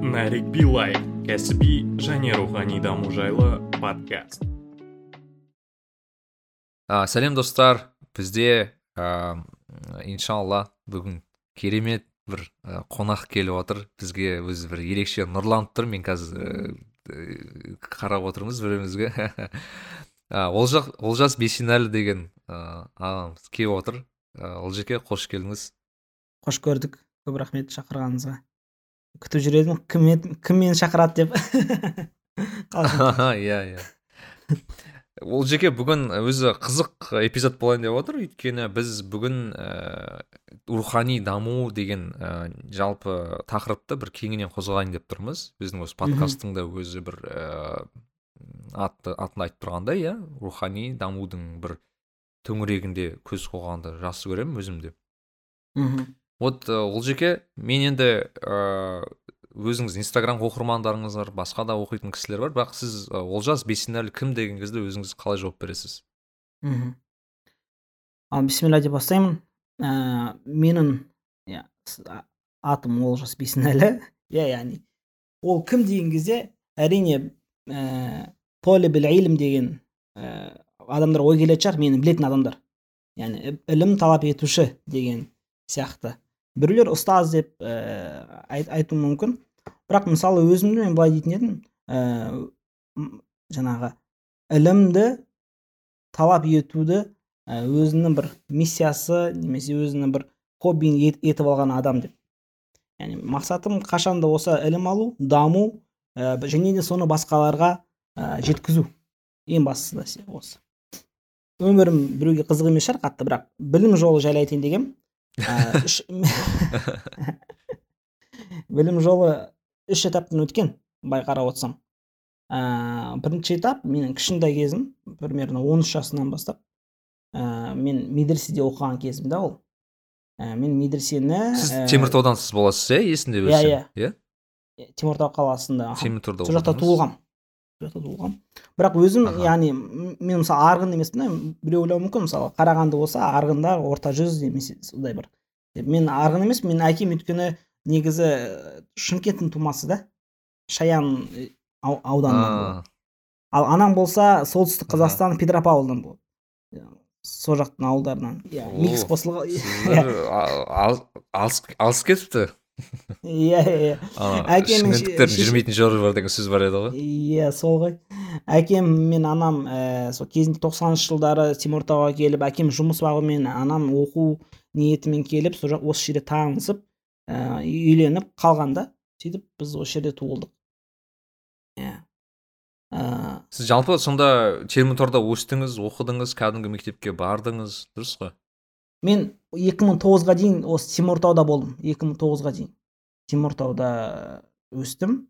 нарик билай кәсіби және рухани даму жайлы подкаст. Ә, сәлем достар. Бізде ә, иншалла бүгін керемет бір ә, қонақ келіп отыр. Бізге өзі бір ерекше нұрланып тұр. Мен қазір ә, қарап отырмыз бір бірімізге олжас, олжас бейсенәлі деген ә, ағамыз келіп отыр. Ә, олжеке қош келдіңіз. Қош көрдік. Көп рахмет шақырғаныңызға. Күтіп жүр едім кім, кім мені шақырады деп? Иә иә. Ол жеке бүгін өзі қызық эпизод болайын деп отыр. Өйткені біз бүгін ә, рухани даму деген ә, жалпы тақырыпты бір кеңінен қозғайын деп тұрмыз. Біздің осы подкасттың да өзі бір ә, аты атын айтып тұрғандай иә. Рухани дамудың бір төңірегінде көз қойғанды жақсы көремін өзім де. Мхм. Вот ол жеке мен енді ә, өзіңіз инстаграм оқырмандарыңыз бар басқа да оқитын кісілер бар. Бірақ сіз олжас бейсенәлі кім деген кезде өзіңіз қалай жауап бересіз? Мхм ал бисмилля деп бастаймын. Ә, менің иә атым олжас бейсенәлі. Иә яғни ол кім деген кезде әрине ә, илм деген ә, адамдар ой келетін шығар мені білетін адамдар. Яғни ілім талап етуші деген сияқты. Біреулер ұстаз деп ә, айтуы мүмкін. Бірақ мысалы өзімді мен былай дейтін едім ә, жаңағы ілімді талап етуді ә, өзінің бір миссиясы немесе өзінің бір хоббиін етіп алған адам деп. Яғни мақсатым қашанда осы ілім алу даму ә, және де соны басқаларға ә, жеткізу. Ең бастысы осы. Өмірім біреуге қызық емес шығар қатты бірақ білім жолы жайлы айтайын дегенмін білім жолы үш этаптан өткен былай қарап отырсам ә, бірінші этап менің кішкентай кезім примерно он үш жасымнан бастап. Ә, мен медреседе оқыған кезім да ол. Ә, мен медресені сіз ә, теміртаудансыз боласыз иә есімде иә иә. Иә? Теміртау қаласында теміртауда сол жақта туылғанмын жақта туылғанмын бірақ өзім яғни мен мысалы арғын емеспін біреу ойлауы мүмкін. Мысалы қарағанды болса арғындар орта жүз немесе сондай бір. Мен арғын емес менің әкем өйткені негізі шымкенттің тумасы да. Шаян ауданынан ал анам болса солтүстік қазақстан петропавлдан болады сол жақтың ауылдарынан. Иә микс қосылған алыс кетіпті? Иә иә жүрмейтін жері бар деген сөз бар еді ғой. Иә сол ғой. Әкем мен анам ә, сол кезінде тоқсаныншы жылдары теміртауға келіп әкем жұмыс бабымен анам оқу ниетімен келіп сол жақ осы жерде танысып ә, үйленіп қалған да сөйтіп біз осы жерде туылдық. Иә. Ә... сіз жалпы сонда теміртауда өстіңіз оқыдыңыз кәдімгі мектепке бардыңыз дұрыс қой? мен 2009-ға дейін осы теміртауда болдым. 2009-ға дейін. Теміртауда өстім.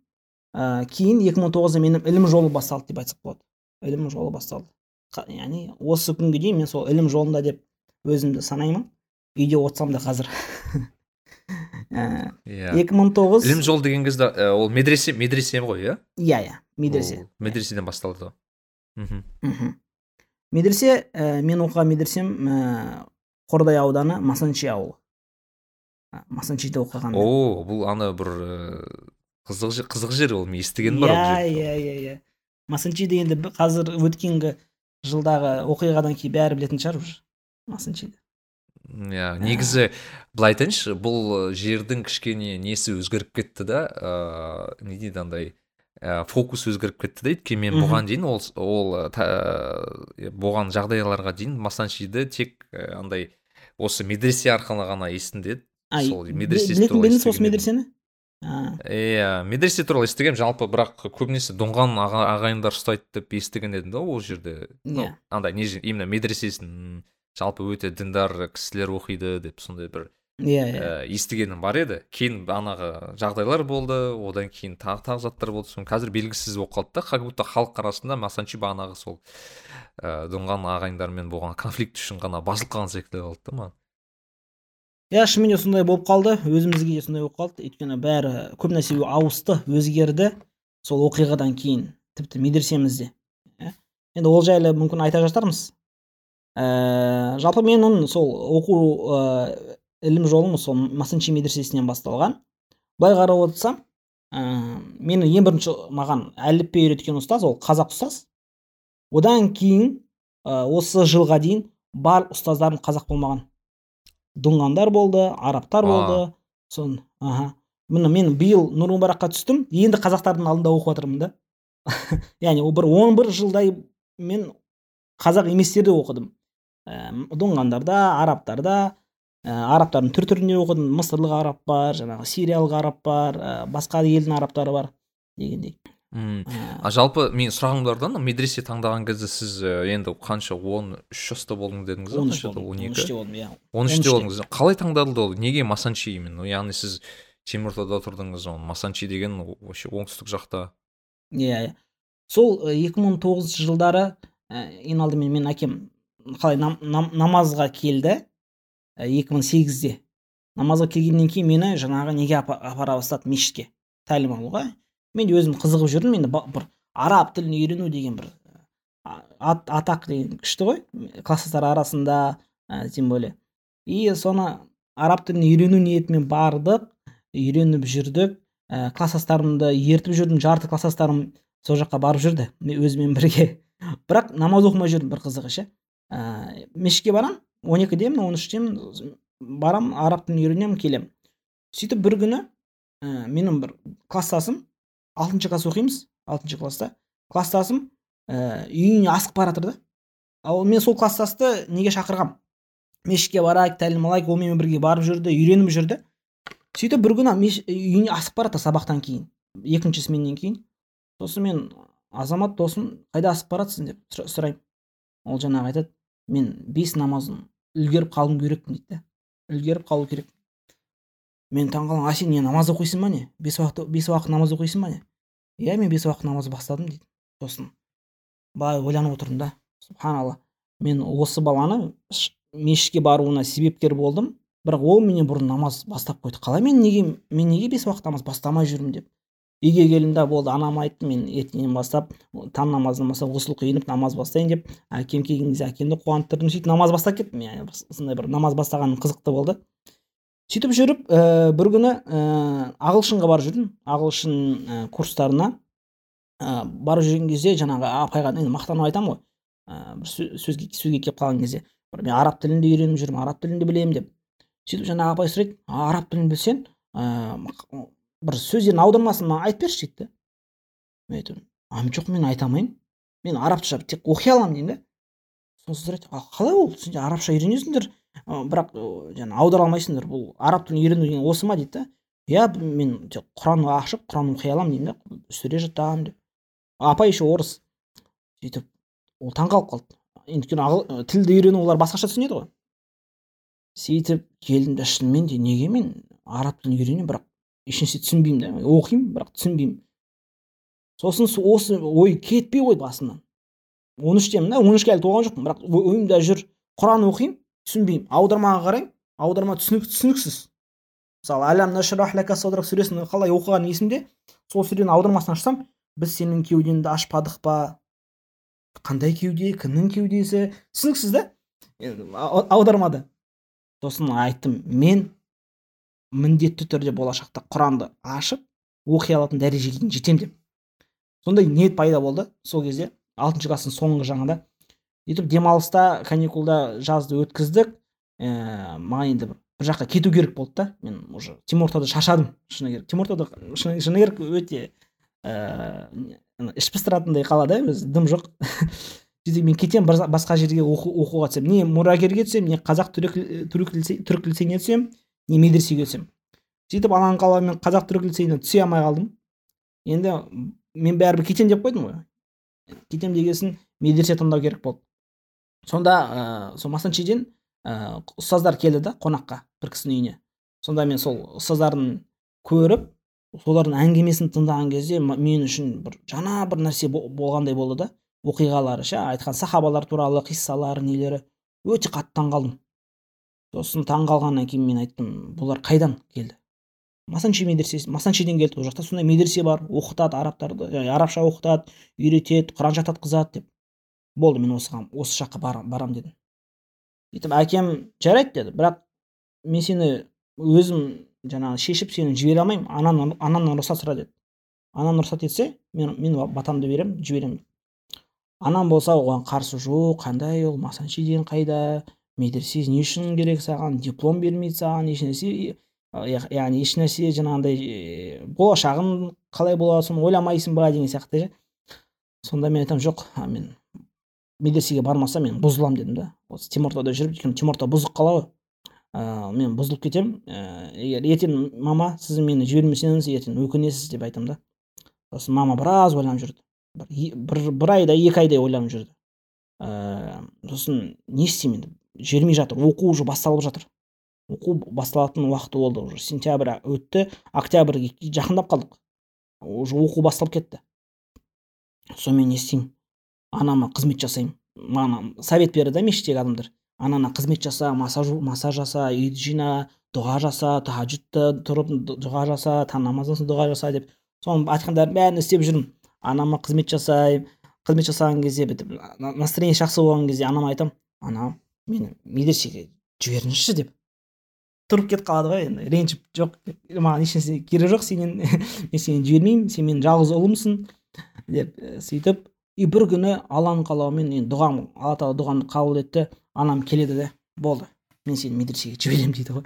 Ә, кейін 2009-да менің ілім жолы басталды деп айтсақ болады. Ілім жолы басталды. Яғни осы күнге дейін мен сол ілім жолында деп өзімді санаймын. Үйде отырсам да қазір. Иә. екі мың тоғыз ілім жол деген кезде ол медресе медресе ғой иә? Иә иә. Медресе. Медреседен басталды мхм. Медресе ә, мен оқыған медресем ә, қордай ауданы масанчи ауылы. Масанчиде оқыған о бұл ана бір қызық қызық жер ол мен естігенім бар иә иә иә иә. Масанчи дегенде қазір өткенгі жылдағы оқиғадан кейін бәрі білетін шығар уже масанчиді иә негізі былай айтайыншы бұл жердің кішкене несі өзгеріп кетті да ыыы не дейді андай ә, фокус өзгеріп кетті да өйткені мен бұған дейін ол ол болған жағдайларға дейін масанчиді тек андай осы медресе арқылы ғана есімде сол медресе білетін бе осы медресені? Иә медресе туралы естігемін жалпы бірақ көбінесе доңған ағайындар ұстайды деп естіген едім да ол жерде. Иә. андай не именно медресесін жалпы өте діндар кісілер оқиды деп сондай бір иә иә. естігенім бар еді. Кейін анағы жағдайлар болды. Одан кейін тағы тағы заттар болды. Соны қазір белгісіз болып қалды да. Как будто халық арасында масанчи бағанағы сол ә, доңған ағайындармен болған конфликт үшін ғана басылып қалған секілді қалды да маған. Иә шынымен де сондай болып қалды. Өзімізге де сондай болып қалды. Өйткені бәрі көп нәрсе ауысты өзгерді. Сол оқиғадан кейін тіпті медресемізде иә. Енді ол жайлы мүмкін айта жатармыз. Ә, жалпы менің сол оқу ә, ілім жолым сол масанчи медресесінен басталған. Былай қарап отырсам мені ең бірінші маған әліппе үйреткен ұстаз ол қазақ ұстаз. Одан кейін ә, осы жылға дейін барлық ұстаздарым қазақ болмаған. Дұңғандар болды арабтар болды сон аха. Міне мен биыл нұр мүбаракқа түстім енді қазақтардың алдында оқып жатырмын да. Яғни бір он бір жылдай мен қазақ еместерде оқыдым. Ә, дұңғандарда арабтарда ә, арабтардың түр түрінде оқыдым. Мысырлық араб бар жаңағы сириялық араб бар ә, басқа елдің арабтары бар дегендей. Мм. А жалпы мен сұрағым бар да медресе таңдаған кезде сіз енді қанша он үш жаста болдың дедіңіз он үш он үште болдым иә. Он үште болдыңыз. Қалай таңдалды ол? Неге масанчи именно яғни сіз теміртауда тұрдыңыз ол масанчи деген вообще оңтүстік жақта. Иә иә. Сол екі мың тоғызыншы жылдары ең алдымен менің әкем қалай намазға келді. Екі мың сегізде. Намазға келгеннен кейін мені жаңағы неге апара бастады? Мешітке. Тәлім алуға. Мен де өзім қызығып жүрдім. Енді бір араб тілін үйрену деген бір ат, атақ деген күшті ғой. Класстастар арасында ә, тем более. И соны араб тілін үйрену ниетімен бардық үйреніп жүрдік. Ә, класстастарымды ертіп жүрдім. Жарты класстастарым сол жаққа барып жүрді. Өзімен бірге. Бірақ намаз оқымай жүрдім бір қызығы ше ә, мешітке барамын он екідемін он үштемін барам араб тілін үйренемін келемін. Сөйтіп бір күні ә, менің бір класстасым алтыншы класс оқимыз алтыншы класста класстасым ә, үйіне асығып бара жатыр да. Ал мен сол класстасты неге шақырғам? Мешітке барайық тәлім алайық онымен бірге барып жүрді үйреніп жүрді. Сөйтіп бір күні үйіне асығып бара жатыр сабақтан кейін екінші сменнен кейін. Сосын мен азамат досым қайда асығып бара деп сұраймын. Ол жаңағы айтады мен бес намазын үлгеріп қалуым керекпін дейді. Да үлгеріп қалу керек. Мен таңқаламын а сен не намаз оқисың ба не? Бес уақыт бес уақыт намаз оқисың ба не? Иә мен бес уақыт намаз бастадым дейді. Сосын былай ойланып отырдым да субханалла мен осы баланы мешітке баруына себепкер болдым. Бірақ ол менен бұрын намаз бастап қойды. Қалай мен неге мен неге бес уақыт намаз бастамай жүрмін деп? Үйге келдім да болды анам айтты мен ертеңнен бастап таң намазынан бастап ғұсыл құйынып намаз бастайын деп әкем келген кезде әкемді қуанттырдым сөйтіп намаз бастап кеттім. Сондай бір намаз бастағаным қызықты болды. Сөйтіп жүріп ә, бір күні ә, ағылшынға барып жүрдім. Ағылшын ә, курстарына ә, барып жүрген кезде жаңағы апайға енді мақтанып айтамын ғой ә, бір сөзге сөзге келіп қалған кезде бір мен араб тілін де үйреніп жүрмін араб тілін де білемін деп. Сөйтіп жаңағы апай сұрайды араб тілін білсең ә, бір сөздердің аудармасын маған айтып берші дейді да мен айтамын жоқ мен айта алмаймын. Мен арабша тек оқи аламын деймін да сосын сұрайды қалай ол? Сендер арабша үйренесіңдер бірақ жаңа аудара алмайсыңдар. Бұл араб тілін үйрену деген осы ма дейді да иә мен тек құран ашып құран оқи аламын деймін да сүре жатамын деп. Апа еще орыс. Сөйтіп ол таңқалып қалды. Өйткені тілді үйрену олар басқаша түсінеді ғой. Сөйтіп келдім да шынымен де неге мен араб тілін үйренемін бірақ ешнәрсе түсінбеймін да. Оқимын бірақ түсінбеймін. Сосын осы ой кетпей қойды басымнан. он үштемін да он үшке әлі толған жоқпын бірақ ойымда жүр. Құран оқимын түсінбеймін. Аудармаға қараймын аударма түсінік, түсініксіз. Мысалы әлям сүресін қалай оқығаным есімде. Сол сүренің аудармасын ашсам біз сенің кеудеңді ашпадық па? Қандай кеуде? Кімнің кеудесі? Түсініксіз да. Аудармада. Сосын айттым мен міндетті түрде болашақта құранды ашып оқи алатын дәрежеге дейін жетемін деп. Сондай ниет пайда болды сол кезде. Алтыншы класстың соңғы жағында. Сөйтіп демалыста каникулда жазды өткіздік. Ә, маған енді бір жаққа кету керек болды да. Мен уже теміртауда шаршадым шыны керек. Теміртауда шыны, керек өте ә, іш пыстыратындай қала да өзі дым жоқ. Сөйтіп мен кетемін бір басқа жерге оқу, оқуға түсемін. Не мұрагерге түсемін не қазақ түрік лицейіне түсемін. Не медресеге түсемін сөйтіп алаң қала мен қазақ түрік лицейіне түсе алмай қалдым. Енді мен бәрібір кетемін деп қойдым ғой. Кетемін деген соң медресе таңдау керек болды. Сонда ә, сол масанчиден ә, ұстаздар келді да қонаққа бір кісінің үйіне. Сонда мен сол ұстаздарын көріп солардың әңгімесін тыңдаған кезде мен үшін бір жаңа бір нәрсе болғандай болды да оқиғалары ше айтқан сахабалар туралы қиссалары нелері. Өте қатты таңқалдым сосын таң қалғаннан кейін мен айттым бұлар қайдан келді? Масанчи медресесі масанчиден келді ол жақта. Сондай медресе бар оқытады арабтарды арабша оқытады үйретеді құран жататқызады деп. Болды мен осыған осы жаққа барам, барам дедім. Сөйтіп әкем жарайды деді бірақ мен сені өзім жаңағы шешіп сені жібере алмаймын анамнан рұқсат сұра деді. Анам рұқсат етсе мен мен батамды беремін жіберемін анам болса оған қарсы жоқ қандай ол масанчи деген қайда? Медресе не үшін керек саған диплом бермейді саған ешнәрсе яғни ешнәрсе жаңағындай болашағың қалай болады соны ойламайсың ба деген сияқты ше сонда мен айтамын жоқ мен медресеге бармасам мен бұзыламын дедім да. Осы теміртауда жүріп өйткені теміртау бұзық қала ғой. Ә, мен бұзылып кетемін ә, егер ертең мама сіз мені жібермесеңіз ертең өкінесіз деп айтамын да. Сосын мама біраз ойланып жүрді. Бір, бір, бір айдай екі айдай ойланып жүрді. Ә, сосын не істеймін енді жібермей жатыр оқу уже басталып жатыр. Оқу басталатын уақыты болды уже сентябрь өтті октябрьге жақындап қалдық. Уже оқу басталып кетті. Сонымен не істеймін? Анама қызмет жасаймын. Маған совет берді да мешіттегі адамдар. Анана қызмет жаса массаж массаж жаса үйді жина дұға жаса тахаджудта тұрып дұға жаса таң намаздан соң дұға жаса деп. Соның айтқандарын бәрін істеп жүрмін. Анама қызмет жасаймын. Қызмет жасаған кезде бітіп настроение жақсы болған кезде анама айтамын. Ана мені медресеге жіберіңізші деп тұрып кетіп қалады ғой енді ренжіп жоқ маған ешнәрсе керегі жоқ сенен мен сені жібермеймін сен менің жалғыз ұлымсың деп сөйтіп и бір күні алланың қалауымен енді дұғам алла тағала дұғамды қабыл етті анам келеді де болды мен сені медресеге жіберемін дейді ғой.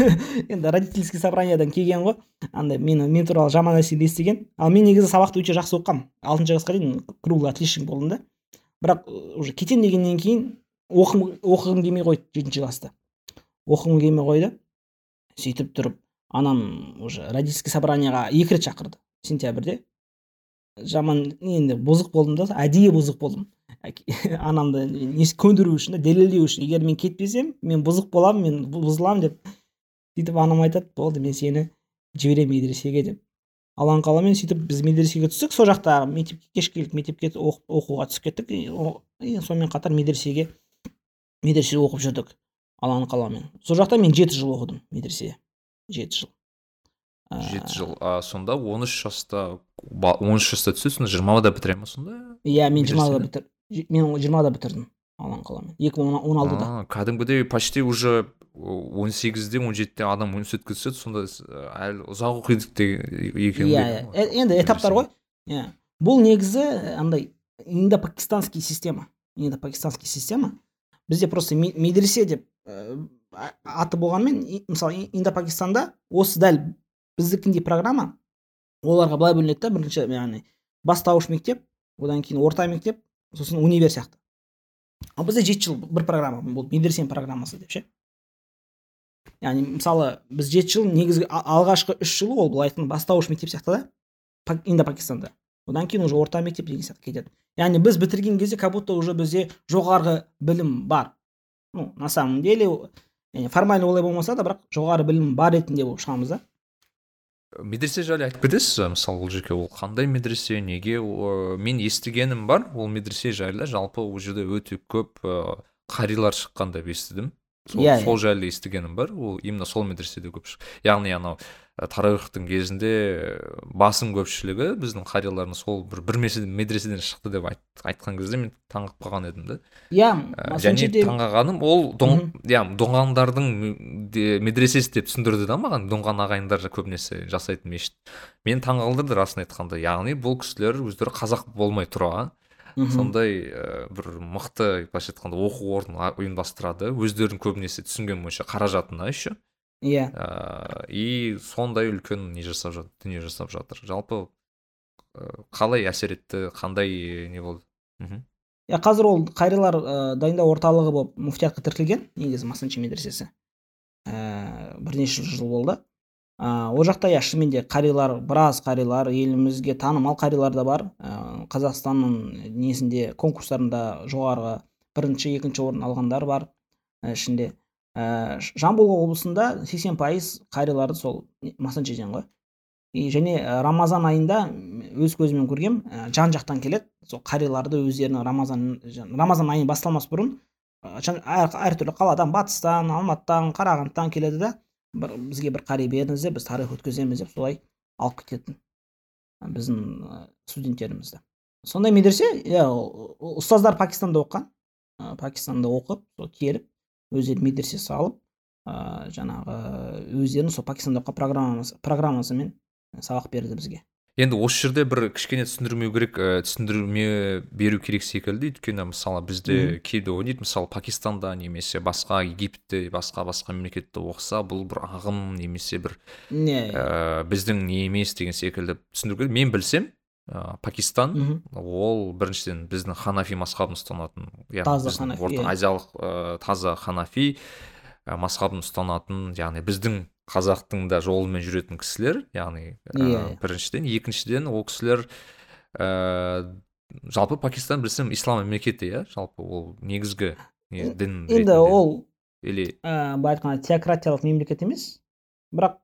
Енді родительский собраниядан келген ғой андай мені мен туралы жаман нәрселер естіген. Ал мен негізі сабақты өте жақсы оқығанмын. Алтыншы классқа дейін круглый отличник болдым да. Бірақ уже кетемін дегеннен кейін оқығым келмей қойды жетінші класста. Оқығым келмей қойды сөйтіп тұрып анам уже родительский собранияға екі рет шақырды сентябрьде. Жаман енді бұзық болдым да әдейі бұзық болдым. Анамды көндіру үшін дәлелдеу үшін. Егер мен кетпесем мен бұзық боламын мен бұзыламын деп сөйтіп анам айтады болды мен сені жіберемін медресеге деп. Алланың қалауымен сөйтіп біз медресеге түстік сол жақта мектепке кешкілік мектепке оқуға түсіп кеттік. Сонымен қатар медресеге медреседе оқып жүрдік алланың қалауымен сол жақта мен жеті жыл оқыдым медреседе жеті жыл. Жеті жыл. А сонда он үш жаста он үш жаста түсесің жиырмада бітіре ма сонда? Иә мен жиырмада бітір мен жиырмада бітірдім алланың қалауымен екі мың он алтыда. Кәдімгідей почти уже он сегізде он жетіде адам университетке түседі сонда әлі ұзақ оқиды екен иә иә енді этаптар ғой. Иә. Бұл негізі андай индо пакистанский система. Индо пакистанский система. Бізде просто медресе деп аты болғанымен мысалы индо пакистанда осы дәл біздікіндей программа оларға былай бөлінеді да бірінші яғни бастауыш мектеп одан кейін орта мектеп сосын универ сияқты. Ал бізде жеті жыл бір программа болды медресенің программасы деп ше. Яғни мысалы біз жеті жыл негізгі алғашқы үш жылы ол былай айтқанда бастауыш мектеп сияқты да индо пакистанда одан кейін уже орта мектеп деген сияқты кетеді. Яғни біз бітірген кезде как будто уже бізде жоғарғы білім бар ну на самом деле формально олай болмаса да бірақ жоғары білім бар ретінде болып шығамыз да. Медресе жайлы айтып кетесіз ба? Мысалы ол жерге ол қандай медресе неге? Мен естігенім бар ол медресе жайлы жалпы ол жерде өте көп ыыы қарилар шыққан деп естідім. Сол, yeah, иә, сол иә. жайлы естігенім бар ол именно сол медреседе көп яғни анау тарихтың кезінде басым көпшілігі біздің қарияларымыз сол бір бір медреседен шықты деп айт, айтқан кезде мен таңқалып қалған едім да. Иә және таңғалғаным ол иә доңғандардың медресесі деп түсіндірді да маған доңған ағайындар көбінесе жасайтын мешіт. Мені таңғалдырды расын айтқанда яғни бұл кісілер өздері қазақ болмай тұра. Сондай ә, бір мықты былайша айтқанда оқу орнын ұйымдастырады. Өздерінің көбінесе түсінген бойынша қаражатына еще. Иә. Yeah. и сондай үлкен не жасап жатыр дүние жасап жатыр. Жалпы қалай әсер етті қандай не болды? Мхм. Иә қазір ол қарилар ә, дайындау орталығы болып муфтиятқа тіркелген негізі масанчи медресесі. Ә, бірнеше жыл болды. Ә, ол жақта иә шынымен де қарилар біраз қарилар елімізге танымал қарилар да бар. Ә, қазақстанның несінде конкурстарында жоғарғы бірінші екінші орын алғандар бар ішінде. Ә, жамбыл облысында 80 пайыз қарияларды сол масанчиден ғой. И және рамазан айында өз көзіммен көргем ә, жан жақтан келеді. Сол қарияларды өздерінің рамазан рамазан айы басталмас бұрын әр, әртүрлі қаладан батыстан алматыдан қарағандыдан келеді да бір бізге бір қари беріңіздер біз тарих өткіземіз деп солай алып кететін біздің студенттерімізді. Сондай медресе иә ұстаздар пакистанда оқыған пакистанда оқып келіп өздері медресе салып ә, жаңағы өздерінің сол пакистанда оқыған программасы программасымен сабақ берді бізге. Енді осы жерде бір кішкене түсіндірмеу керек ә, түсіндірме беру керек секілді. Өйткені мысалы бізде кейде ойлайды мысалы пакистанда немесе басқа египетте басқа басқа мемлекетте оқыса бұл бір ағым немесе бір не. ә, біздің не емес деген секілді түсіндіру керек. Мен білсем ә, пакистан. Мхм. ол біріншіден біздің ханафи мазхабын ұстанатын яғни Таза біздің ханафи, орта иә. азиялық ә, таза ханафи ә, мазхабын ұстанатын яғни біздің қазақтың да жолымен жүретін кісілер яғни ә, біріншіден. Екіншіден ол кісілер ә, жалпы пакистан білсем ислам мемлекеті иә? Жалпы ол негізгі не, дін енді ол или ә, былай айтқанда теократиялық мемлекет емес бірақ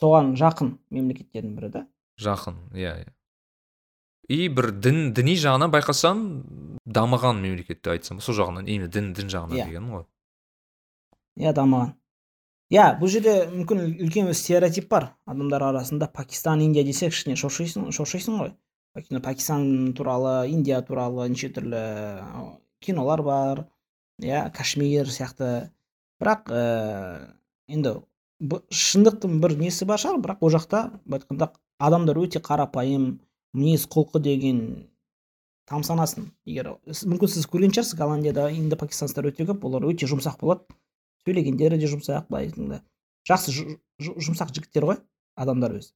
соған жақын мемлекеттердің бірі да. Жақын иә иә. И бір дін діни жағынан байқасам дамыған мемлекет деп айтсам сол жағынан именно дін дін жағынан Иә. дегенім ғой. Иә дамыған. Иә бұл жерде мүмкін үлкен бір стереотип бар адамдар арасында. Пакистан индия десек кішкене шошисың шошисың ғой. Өйткені пакистан туралы индия туралы неше түрлі кинолар бар иә кашмир сияқты. Бірақ ә, енді шындықтың бір несі бар шығар бірақ ол жақта былай айтқанда адамдар өте қарапайым мінез құлқы деген тамсанасын егер мүмкін сіз көрген шығарсыз голландияда индо өте көп олар өте жұмсақ болады. Сөйлегендері де жұмсақ былай айтқанда. Жақсы жұмсақ жігіттер ғой адамдар өзі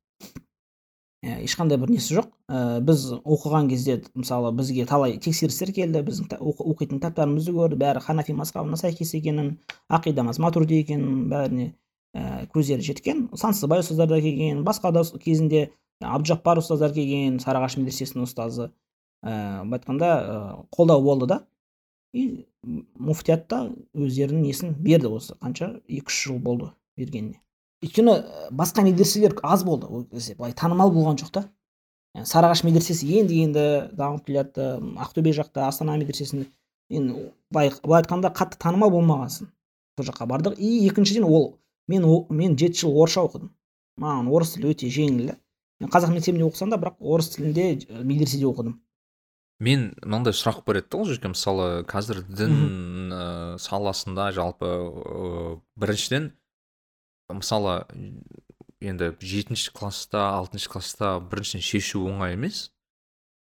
Ә, ешқандай бір несі жоқ. Ә, біз оқыған кезде мысалы бізге талай тексерістер келді біздің оқитын кітаптарымызды көрді бәрі ханафи мазхабына сәйкес екенін ақидамыз матурди екенін бәріне. Ә, көздері жеткен. Сансызбай ұстаздар да келген. Басқа да кезінде абдужаппар ұстаздар келген сарыағаш медресесінің ұстазы. Ә, былай айтқанда ә, қолдау болды да. И муфтият та өздерінің несін берді осы қанша? екі үш жыл болды бергеніне. Өйткені басқа медреселер аз болды. Ол кезде былай танымал болған жоқ та. Сарыағаш медресесі енді енді дамып келе жатты ақтөбе жақта астана медресесінде. Енді былай былай айтқанда қатты танымал болмағансың. Сол жаққа бардық. И екіншіден ол мен о- мен жеті жыл орысша оқыдым. Маған орыс тілі өте жеңіл. Да мен қазақ мектебінде оқысам да бірақ орыс тілінде ә, медреседе оқыдым. Мен мынандай сұрақ бар еді да ол жерге. Мысалы қазір дін ә, саласында жалпы ә, біріншіден мысалы енді жетінші класста алтыншы класста біріншіден шешу оңай емес.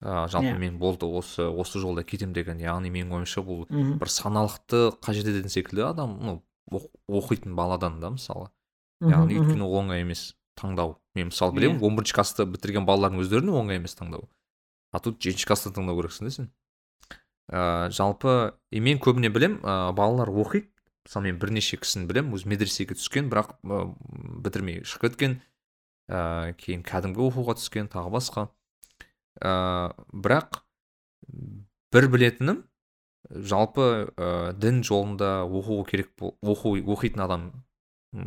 Ә, жалпы Иә. мен болды осы осы жолда кетем деген яғни менің ойымша бұл бір саналықты қажет ететін секілді адам ну оқитын баладан да мысалы. Яғни өйткені ол оңай емес таңдау. Мен мысалы білемін Иә. он бірінші класты бітірген балалардың өздеріне оңай емес таңдау а тут жетінші класста таңдау керексің да сен. Ә, жалпы и мен көбіне білем ә, балалар оқиды. Мысалы мен бірнеше кісіні білем өзі медресеге түскен бірақ ә, бітірмей шығып кеткен. Ә, кейін кәдімгі оқуға түскен тағы басқа. Ә, бірақ бір білетінім жалпы ә, дін жолында оқу керек оқу оқитын адам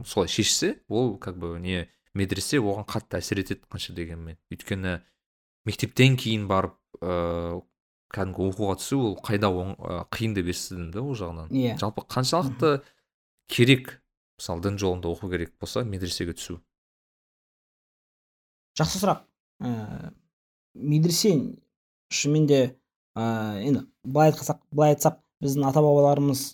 солай шешсе ол как бы не медресе оған қатты әсер етеді қанша дегенмен. Өйткені мектептен кейін барып ыыы кәдімгі оқуға түсу ол қайда оң, ә, қиын деп естідім да ол жағынан. Иә. Жалпы қаншалықты керек мысалы дін жолында оқу керек болса медресеге түсу? Жақсы сұрақ. Ә, медресе шынымен де ә, енді былай айтсақ былай айтсақ біздің ата бабаларымыз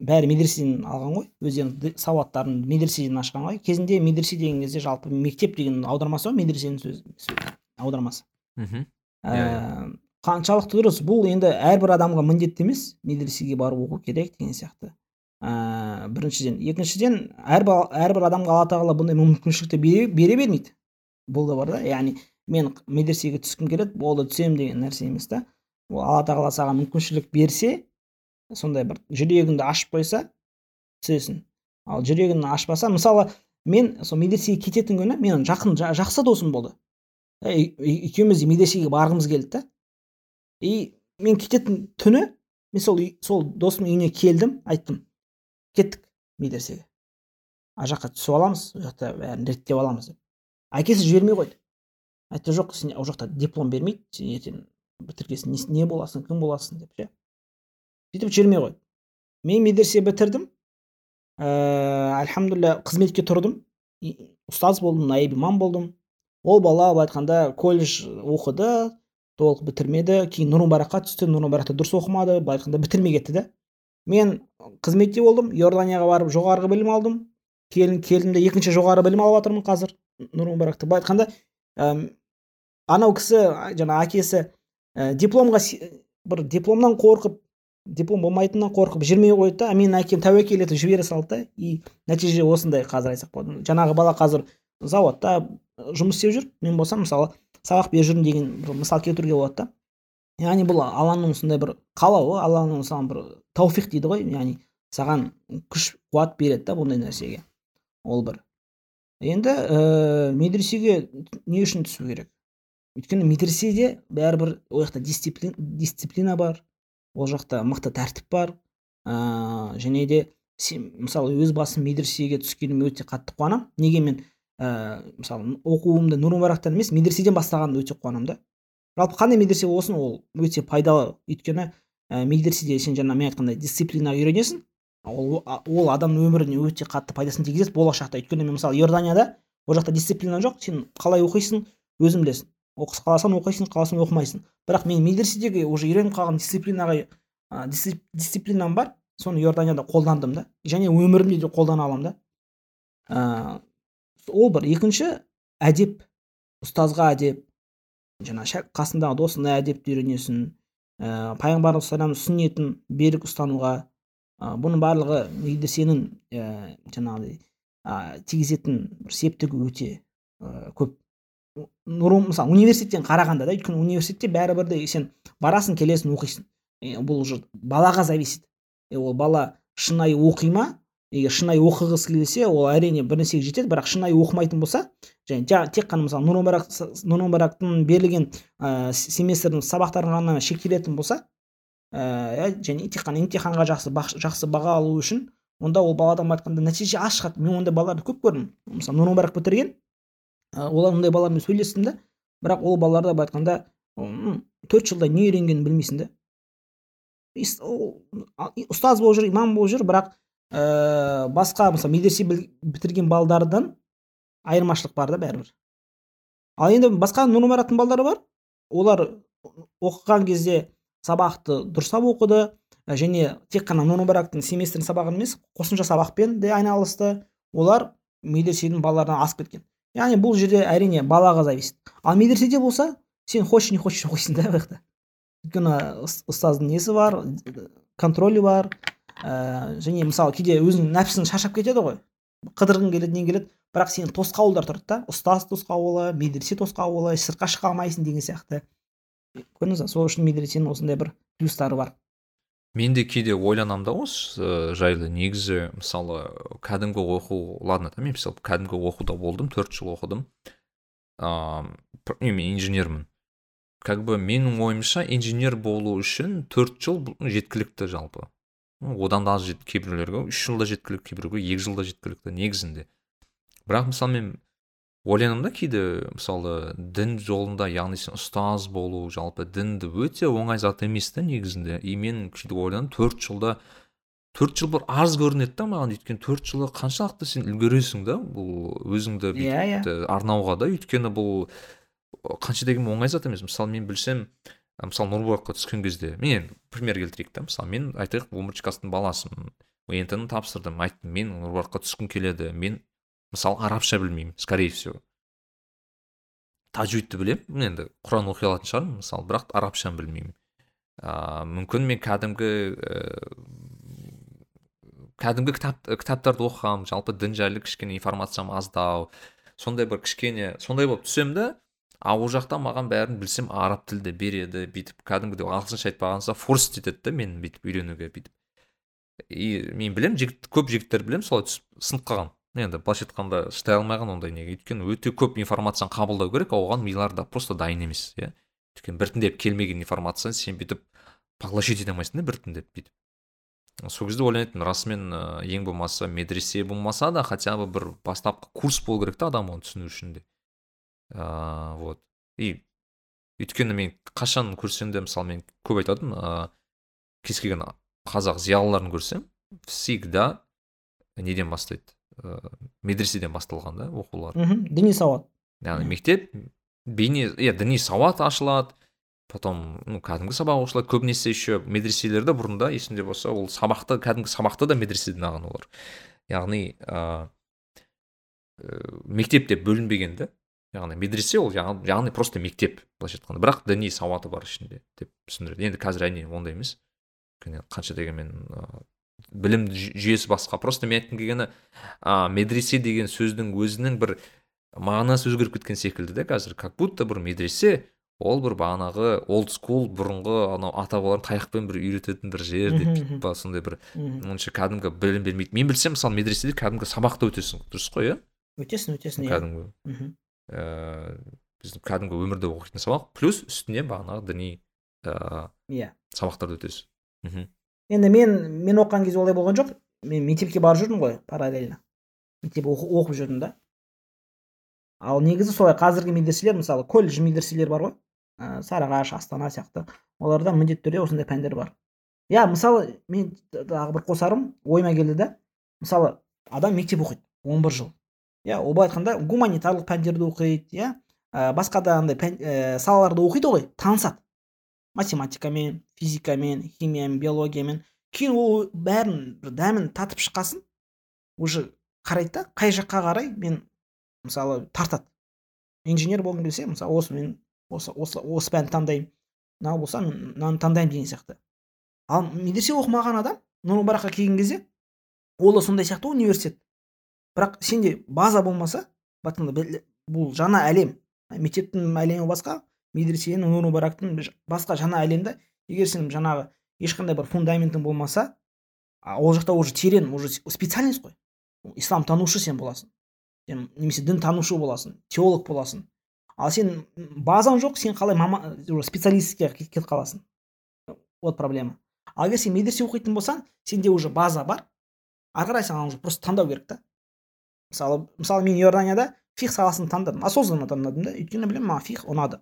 бәрі медреседен алған ғой өздерінің сауаттарын медреседен ашқан ғой. Кезінде медресе деген кезде жалпы мектеп деген аудармасы ғой медресенің сөзі сөзі- аудармасы. Мхм. Ә, қаншалықты дұрыс. Бұл енді әрбір адамға міндетті емес медресеге барып оқу керек деген сияқты. Ә, біріншіден. Екіншіден әрбір, әрбір адамға алла тағала бұндай мүмкіншілікті бере, бере бермейді. Бұл да бар да. Яғни мен медресеге түскім келеді болды түсемін деген нәрсе емес та. Ол алла тағала саған мүмкіншілік берсе сондай бір жүрегіңді ашып қойса түсесің. ал жүрегін ашпаса мысалы мен сол медресеге кететін күні менің жақын жа- жақсы досым болды. Екеуміз медресеге барғымыз келді да. И мен кететін түні мен сол сол досымның үйіне келдім айттым. Кеттік медресеге. Ана жаққа түсіп аламыз ол жақта бәрін реттеп аламыз деп. Әкесі жібермей қойды. Айтты жоқ сен ол жақта диплом бермейді сен ертең бітіргесін не, не боласың кім боласың деп ше? Сөйтіп жібермей қойды мен медресе бітірдім. Ііі альхамдулилля қызметке тұрдым. Ұстаз болдым наиб имам болдым. Ол бала былай айтқанда колледж оқыды толық бітірмеді. Кейін нұр мүбаракқа түсті. Нұр мүбаракта дұрыс оқымады былай айтқанда бітірмей кетті да мен қызметте болдым иорданияға барып жоғарғы білім алдым. Келін келдім де екінші жоғары білім алып жатырмын қазір. Нұр мүбаракта былай айтқанда анау кісі жаңа әкесі ә, дипломға бір дипломнан қорқып диплом болмайтынынан қорқып жібермей қойды да менің әкем тәуекел етіп жібере салды да и нәтиже осындай қазір айтсақ болады. Жаңағы бала қазір заводта жұмыс істеп жүр. Мен болсам мысалы сабақ беріп жүрмін деген мысал келтіруге болады да. Яғни бұл алланың сондай бір қалауы алланың саған бір тауфиқ дейді ғой. Яғни саған күш қуат береді да бұндай нәрсеге. Ол бір. Енді ә, медресеге не үшін түсу керек? Өйткені медреседе бәрібір ол жақта дисциплин, дисциплина бар ол жақта мықты тәртіп бар. Ә, және де сен мысалы өз басым медресеге түскеніме өте қатты қуанамын неге мен ә, мысалы оқуымды нұр мүбарактан емес медреседен бастағанымда өте қуанамын да. Жалпы қандай медресе болсын ол өте пайдалы. Өйткені ә, медреседе сен жаңа мен айтқандай дисциплинаға үйренесің ол ол адамның өміріне өте қатты пайдасын тигізеді болашақта. Өйткені мен мысалы иорданияда ол жақта дисциплина жоқ сен қалай оқисың өзің білесің. Қаласаң оқисың қаласаң оқымайсың. Бірақ мен медреседегі уже үйреніп қалған дисциплинаға ә, дисциплинам бар. Соны иорданияда қолдандым да. Және өмірімде де қолдана аламын да. Ә, ол бір. Екінші әдеп. Ұстазға әдеп. Жаңа қасыңдағы досыңа әдепті үйренесің. Ә, пайғамбарымыз сүннетін берік ұстануға. Ә, бұның барлығы медресенің ә, жаңағыдай ә, тигізетін бір септігі өте ә, көп. Нұрым мысалы университеттен қарағанда да өйткені университетте бәрібір де сен барасың келесің оқисың. Бұл уже балаға зависит. Ол бала шынайы оқи ма? Егер шынайы оқығысы келсе ол әрине бір нәрсеге жетеді бірақ шынайы оқымайтын болса және тек қана мысалы нұр мүбарактың берілген ә, семестрдің сабақтарын ғана шектелетін болса ә, және тек қана емтиханға жақсы жақсы баға алу үшін онда ол баладан айтқанда нәтиже аз шығады. Мен ондай балаларды көп көрдім. Мысалы нұр мүбарак бітірген олар ондай балалармен сөйлестім да бірақ ол балаларда былай айтқанда төрт жылда не үйренгенін білмейсің да ұстаз болып жүр имам болып жүр бірақ ә, басқа мысалы медресе бітірген балдардан айырмашылық бар да бәрібір. Ал енді басқа нұрмараттың балдары бар. Олар оқыған кезде сабақты дұрыстап оқыды және тек қана нұрмарактың семестрдің сабағын емес қосымша сабақпен де айналысты. Олар медресенің балаларынан асып кеткен. Яғни бұл жерде әрине балаға зависит ал медреседе болса сен хочешь не хочешь оқисың да ол жақта өйткені ұстаздың несі бар контролі бар ә, және мысалы кейде өзің нәпсің шаршап кетеді ғой. Қыдырғың келеді нең келеді бірақ сенің тосқауылдар тұрады да. Ұстаз тосқауылы медресе тосқауылы сыртқа шыға алмайсың деген сияқты. Көрдіңіз ба сол үшін медресенің осындай бір плюстары бар. Мен де кейде ойланамын да осы жайлы. Негізі мысалы кәдімгі оқу ладно мен мысалы кәдімгі оқуда болдым төрт жыл оқыдым. Ыыы мен инженермін. Как бы менің ойымша инженер болу үшін төрт жыл жеткілікті жалпы. Одан да аз кейбіреулерге үш жылда жеткілікті кейбіреуге екі жылда жеткілікті негізінде. Бірақ мысалы мен ойланамын да кейде мысалы дін жолында яғни сен ұстаз болу жалпы дінді өте оңай зат емес та негізінде. И мен кейде ойланамын төрт жылда төрт жыл бір аз көрінеді да маған. Өйткені төрт жылда қаншалықты сен үлгересің да бұл өзіңді иә иә. арнауға да. Өйткені бұл қанша деген оңай зат емес. Мысалы мен білсем мысалы нұрболатқа түскен кезде мен енді пример келтірейік та. Мысалы мен айтайық он бірінші класстың баласымын. Нт ны тапсырдым. Айттым мен нұрболатқа түскім келеді. Мен мысалы арабша білмеймін скорее всего. Тажвидті білемін енді құран оқи алатын шығармын мысалы бірақ арабшаны білмеймін. Ә, мүмкін мен кәдімгі ә, кәдімгі кітап кітаптарды оқығанмын жалпы дін жайлы кішкене информациям аздау сондай бір кішкене сондай болып түсемін да ал ол жақта маған бәрін білсем араб тілде береді бүйтіп кәдімгідей ағылшынша айтпағанда форс етеді да мені бүйтіп үйренуге бүйтіп. И мен білемін жігіт көп жігіттер білемін солай түсіп сынып қалған енді былайша айтқанда шыдай алмай қалған ондай неге? Өйткені өте көп информацияны қабылдау керек оған милары просто дайын емес иә. Өйткені біртіндеп келмеген информацияны сен бүйтіп поглощать ете алмайсың да біртіндеп бүйтіп. Сол кезде ойлайтынмын расымен ең болмаса медресе болмаса да хотя бы бір бастапқы курс болу керек та адам оны түсіну үшін де. Ыыы вот. И өйткені мен қашан көрсем де мысалы мен көп айтатын ыыы кез келген қазақ зиялыларын көрсем всегда неден бастайды? Ә, медреседен басталған да оқулар. Мхм діни сауат. Яғни мектеп бейне иә діни сауат ашылады. Потом ну кәдімгі сабақ ашылады көбінесе еще медреселерде бұрында есімде болса ол сабақты кәдімгі сабақты да медреседен алған олар. Яғни ә, мектеп деп бөлінбеген да яғни медресе ол яғ- яғни просто мектеп былайша айтқанда. Бірақ діни сауаты бар ішінде деп түсіндіреді. Енді қазір әрине ондай емес. Өйткені қанша дегенмен ыыы білім жүй- жүйесі басқа. Просто мен айтқым келгені а, медресе деген сөздің өзінің бір мағынасы өзгеріп кеткен секілді да қазір. Как будто бір медресе ол бір бағанағы олд скул бұрынғы анау ата бабалардың таяқпен бір үйрететін бір жер деп па сондай бір онша кәдімгі білім бермейді. Мен білсем мысалы медреседе кәдімгі сабақта өтесің. Дұрыс қой иә? Өтесің өтесің иә. Кәдімгі. Ыыы біздің кәдімгі өмірде оқитын сабақ плюс үстіне бағанағы діни ыыы иә. сабақтарды өтесіз мхм енді мен мен оқыған кезде олай болған жоқ мен мектепке барып жүрдім ғой параллельно. Мектеп оқы- оқып жүрдім да. Ал негізі солай қазіргі медреселер мысалы колледж медреселер бар ғой. Ә, сарыағаш астана сияқты. Оларда міндетті түрде осындай пәндер бар. Иә мысалы мен тағы бір қосарым ойыма келді да. Мысалы адам мектеп оқиды 11 жыл. Иә былай айтқанда гуманитарлық пәндерді оқиды иә ә, басқа да андай ә, салаларды оқиды ғой танысады. Математикамен физикамен химиямен биологиямен. Кейін ол бәрін бір дәмін татып шыққасын. Уже қарайды да қай жаққа қарай мен мысалы тартады. Инженер болғым келсе мысалы осы мен осы осы осы пәнді таңдаймын. Мынау болса мен мынаны таңдаймын деген сияқты. Ал медресе оқымаған адам нұр мүбаракқа келген кезде ол да сондай сияқты университет. Бірақ сенде база болмаса бұл жаңа әлем. Мектептің әлемі басқа медресенің нұр мүбарактың ж- басқа жаңа әлемде егер сен жаңағы ешқандай бір фундаментің болмаса ол жақта уже терең уже специальность қой. Ислам танушы сен боласың. Сен немесе дін танушы боласың теолог боласың. Ал сен базаң жоқ сен қалай мама уже специалистке кет- кетіп қаласың. Вот проблема. Ал егер сен медресе оқитын болсаң сенде уже база бар. Ары қарай саған уже просто таңдау керек та. Мысалы мысалы мен иорданияда фих саласын таңдадым. Осознанно таңдадым да. Өйткені білемін маған фих ұнады.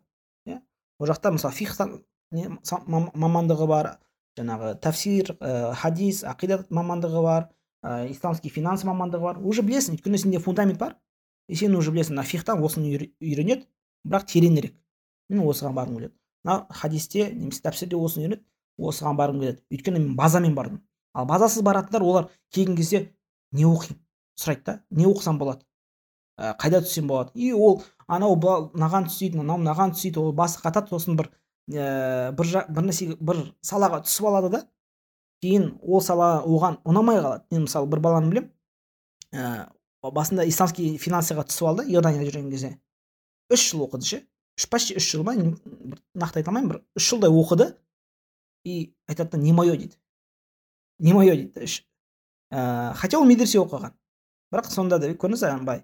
Ол жақта мысалы фихтан мамандығы бар жаңағы тафсир ә, хадис ақида мамандығы бар ә, исламский финанс мамандығы бар. Уже білесің өйткені сенде фундамент бар. И сен уже білесің мына фихтан осыны үйре- үйренеді бірақ тереңірек. Мен осыған барғым келеді. Мына хадисте немесе тәпсирде осыны үйренеді осыған барғым келеді. Өйткені мен базамен бардым. Ал базасыз баратындар олар келген кезде не оқимын. Сұрайды да не оқысам болады? Ә, қайда түссем болады? И ол анау мынаған түсейді мынау мынаған түсейді ол басы қатады сосын бір ә, бір бір нәрсеге бір салаға түсіп алады да. Кейін ол сала оған ұнамай қалады. Мен мысалы бір баланы білемін. Ә, басында исламский финансыға түсіп алды иорданияда жүрген кезде. Үш жыл оқыды ше. Үш почти үш жыл ма нақты айта алмаймын бір үш жылдай оқыды. И айтады да не мое дейді. Не мое дейді. Да хотя ол медресе оқыған. Бірақ сонда да көрдіңіз ба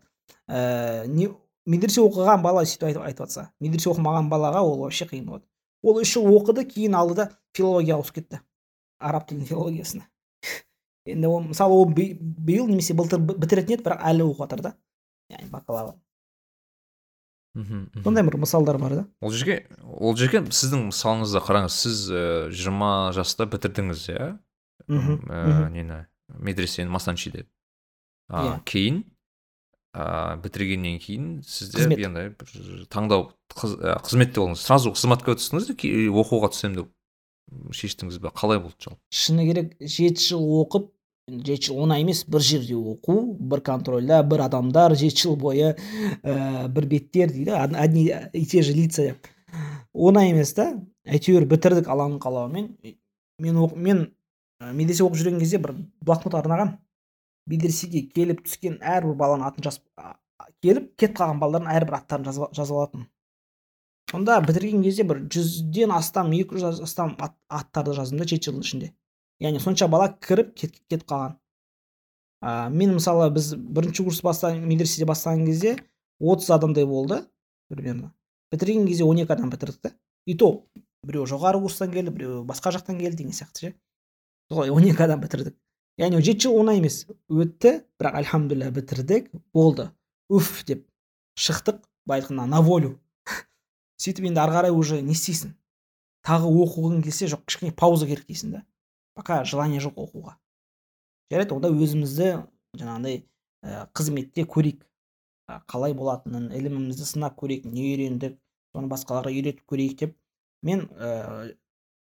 ә, не медресе оқыған бала сөйтіп айтып жатса медресе оқымаған балаға ол вообще қиын болады. Ол үш жыл оқыды кейін алды да филологияға ауысып кетті. Араб тілінің филологиясына. Енді ол мысалы ол би- биыл немесе былтыр бі- бітіретін еді бірақ әлі оқып жатыр да. Яғни бакалавр. Мхм сондай бір мысалдар бар да. Ол жерге ол жерге сіздің мысалыңызда қараңыз сіз ііі жиырма жаста бітірдіңіз иә? Мхм, ә, нені? Медресені масанчиде а, Иә. кейін? Ә, бітіргеннен кейін сізде Қызмет. енді бір таңдау қыз, ә, қызметте болдыңыз сразу қызметке түстіңіз ки- оқуға түсемін деп шештіңіз бе? Қалай болды жалпы? Шыны керек жеті жыл оқып жеті жыл оңай емес бір жерде оқу бір контрольда бір адамдар жеті жыл бойы ә, бір беттер дейді од- одни и те же лица. Деп оңай емес та. Әйтеуір бітірдік алланың қалауымен мен оқ- мен медресе оқып жүрген кезде бір блокнот арнағам медресеге келіп түскен әрбір баланың атын жазып келіп кетіп қалған балалардың әрбір аттарын жазып алатын сонда бітірген кезде бір жүзден астам екі жүз астам ат, аттарды жаздым да жеті жылдың ішінде. Яғни сонша бала кіріп кет, кетіп қалған. Ә, мен мысалы біз бірінші курс баста медреседе бастаған кезде отыз адамдай болды примерно. Бітірген кезде он екі адам бітірдік та. И то біреу жоғары курстан келді біреу басқа жақтан келді деген сияқты ше. Солай он екі адам бітірдік. Яғни жеті жыл оңай емес өтті бірақ альхамдулилля бітірдік болды уф деп шықтық былай айтқанда на волю сөйтіп енді ары қарай уже не істейсің. Тағы оқығың келсе жоқ кішкене пауза керек дейсің да. Пока желание жоқ оқуға. Жарайды онда өзімізді жаңағыдай ә, қызметте көрейік. Ә, қалай болатынын ілімімізді сынап көрейік не үйрендік соны басқаларға үйретіп көрейік деп мен ә,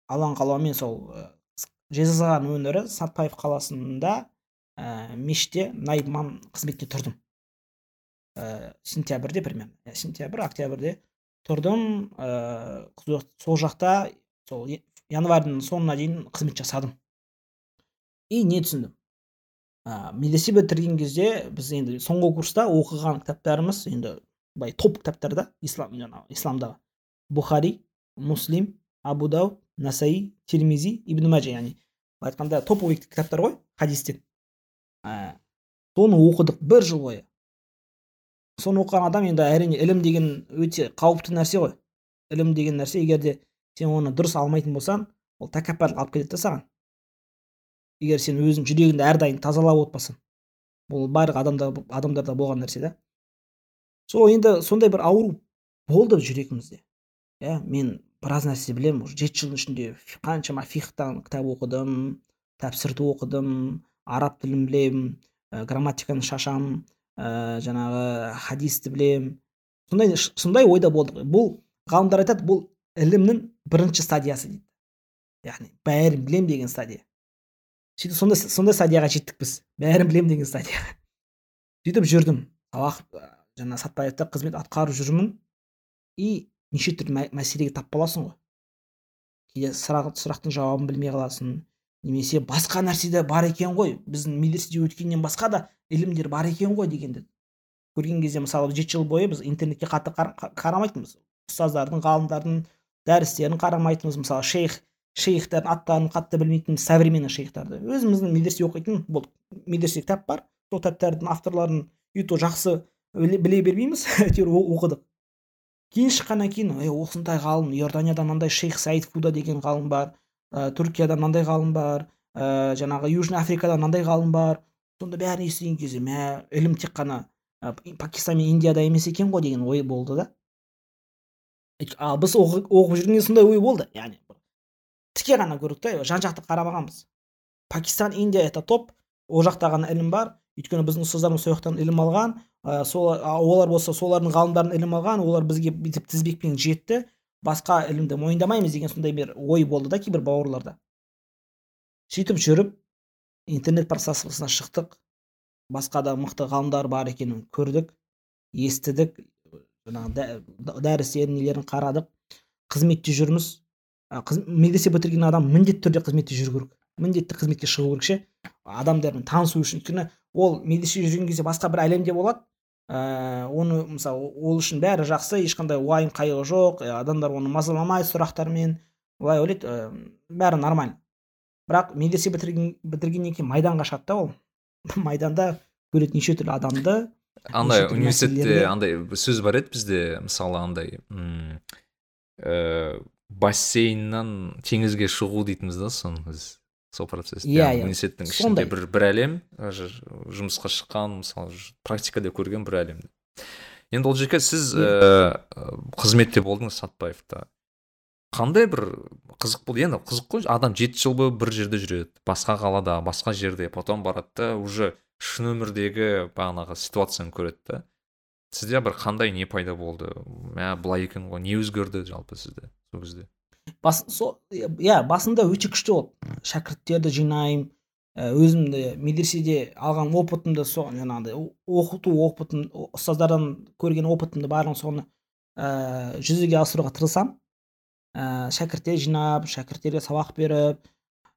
алланың қалауымен сол жезқазған өңірі сатпаев қаласында ә, мешітте наиб имам қызметте тұрдым. Ә, сентябрьде примерно. Иә сентябрь октябрьде тұрдым. Ә, сол жақта сол январьдың соңына дейін қызмет жасадым. И не түсіндім. Ә, медресе бітірген кезде біз енді соңғы курста оқыған кітаптарымыз енді былай топ кітаптар да ислам жаңағы исламдағы. Бухари муслим абу дауд насаи термизи ибн мәжа яғни. Былай айтқанда топовый кітаптар ғой хадистен ә, соны оқыдық бір жыл бойы. Соны оқыған адам енді әрине ілім деген өте қауіпті нәрсе ғой. Ілім деген нәрсе егер де сен оны дұрыс алмайтын болсаң ол тәкаппарлық алып келеді да саған. Егер сен өзің жүрегіңді әрдайым тазалап отпасаң бұл барлық адамдар адамдарда болған нәрсе да сол енді сондай бір ауру болды жүрегімізде. Иә мен біраз нәрсе білемін. Уже жеті жылдың ішінде қаншама фихтан кітап оқыдым тәпсірді оқыдым араб тілін білемін ә, грамматиканы шашамын ә, жаңағы хадисті білемін. Сондай сондай ойда болдық бұл ғалымдар айтады бұл ілімнің бірінші стадиясы дейді. Яғни бәрін білем деген стадия. Сөйтіп сондай сондай стадияға жеттік біз. Бәрін білем деген стадияға сөйтіп жүрдім. Сабақ жаңа сатпаевта қызмет атқарып жүрмін. И неше түрлі мәселеге тап боласың ғой. Кейде сұрақтың жауабын білмей қаласың немесе басқа нәрсе де бар екен ғой біздің медреседе өткеннен басқа да ілімдер бар екен ғой дегенді. Көрген кезде мысалы жеті жыл бойы біз интернетке қатты қарамайтынбыз. Ұстаздардың ғалымдардың дәрістерін қарамайтынбыз. Мысалы шейх шейхтардың аттарын қатты білмейтінбіз современный шейхтарды. Өзіміздің медреседе оқитын бұл медреседе кітап бар. Сол кітаптардың авторларын өйтіп жақсы біле бермейміз. Әйтеуір оқыдық. Кейін шыққаннан кейін ей осындай ғалым иорданияда мынандай шейх саид фуда деген ғалым бар ә, түркияда мынандай ғалым бар ә, жаңағы южный африкада мынандай ғалым бар сонда бәрін естіген кезде мә ілім тек қана ә, пакистан мен индияда емес екен ғой деген ой болды да. Ал біз оқып жүргенде сондай ой болды яғни тіке ғана көрдік та жан жақты қарамағанбыз. Пакистан индия это топ ол жақта ғана ілім бар өйткені біздің ұстаздарымыз сол жақтан ілім алған ә, сол олар болса солардың ғалымдарын ілім алған олар бізге бүйтіп тізбекпен жетті. Басқа ілімді мойындамаймыз деген сондай бір ой болды да кейбір бауырларда. Сөйтіп жүріп интернет пространствосына шықтық. Басқа да мықты ғалымдар бар екенін көрдік естідік. Жаңағы дәрістерін нелерін қарадық. Қызметте жүрміз. Медресе бітірген адам міндетті түрде қызметте жүру керек. Міндетті қызметке шығу керек ше. Адамдармен танысу үшін өйткені ол медреседе жүрген кезде басқа бір әлемде болады. Ә, оны мысалы ол үшін бәрі жақсы ешқандай уайым қайғы жоқ ә, адамдар оны мазаламайды сұрақтармен былай ойлайды ә, бәрі нормально. Бірақ медресе бітірген бітіргеннен кейін майданға шығады да ол. Майданда көреді неше түрлі адамды андай университетте андай сөз бар еді бізде мысалы андай ә, бассейннан теңізге шығу дейтінбіз да соны біз. Сол процесс. Иә иә. университеттің ішінде бір бір әлем жұмысқа шыққан мысалы практикада көрген бір әлем. Енді ол жерге сіз ә, қызметте болдыңыз сатпаевта. Қандай бір қызық болды? Енді қызық қой адам жеті жыл бойы бір жерде жүреді. Басқа қалада басқа жерде потом барады да уже шын өмірдегі бағанағы ситуацияны көреді да. Сізде бір қандай не пайда болды? Мә былай екен ғой не өзгерді жалпы сізде сол кезде? Бас сол иә басында өте күшті болды. Шәкірттерді жинаймын өзімді медреседе алған опытымды сол жаңағыдай оқыту опытым ұстаздардан көрген опытымды барлығын соны ә, жүзеге асыруға тырысамын. Ә, шәкірттер жинап шәкірттерге сабақ беріп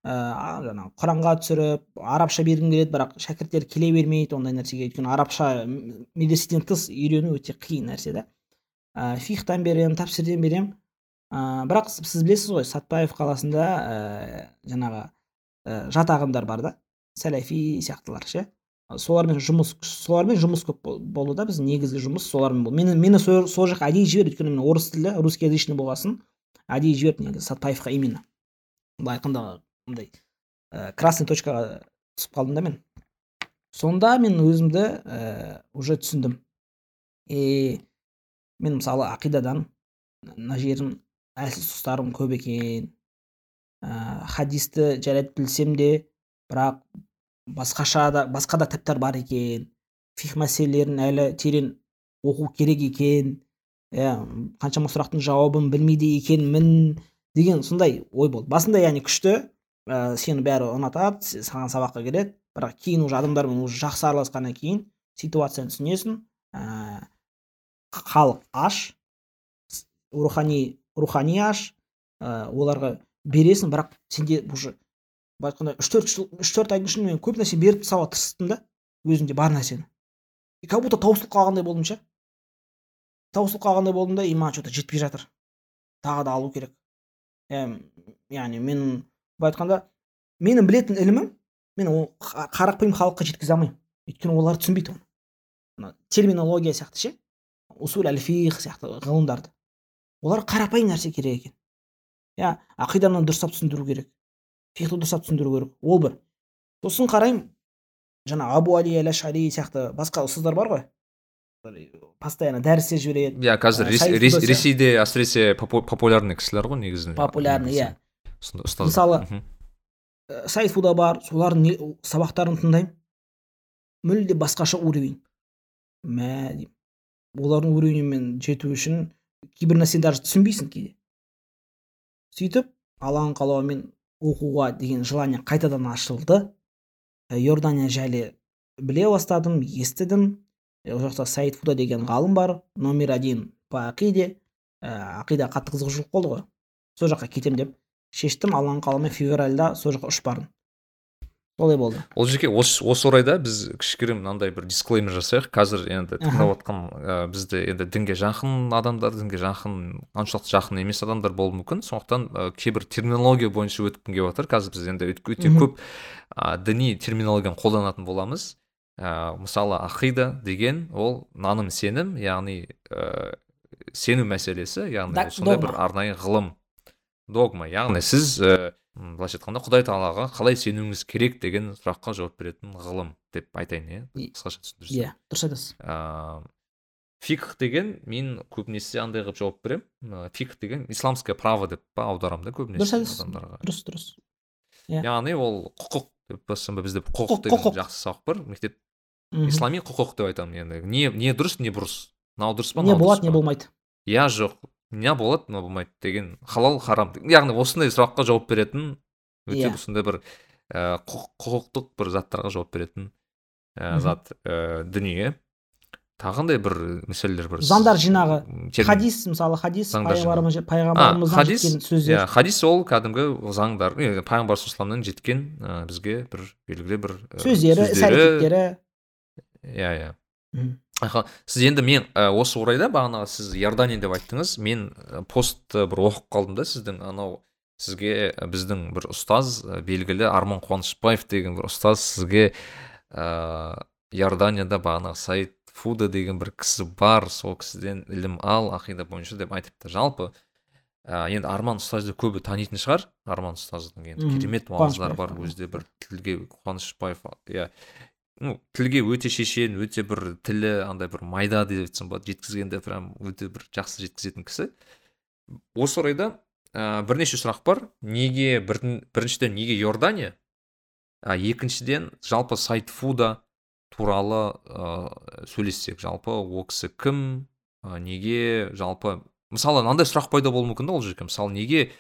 ә, жаңағы құранға түсіріп арабша бергім келеді бірақ шәкірттер келе бермейді ондай нәрсеге. Өйткені арабша медреседен тыс үйрену өте қиын нәрсе да ә, фихтан беремін тәпсірден беремін. Ә, бірақ сіз білесіз ғой сатпаев қаласында ә, жаңағы ә, жат ағымдар бар да сәләфи сияқтылар ше. Солармен жұмыс солармен жұмыс көп болды да біздің негізгі жұмыс солармен болды. Мені мені сол, сол жаққа әдейі жіберді өйткені мен орыс тілі русскоязычный болғасын әдейі жіберді негізі сатпаевқа именно. Былай айтқанда мындай ә, красный точкаға түсіп қалдым да мен. Сонда мен өзімді ә, уже түсіндім. И мен мысалы ақидадан мына жерім әлсіз тұстарым көп екен. Ә, хадисті жарайды білсем де бірақ басқаша да басқа да кітаптар бар екен. Фих мәселелерін әлі терең оқу керек екен. Иә қаншама сұрақтың жауабын білмейді екенмін деген сондай ой болды. Басында яғни күшті. Ә, сені бәрі ұнатады саған сабаққа келеді. Бірақ кейін уже адамдармен уже жақсы араласқаннан кейін ситуацияны түсінесің. Ә, халық аш. Рухани рухани аш ә, оларға бересің бірақ сенде уже былай айтқанда үш төрт жыл үш төрт айдың ішінде мен көп нәрсе беріп тастауға тырыстым да өзімде бар нәрсені. И как будто таусылып қалғандай болдым ше. Таусылып қалғандай болдым да и маған че то жетпей жатыр. Тағы да алу керек. Яғни мен былай айтқанда менің білетін ілімім мен ол қарапайым халыққа жеткізе алмаймын. Өйткені олар түсінбейді оны. Терминология сияқты ше усул әл фих сияқты ғылымдарды. Олар қарапайым нәрсе керек екен. Иә ақиданы дұрыстап түсіндіру керек фихты дұрыстап түсіндіру керек ол бір. Сосын қараймын жаңа абу али әл ашари сияқты басқа ұстаздар бар ғой. Постоянно дәріс істеп жібереді. Иә қазір ресейде әсіресе популярный кісілер ғой негізінде. Популярный иә. Мысалы сайт фуда бар солардың сабақтарын тыңдаймын. Мүлде басқаша уровень. Мә деймін. Олардың уровеньмен жету үшін кейбір нәрсені даже түсінбейсің кейде. Сөйтіп алланың қалауымен оқуға деген желание қайтадан ашылды. Иордания жайлы біле бастадым естідім. Ол жақта саид фуда деген ғалым бар номер один по ақиде. Ә, ақида қатты қызығушылық болды ғой. Сол жаққа кетемін деп шештім алланың қалауымен февральда сол жаққа ұшып бардым. Солай болды. Ол жерге осы, осы орайда біз кішігірім мынандай бір дисклеймер жасайық. Қазір енді тыңдап отқан ә, бізді енді дінге жақын адамдар дінге жақын оншалықты жақын емес адамдар болуы мүмкін. Сондықтан ә, кейбір терминология бойынша өткім келіп жатыр қазір біз енді өте көп ә, діни терминологияны қолданатын боламыз. Ә, мысалы ақида деген ол наным сенім яғни ә, сену мәселесі яғни сондай бір арнайы ғылым. Догма. Яғни сіз ә, былайша айтқанда құдай тағалаға қалай сенуіңіз керек деген сұраққа жауап беретін ғылым деп айтайын иә қысқаша түсіндірсем. иә дұрыс айтасыз. Фикх деген мен көбінесе андай қылып жауап беремін. Фикх деген исламское право деп па аударамын да көбінесе дұрыс айтасыз. адамдарға. Дұрыс дұрыс. Иә. Яғни ол құқық деп бізде құқық деген жақсы сабақ бар. Мектеп ислами құқық деп айтамын енді не не дұрыс не бұрыс. Мынау дұрыс па не болады не болмайды. Иә жоқ. Не болады мынау болмайды деген халал харам. Яғни осындай сұраққа жауап беретін өте yeah. Иә. сондай бір ә, құқықтық бір заттарға жауап беретін ә, зат ә, дүние. Тағындай бір мәселелер бар. Заңдар жинағы. хадис мысалы хадис пайғамбарымыздан жеткен сөздер. Иә хадис ол кәдімгі заңдар. Пайғамбар саллаллаху жеткен ә, бізге бір белгілі бір сөздері іс әрекеттері иә иә. Сіз енді мен ә, осы орайда бағанағы сіз иордания деп айттыңыз мен постты бір оқып қалдым да сіздің анау сізге біздің бір ұстаз белгілі арман қуанышбаев деген бір ұстаз сізге ә, иорданияда бағанағы саид фуда деген бір кісі бар сол кісіден ілім ал ақида бойынша деп айтыпты. Жалпы ә, енді арман ұстазды көбі танитын шығар. Арман ұстаздың енді керемет уағыздары бар өзі де бір тілге қуанышбаев иә. Ну тілге өте шешен өте бір тілі андай бір майда деп айтсам болады. Жеткізгенде прям өте бір жақсы жеткізетін кісі. Осы орайда ә, бірнеше сұрақ бар. Неге бір, біріншіден неге иордания ә, екіншіден жалпы сайтфуда туралы ә, сөйлессек. Жалпы ол кісі кім? Ә, неге? Жалпы мысалы мынандай сұрақ пайда болуы мүмкін да ол жерге. Мысалы неге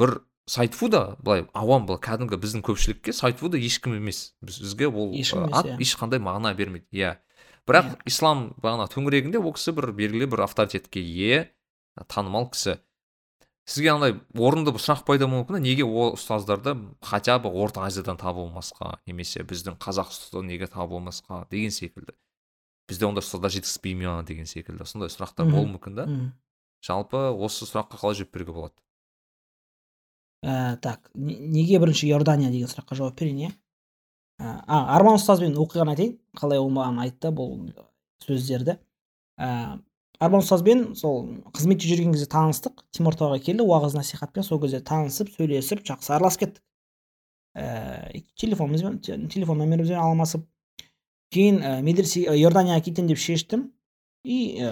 бір сайтфуда былай ауам былай кәдімгі біздің көпшілікке сайтфуда ешкім емес. Бізге ол ат иә. ешқандай мағына бермейді. Иә. Бірақ yeah. ислам бағана төңірегінде ол кісі бір белгілі бір авторитетке ие танымал кісі. Сізге андай орынды бір сұрақ пайда болуы мүмкін неге ол ұстаздарды хотя бы орта азиядан табылмасқа немесе біздің қазақ ұстазы неге табылмасқа деген секілді. Бізде ондай ұстаздар жетіспей ма деген секілді сондай сұрақтар болуы мүмкін да жалпы осы сұраққа қалай жауап беруге болады? Ә, так неге бірінші иордания деген сұраққа жауап берейін иә а арман ұстазбен оқиғаны айтайын қалай ол маған айтты бұл сөздерді. Ә, арман ұстазбен сол қызметте жүрген кезде таныстық теміртауға келді уағыз насихатпен сол кезде танысып сөйлесіп жақсы араласып кеттік. Ә, телефонымызбен телефон номерімізбен алмасып кейін ә, медресе иорданияға кетемін деп шештім. И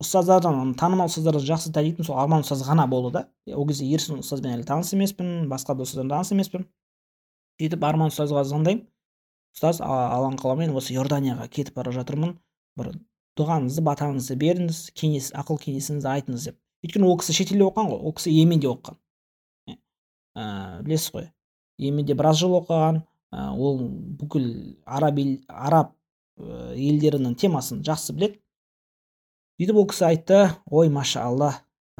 ұстаздардан танымал ұстаздардан жақсы танитын сол арман ұстаз ғана болды да. Ол кезде ерсін ұстазбен әлі таныс емеспін басқа да ұстаздармен таныс емеспін. Сөйтіп арман ұстазға звондаймын. Ұстаз алланың қалауымен осы иорданияға кетіп бара жатырмын. Бір дұғаңызды батаңызды беріңіз кеңес ақыл кеңесіңізді айтыңыз деп. Өйткені ол кісі шетелде оқыған ғой ол кісі йеменде оқыған. Ә, білесіз ғой йеменде біраз жыл оқыған ол бүкіл араб ел араб ә, елдерінің темасын жақсы біледі. Сөйтіп ол кісі айтты ой маша алла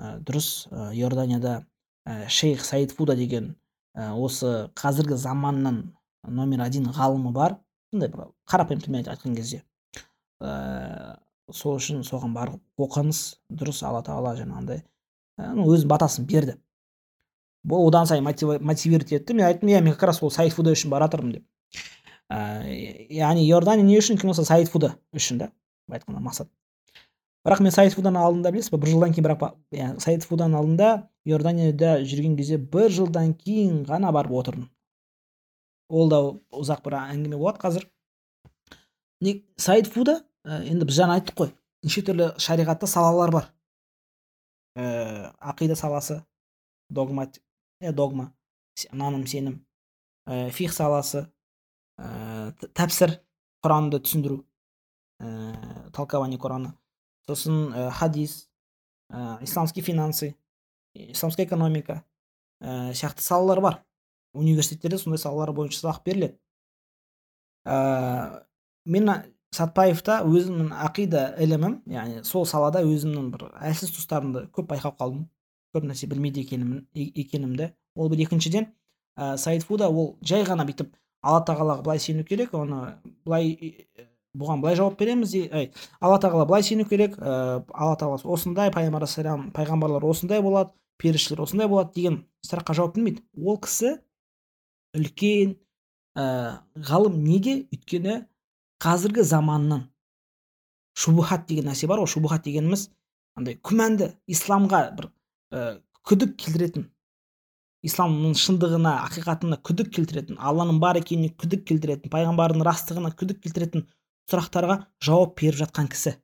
ә, дұрыс ә, иорданияда ә, шейх саид фуда деген ә, осы қазіргі заманның номер один ғалымы бар сондай бір қарапайым тілмен айтқан кезде ә, сол үшін соған барып оқыңыз дұрыс алла тағала жаңағындай ә, өзінің батасын берді бұл одан сайын мотивировать етті. Мен айттым иә мен как раз ол саид фуда үшін бара жатырмын деп. Яғни иордания не үшін кім болса саид фуда үшін да былай айтқанда мақсат. Бірақ мен саид фуданың алдында білесіз ба бір жылдан кейін бірақ иә, саид фуданың алдында иорданияда жүрген кезде бір жылдан кейін ғана барып отырдым ол да ұзақ бір әңгіме болады қазір. Не фуда ә, енді біз жаңа айттық қой неше түрлі шариғатта салалар бар. Ә, ақида саласы догма ә, догма наным сенім. Ә, фих саласы ә, тәпсір құранды түсіндіру ә, толкование құраны сосын ә, хадис ә, исламские финансы исламская экономика ә, сияқты салалар бар. Университеттерде сондай салалар бойынша сабақ беріледі. Ә, мен сатпаевта өзімнің ақида ілімім яғни сол салада өзімнің бір әлсіз тұстарымды көп байқап қалдым. Көп нәрсе білмейді екенім, екенімді. Ол бір екіншіден ә, саид ол жай ғана бүйтіп алла тағалаға былай сену керек оны былай бұған былай жауап береміз ей алла тағала былай сену керек. Ә, алла тағала осындай пайғамбар пайғамбарлар осындай болады періштелер осындай болады деген сұраққа жауап бермейді. Ол кісі үлкен ә, ғалым неге? Өйткені қазіргі заманның шубухат деген нәрсе бар ғой. Шубухат дегеніміз андай күмәнді исламға бір ә, күдік келтіретін исламның шындығына ақиқатына күдік келтіретін алланың бар екеніне күдік келтіретін пайғамбардың растығына күдік келтіретін сұрақтарға жауап беріп жатқан кісі.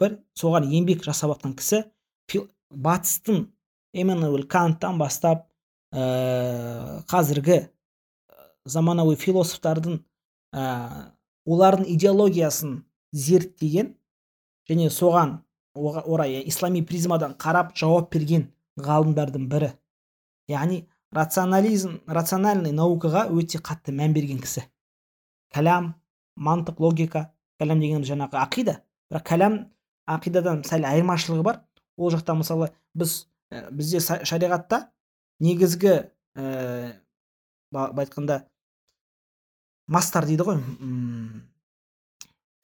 Бір соған еңбек жасап жатқан кісі. Батыстың эммануэль канттан бастап ә, қазіргі э, заманауи философтардың ә, олардың идеологиясын зерттеген және соған орай ислами призмадан қарап жауап берген ғалымдардың бірі. Яғни рационализм рациональный наукаға өте қатты мән берген кісі. Кәләм мантық логика кәләм деген жаңағы ақида. бірақ кәләм ақидадан сәл айырмашылығы бар. Ол жақта мысалы біз ә, бізде шариғатта негізгі ә, былай айтқанда мастар дейді ғой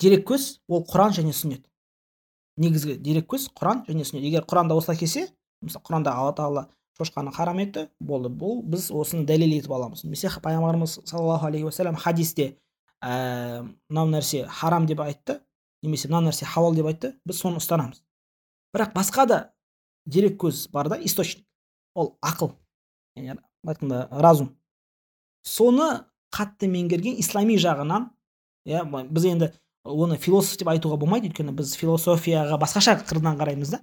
дереккөз ол құран және сүннет. Негізгі дереккөз құран және сүннет. Егер құранда осылай келсе мысалы құранда алла тағала шошқаны харам етті болды. Бұл біз осыны дәлел етіп аламыз. Немесе пайғамбарымыз саллаллаху алейхи уассалам хадисте ә, мынау нәрсе харам деп айтты немесе мына нәрсе халал деп айтты біз соны ұстанамыз. Бірақ басқа да дереккөз бар да источник. Ол ақыл. Яғни айтқанда разум. Соны қатты меңгерген ислами жағынан иә біз енді оны философ деп айтуға болмайды өйткені біз философияға басқаша қырынан қараймыз да.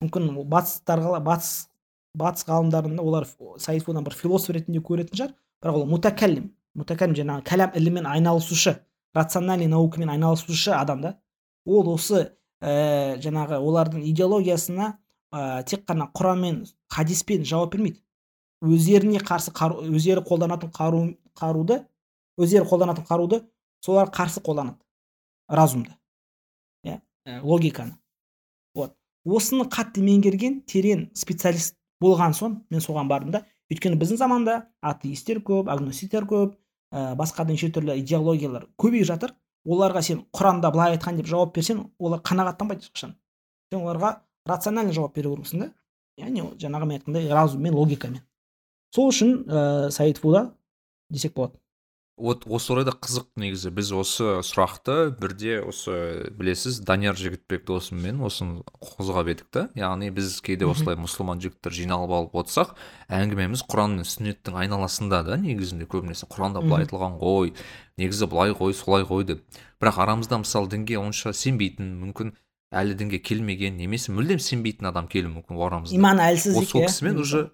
Мүмкін батыстарға батыс батыс ғалымдарында олар саид бір философ ретінде көретін шығар бірақ ол мутакаллим. Мутакаллим жаңағы кәләм ілімімен айналысушы рациональный наукамен айналысушы адам да ол осы ә, жаңағы олардың идеологиясына ә, тек қана құран мен хадиспен жауап бермейді өздеріне қарсы қару өздері қолданатын қару қаруды өздері қолданатын қаруды солар қарсы қолданады разумды иә логиканы вот осыны қатты меңгерген терең специалист болған соң мен соған бардым да өйткені біздің заманда атеисттер көп агностиктер көп ә, басқа да неше түрлі идеологиялар көбейіп жатыр. Оларға сен құранда былай айтқан деп жауап берсең олар қанағаттанбайды ешқашан. Сен оларға рационально жауап беру керексің да. Яғни жаңағы мен айтқандай разуммен логикамен. Сол үшін ә, саид фуда десек болады. Вот осы орайда қызық негізі. Біз осы сұрақты бірде осы білесіз данияр жігітбек досыммен осыны қозғап едік та. Яғни біз кейде осылай мұсылман жігіттер жиналып алып отырсақ әңгімеміз құран мен сүннеттің айналасында да негізінде көбінесе құранда былай айтылған ғой. Негізі былай ғой солай ғой деп. Бірақ арамызда мысалы дінге онша сенбейтін мүмкін әлі дінге келмеген немесе мүлдем сенбейтін адам келуі мүмкін арамызда. Иманы әлсіз сол кісімен уже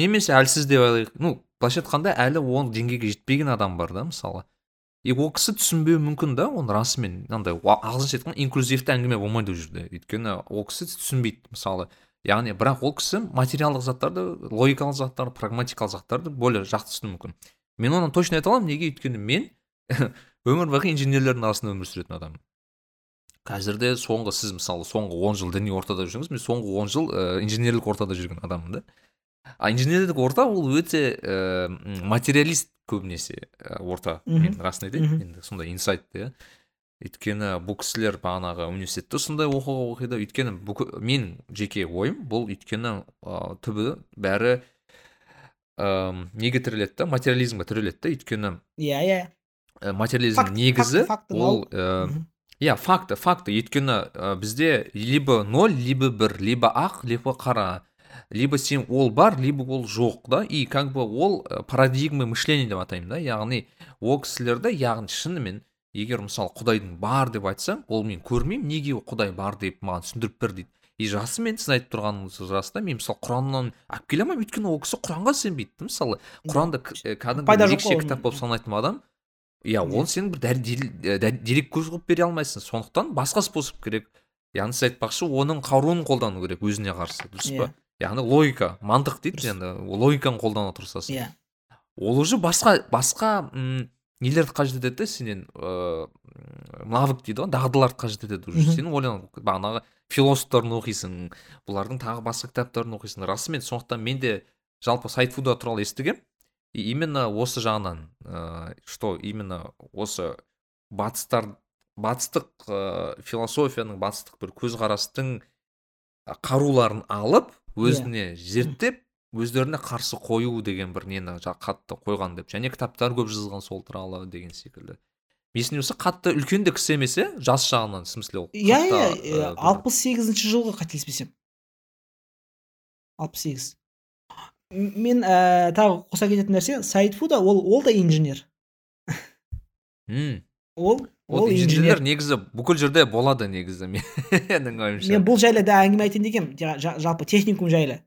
немесе әлсіз деп алайық ну былайша айтқанда әлі ол деңгейге жетпеген адам бар да мысалы. И ол кісі түсінбеуі мүмкін да оны расымен. Мынандай ағылшынша айтқанда инклюзивті әңгіме болмайды ол жерде. Өйткені ол кісі түсінбейді мысалы. Яғни бірақ ол кісі материалдық заттарды логикалық заттарды прагматикалық заттарды более жақсы түсінуі мүмкін. Мен оны точно айта аламын. Неге? Өйткені мен өмір бақи инженерлердің арасында өмір сүретін адам. Қазірде соңғы сіз мысалы соңғы он жыл діни ортада жүрсеңіз мен соңғы он жыл ә, инженерлік ортада жүрген адаммын да. А инженерлік орта ол өте ә, материалист көбінесе ә, орта. Мен расын айтайын енді сондай инсайт иә өйткені бұл кісілер бағанағы университетте сондай оқуға оқиды. Өйткені мен жеке ойым бұл өйткені ә, түбі бәрі ә, неге тіреледі да материализмге тіреледі да өйткені иә иә. ә, материализмнің Факт- негізі факт- фактыны ол ә, иә факты факты. Өйткені ә, бізде либо ноль либо бір либо ақ либо қара. Либо сен ол бар либо ол жоқ да. И как бы ол ә, парадигма мышления деп атаймын да. Яғни ол кісілерді яғни шынымен егер мысалы құдайдың бар деп айтсам ол мен көрмеймін неге құдай бар деп маған түсіндіріп бер дейді. И расымен сіз айтып тұрғаныңыз рас та мен мысалы құраннан алып келе алмаймын өйткені ол кісі құранға сенбейді да мысалы. Құранда к- ә, кәдімгі қой кітап болып санайтын адам иә оны сен бір дәл- дерек көз қылып бере алмайсың. Сондықтан басқа способ керек. Яғни сіз айтпақшы оның қаруын қолдану керек өзіне қарсы дұрыс па? Иә. Яғни логика мантық дейді енді логиканы қолдана тұрсасың иә. Ол уже басқа басқа м, нелерді қажет етеді да сенен ыыы навык дейді ғой дағдыларды қажет етеді уже. Сен ойлан бағанағы философтарын оқисың бұлардың тағы басқа кітаптарын оқисың. Расымен сондықтан мен де жалпы сайтфуда туралы естігем. И именно осы жағынан ыыы что именно осы батыстар батыстық ыыы философияның батыстық бір көзқарастың қаруларын алып өзіне зерттеп өздеріне қарсы қою деген бір нені қатты қойған деп. Және кітаптар көп жазған сол туралы деген секілді. Есімде болса қатты үлкен де кісі емес иә? Жас жағынан в смысле ол иә иә иә, алпыс сегізінші жылғы қателеспесем. алпыс сегіз. Мен ә, тағы қоса кететін нәрсе сайтфуда ол ол да инженер. М, ол ол инженер негізі бүкіл жерде болады негізі менің ойымша. Мен бұл жайлы да әңгіме айтайын дегенмін. Жа- жа- жалпы техникум жайлы.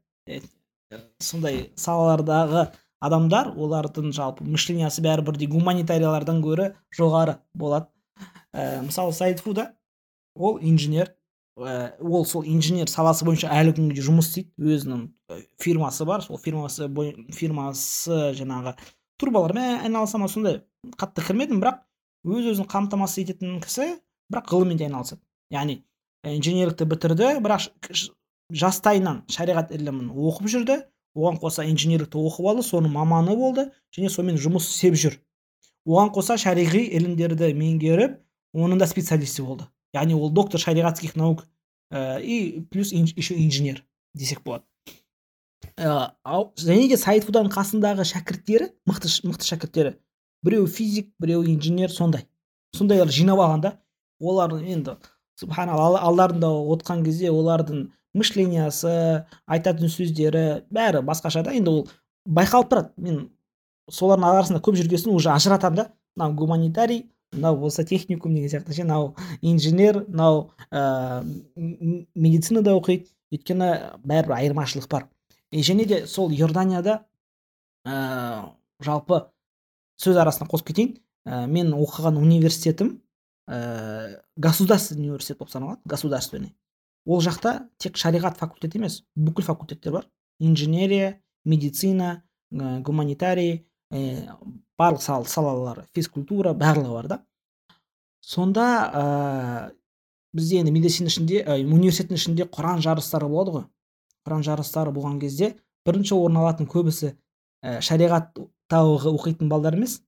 Сондай салалардағы адамдар олардың жалпы мышлениясы бәрі бірдей гуманитариялардан гөрі жоғары болады. Ә, мысалы сайтфуда ол инженер ә, ол сол инженер саласы бойынша әлі күнге жұмыс істейді. Өзінің фирмасы бар. Сол фирмасы бой, фирмасы жаңағы трубалармен айналыса ма сондай қатты кірмедім бірақ өз өзін қамтамасыз ететін кісі бірақ ғылыммен де айналысады. Яғни инженерлікті бітірді бірақ жастайынан шариғат ілімін оқып жүрді. Оған қоса инженерлікті оқып алды соның маманы болды және сонымен жұмыс істеп жүр. Оған қоса шариғи ілімдерді меңгеріп оның да специалисті болды. Яғни ол доктор шариғатских наук ә, и плюс еще инженер десек болады. Ә, және де сайтфуданың қасындағы шәкірттері мықты мықты шәкірттері біреу физик біреу инженер сондай. Сондайлар жинап алған да олар енді субханалла алдарында отқан кезде олардың мышлениясы айтатын сөздері бәрі басқаша да. Енді ол байқалып тұрады. Мен солардың арасында көп жүрген соң уже ажыратамын да. Мынау гуманитарий мынау болса техникум деген сияқты ше мынау инженер мынау ыыы медицинада оқиды. Өйткені бәрібір айырмашылық бар. Және де сол иорданияда ыыы жалпы сөз арасына қосып кетейін. Ә, мен оқыған университетім ә, государственный университет болып саналады государственный. Ол жақта тек шариғат факультеті емес бүкіл факультеттер бар. Инженерия медицина ә, гуманитарий ә, барлық сал, салалар физкультура барлығы бар да. Сонда ә, бізде енді медицина ішінде ә, университеттің ішінде құран жарыстары болады ғой. Құран жарыстары болған кезде бірінші орын алатын көбісі ә, шариғатта оқы- оқитын балдар емес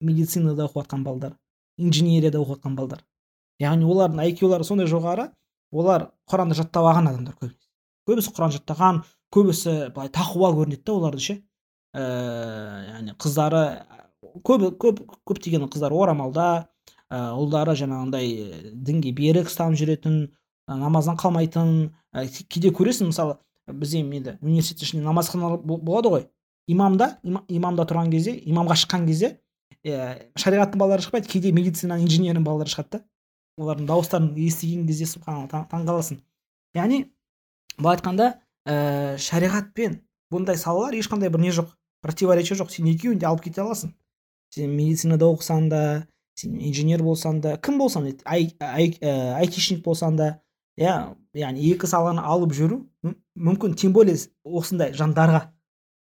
медицинада оқып жатқан балдар инженерияда оқып жатқан балдар. Яғни олардың айкюлары сондай жоғары олар құранды жаттап алған адамдар көбінесе көбісі құран жаттаған көбісі былай тақуа көрінеді да оларды ше. Ііі яғни қыздары көбі көп көптеген қыздар орамалда ә, ұлдары жаңағындай дінге берік ұстанып жүретін ә, намаздан қалмайтын ә, кейде көресің мысалы бізде енді университет ішінде намазханалар бол- болады ғой. Имамда има- имамда тұрған кезде имамға шыққан кезде иә шариғаттың балалары шықпайды кейде медицина инженерінің балалары шығады да. Олардың дауыстарын естіген кезде субханалла таң, таңқаласың яғни былай айтқанда ә, шариғат пен бұндай салалар ешқандай бір не жоқ противоречие жоқ. Сен екеуін де алып кете аласың. Сен медицинада оқысаң да сен инженер болсаң да кім болсаң да ай, ай, ә, айтишник болсаң да иә яғни екі саланы алып жүру мүм- мүмкін. Тем более осындай жандарға.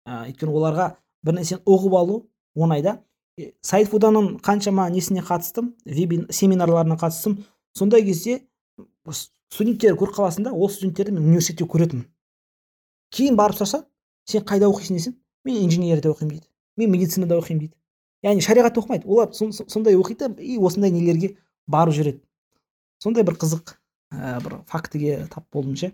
Ә, өйткені оларға бір нәрсені ұғып алу оңай да. Е, саид фуданың қаншама несіне қатыстым вебин семинарларына қатыстым. Сондай кезде студенттер көріп қаласың да ол студенттерді мен университетте көретінмін. Кейін барып сұраса сен қайда оқисың десем мен инженерияда оқимын дейді мен медицинада оқимын дейді. Яғни шариғатта оқымайды олар сондай оқиды и осындай нелерге барып жүреді. Сондай бір қызық ә, бір фактіге тап болдым ше.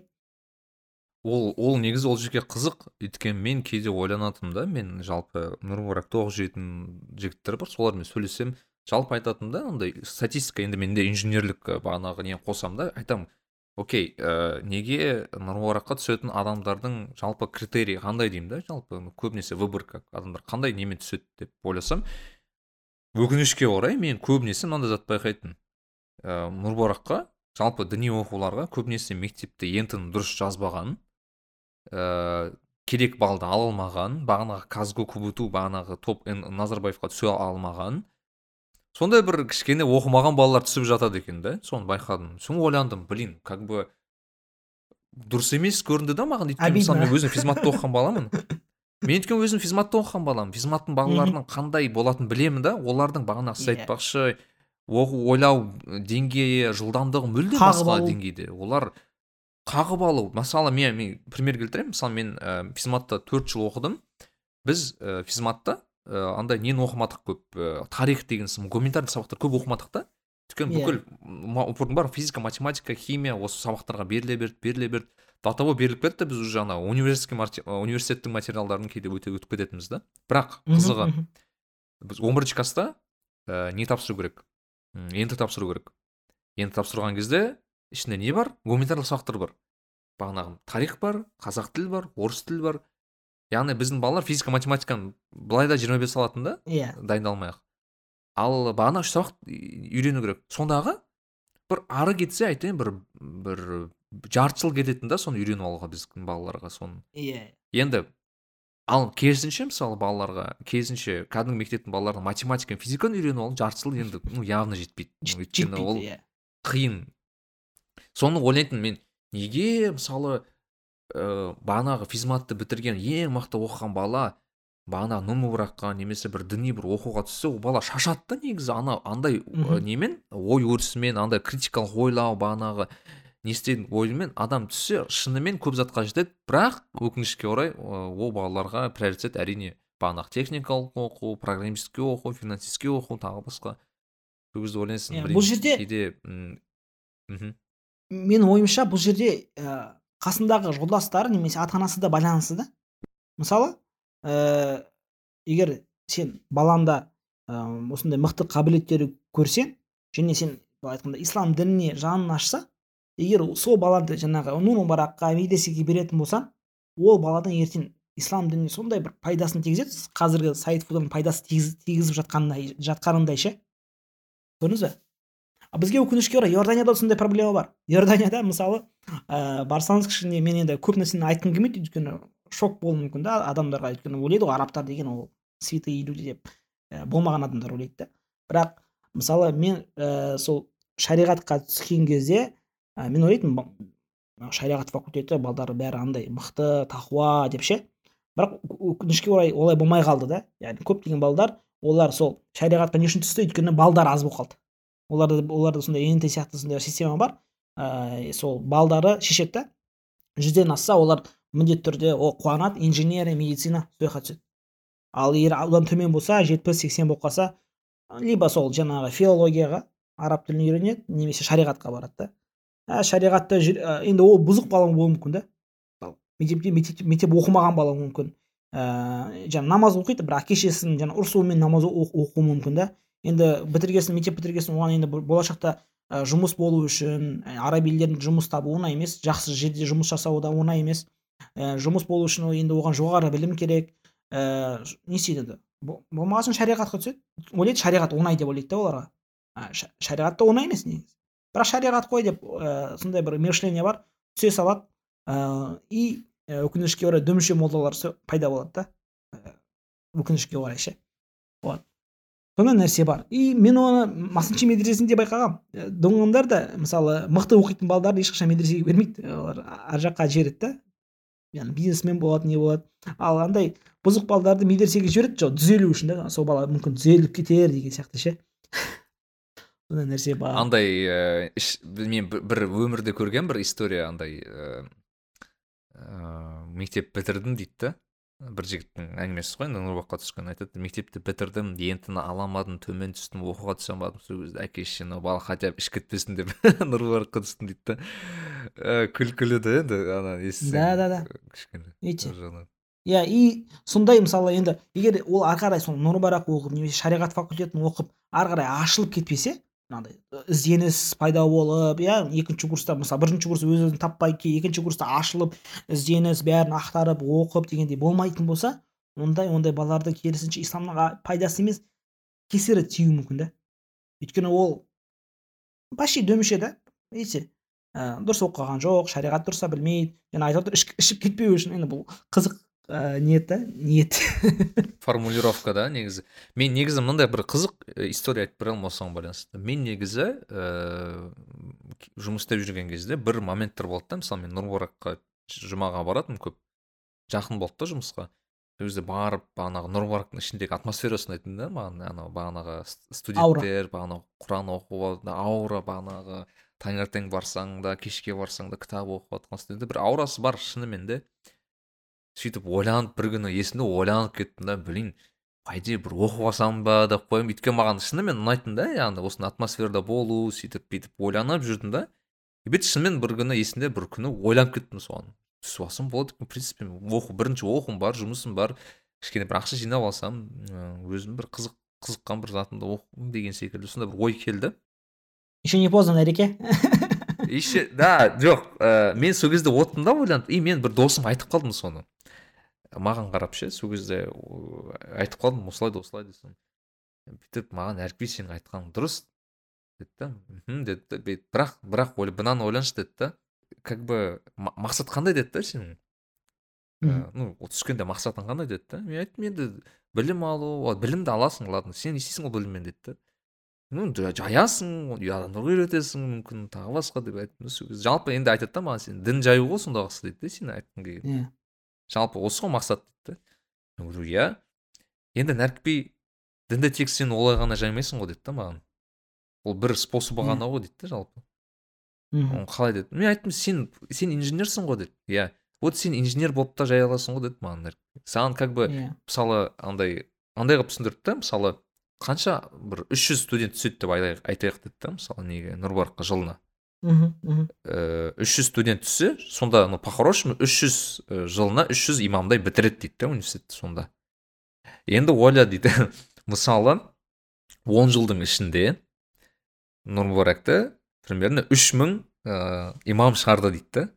Ол ол негізі ол жерге қызық. Өйткені мен кейде ойланатынмын да мен жалпы нұрмұракта оқып жүретін жігіттер бар солармен сөйлессем жалпы айтатын да андай статистика енді менде инженерлік бағанағы не қосамын да айтамын окей ә, неге нұрмұбаракқа түсетін адамдардың жалпы критерийі қандай деймін да? Жалпы көбінесе выборка адамдар қандай немен түседі деп ойласам өкінішке орай мен көбінесе мынандай зат байқайтынмын. Ә, нұрбараққа жалпы діни оқуларға көбінесе мектепте ент дұрыс жазбаған ә, керек балды ала алмаған бағанағы казгу кбту бағанағы топ назарбаевқа түсе алмаған. Сондай бір кішкене оқымаған балалар түсіп жатады екен да. Соны байқадым соны ойландым. Блин как бы дұрыс емес көрінді да маған өйткені мысалы мен өзім физматта оқыған баламын. Мен өйткені өзім физматта оқыған баламын физматтың балаларының қандай болатынын білемін да. Олардың бағанағы сіз иә. айтпақшы оқу ойлау деңгейі жылдамдығы мүлде басқа деңгейде. Олар қағып алу. Мысалы мен, мен пример келтіремін мысалы мен ә, физматта төрт жыл оқыдым. Біз ә, физматта ә, андай нені оқымадық көп? Ә, тарих деген гуманитарный сабақтар көп оқымадық та. Өйткені yeah. Иә. бүкіл бар физика математика химия осы сабақтарға беріле берді беріле берді. До того беріліп кетті біз уже ана университетский университеттің материалдарын кейде өте өтіп кететінбіз да. Бірақ қызығы біз он бірінші класста ә, не тапсыру керек? Енді тапсыру керек? Енді тапсырған кезде ішінде не бар? гуманитарлық сабақтар бар. Бағанағы тарих бар қазақ тілі бар орыс тілі бар. Яғни біздің балалар физика математиканы былай да жиырма бес алатын да иә. дайындалмай ақ ал бағана үш сабақ үйрену керек. Сондағы бір ары кетсе айтайын бір бір жарты жыл кететін да соны үйреніп алуға біздің балаларға соны. Иә. Енді ал керісінше мысалы балаларға керісінше кәдімгі мектептің балаларына математика физиканы үйреніп алу жарты жыл енді ну явно жетпейді. Өйткені ол иә. қиын соны ойлайтынмын мен. Неге мысалы ә, бағанағы физматты бітірген ең мықты оқыған бала бағанағы нумуракқа немесе бір діни бір оқуға түссе ол бала шашады да негізі. Ана андай немен? Ой өрісімен андай критикалық ойлау бағанағы не істейтін ойымен адам түссе шынымен көп затқа жетеді. Бірақ өкінішке орай ол балаларға приоритет әрине бағанағы техникалық оқу программистке оқу финансистке оқу тағы басқа. Сол кезде ойлайсың иә, бұл жерде кейде мхм. Менің ойымша бұл жерде ә, қасындағы жолдастары немесе ата анасы да байланысты да. Мысалы ә, егер сен баланда ә, осындай мықты қабілеттері көрсең және сен былай айтқанда ислам дініне жанын ашса егер сол баланы жаңағы нур бараққа медресеге беретін болсаң ол баладан ертең ислам дініне сондай бір пайдасын тигізеді қазіргі фуданың пайдасы тигізіп жатқандай жатқанындай ше. Көрдіңіз ба бізге өкінішке орай иорданияда сондай проблема бар. Иорданияда мысалы ә, барсаңыз кішкене мен енді көп нәрсені айтқым келмейді. Өйткені шок болуы мүмкін да адамдарға. Өйткені ойлайды ғой арабтар деген ол святые люди деп ә, болмаған адамдар ойлайды да. Бірақ мысалы мен ә, сол шариғатқа түскен кезде ә, мен ойлайтынмын шариғат факультеті балдары бәрі андай мықты тақуа деп ше. Бірақ өкінішке орай олай болмай қалды да. Яғни көптеген балдар олар сол шариғатқа не үшін түсті өйткені балдар аз болып қалды. Оларда оларда сондай нт сияқты сондай система бар. Ә, сол балдары шешеді да. Жүзден асса олар міндетті түрде ол қуанады инженерия медицина сол жаққа түседі. Ал егер одан төмен болса жетпіс сексен болып қалса либо сол жаңағы филологияға араб тілін үйренеді немесе шариғатқа барады да. Ә, шариғатта ә, енді ол бұзық бала болуы мүмкін да. Мектепте мектеп, оқымаған бала мүмкін. Ә, жаңағы намаз оқиды бірақ әке шешесінің жаңағы ұрысуымен намаз оқуы мүмкін да. Енді бітіргесін мектеп бітіргесін оған енді болашақта ә, жұмыс болу үшін араб жұмыс табу оңай емес. Жақсы жерде жұмыс жасау да оңай емес. Ә, жұмыс болу үшін енді оған жоғары білім керек. Ә, не істейді енді? Болмаған соң шариғатқа түседі. Ойлайды шариғат оңай деп ойлайды да оларға. Ә, шариғат та оңай емес негізі. Бірақ шариғат қой деп ә, сондай бір мышление бар. Түсе салады. Ә, и өкінішке орай дүмше молдалар пайда болады да. Өкінішке орай ше сондай нәрсе бар. И мен оны масынчи медресесінде байқағанмын думандар да мысалы мықты оқитын балдарды ешқашан медресеге бермейді. Олар ар жаққа жібереді да. Яғни бизнесмен болады не болады. Ал андай бұзық балдарды медресеге жібереді жоқ түзелу үшін да сол бала мүмкін түзеліп кетер деген сияқты ше. Сондай нәрсе бар. Андай іш, мен бір- өмірде көрген бір история андай ә, ә, мектеп бітірдім дейді да. Бір жігіттің әңгімесі ғой енді нұрбаққа түскен айтады. Мектепті бітірдім ентіні ала алмадым төмен түстім оқуға түсе алмадым сол кезде әке шешем бала хотя бы ішіп кетпесін деп нұрбаққа түстім дейді да. Ә, күлкілі да енді ана естісең Да, да, да. кішкене иә и сондай мысалы енді егер ол ары қарай сол нұрбарақ оқып немесе шариғат факультетін оқып ары қарай ашылып кетпесе мынандай ізденіс пайда болып иә екінші курста мысалы бірінші курс өз өзін таппай ке екінші курста ашылып ізденіс бәрін ақтарып оқып дегендей болмайтын болса ондай ондай балаларды керісінше исламның пайдасы емес кесірі тиюі мүмкін да өйткені ол почти дөмеше да видите ә, дұрыс оқыған жоқ шариғат дұрыс білмейді жаңа айтып отыр ішіп кетпеу үшін енді бұл қызық ә, ниет та ниет формулировка да негізі? Мен негізі мындай бір қызық э, история айтып бере аламын осыған байланысты. Мен негізі ыыы жұмыс істеп жүрген кезде бір моменттер болды да мысалы мен нұрбараққа жұмаға баратынмын көп. Жақын болды да жұмысқа. Сол кезде барып бағанағы нұрбарактың ішіндегі атмосферасын айттым да маған анау бағанағы ст- студенттер бағанағы құран оқып аура бағанағы таңертең барсаң да кешке барсаң да кітап оқып жатқан студенттер. Бір аурасы бар шынымен де. Сөйтіп ойланып бір күні есімде ойланып кеттім да блин по идее бір оқып алсам ба деп қоямын. Өйткені маған шынымен ұнайтын да яғни осындай атмосферада болу сөйтіп бүйтіп ойланып жүрдім да. И бүйтіп шынымен бір күні есімде бір күні ойланып кеттім соған. Түсіп алсам болады екен в принципе оқу бірінші оқуым бар жұмысым бар. Кішкене бір ақша жинап алсам өзім бір қызық қызыққан бір затымды оқуым деген секілді сондай бір ой келді. Еще не поздно нәреке еще да жоқ ә, мен сол кезде отырдым да ойланып и мен бір досым айтып қалдым соны. Маған қарап ше сол кезде айтып қалдым осылай да осылай десем. Бүйтіп маған әркей сенің айтқаның дұрыс деді да мхм деді да бірақ бірақ ойла мынаны ойланшы деді да. Как бы ма- мақсат қандай деді да сенің? Ә, ну түскенде мақсатың қандай деді да? Мен айттым енді білім алу білімді аласың ладно сен не істейсің ол біліммен деді да. Ну жа- жаясың адамдарға үйретесің мүмкін тағы басқа деп айттым да сол кезде. Жалпы енді айтады да маған сен дін жаю ғой сондағысы дейді да сен айтқың келген иә. Жалпы осы ғой мақсат дейді да. Мен говорю иә. Енді нәрікпей дінді тек сен олай ғана жаймайсың ғой деді да маған. Ол бір способы ғана ғой дейді да жалпы. Мхм. қалай деді? Мен айттым сен сен инженерсің ғой деді иә. Вот сен инженер болып та жая аласың ғой деді маған саған как бы иә. мысалы андай андай қылып түсіндірді да мысалы қанша бір 300 студент түседі деп айтайық деді да мысалы неге? Нұрбараққа жылына. Мхм Э, 300 студент түссе сонда ну по хорошему 300 э, жылына 300 имамдай бітіреді дейді да университетті сонда. Енді ойла дейді мысалы 10 жылдың ішінде нұрмұбаракты примерно 3000 ә, имам шығарды дейді да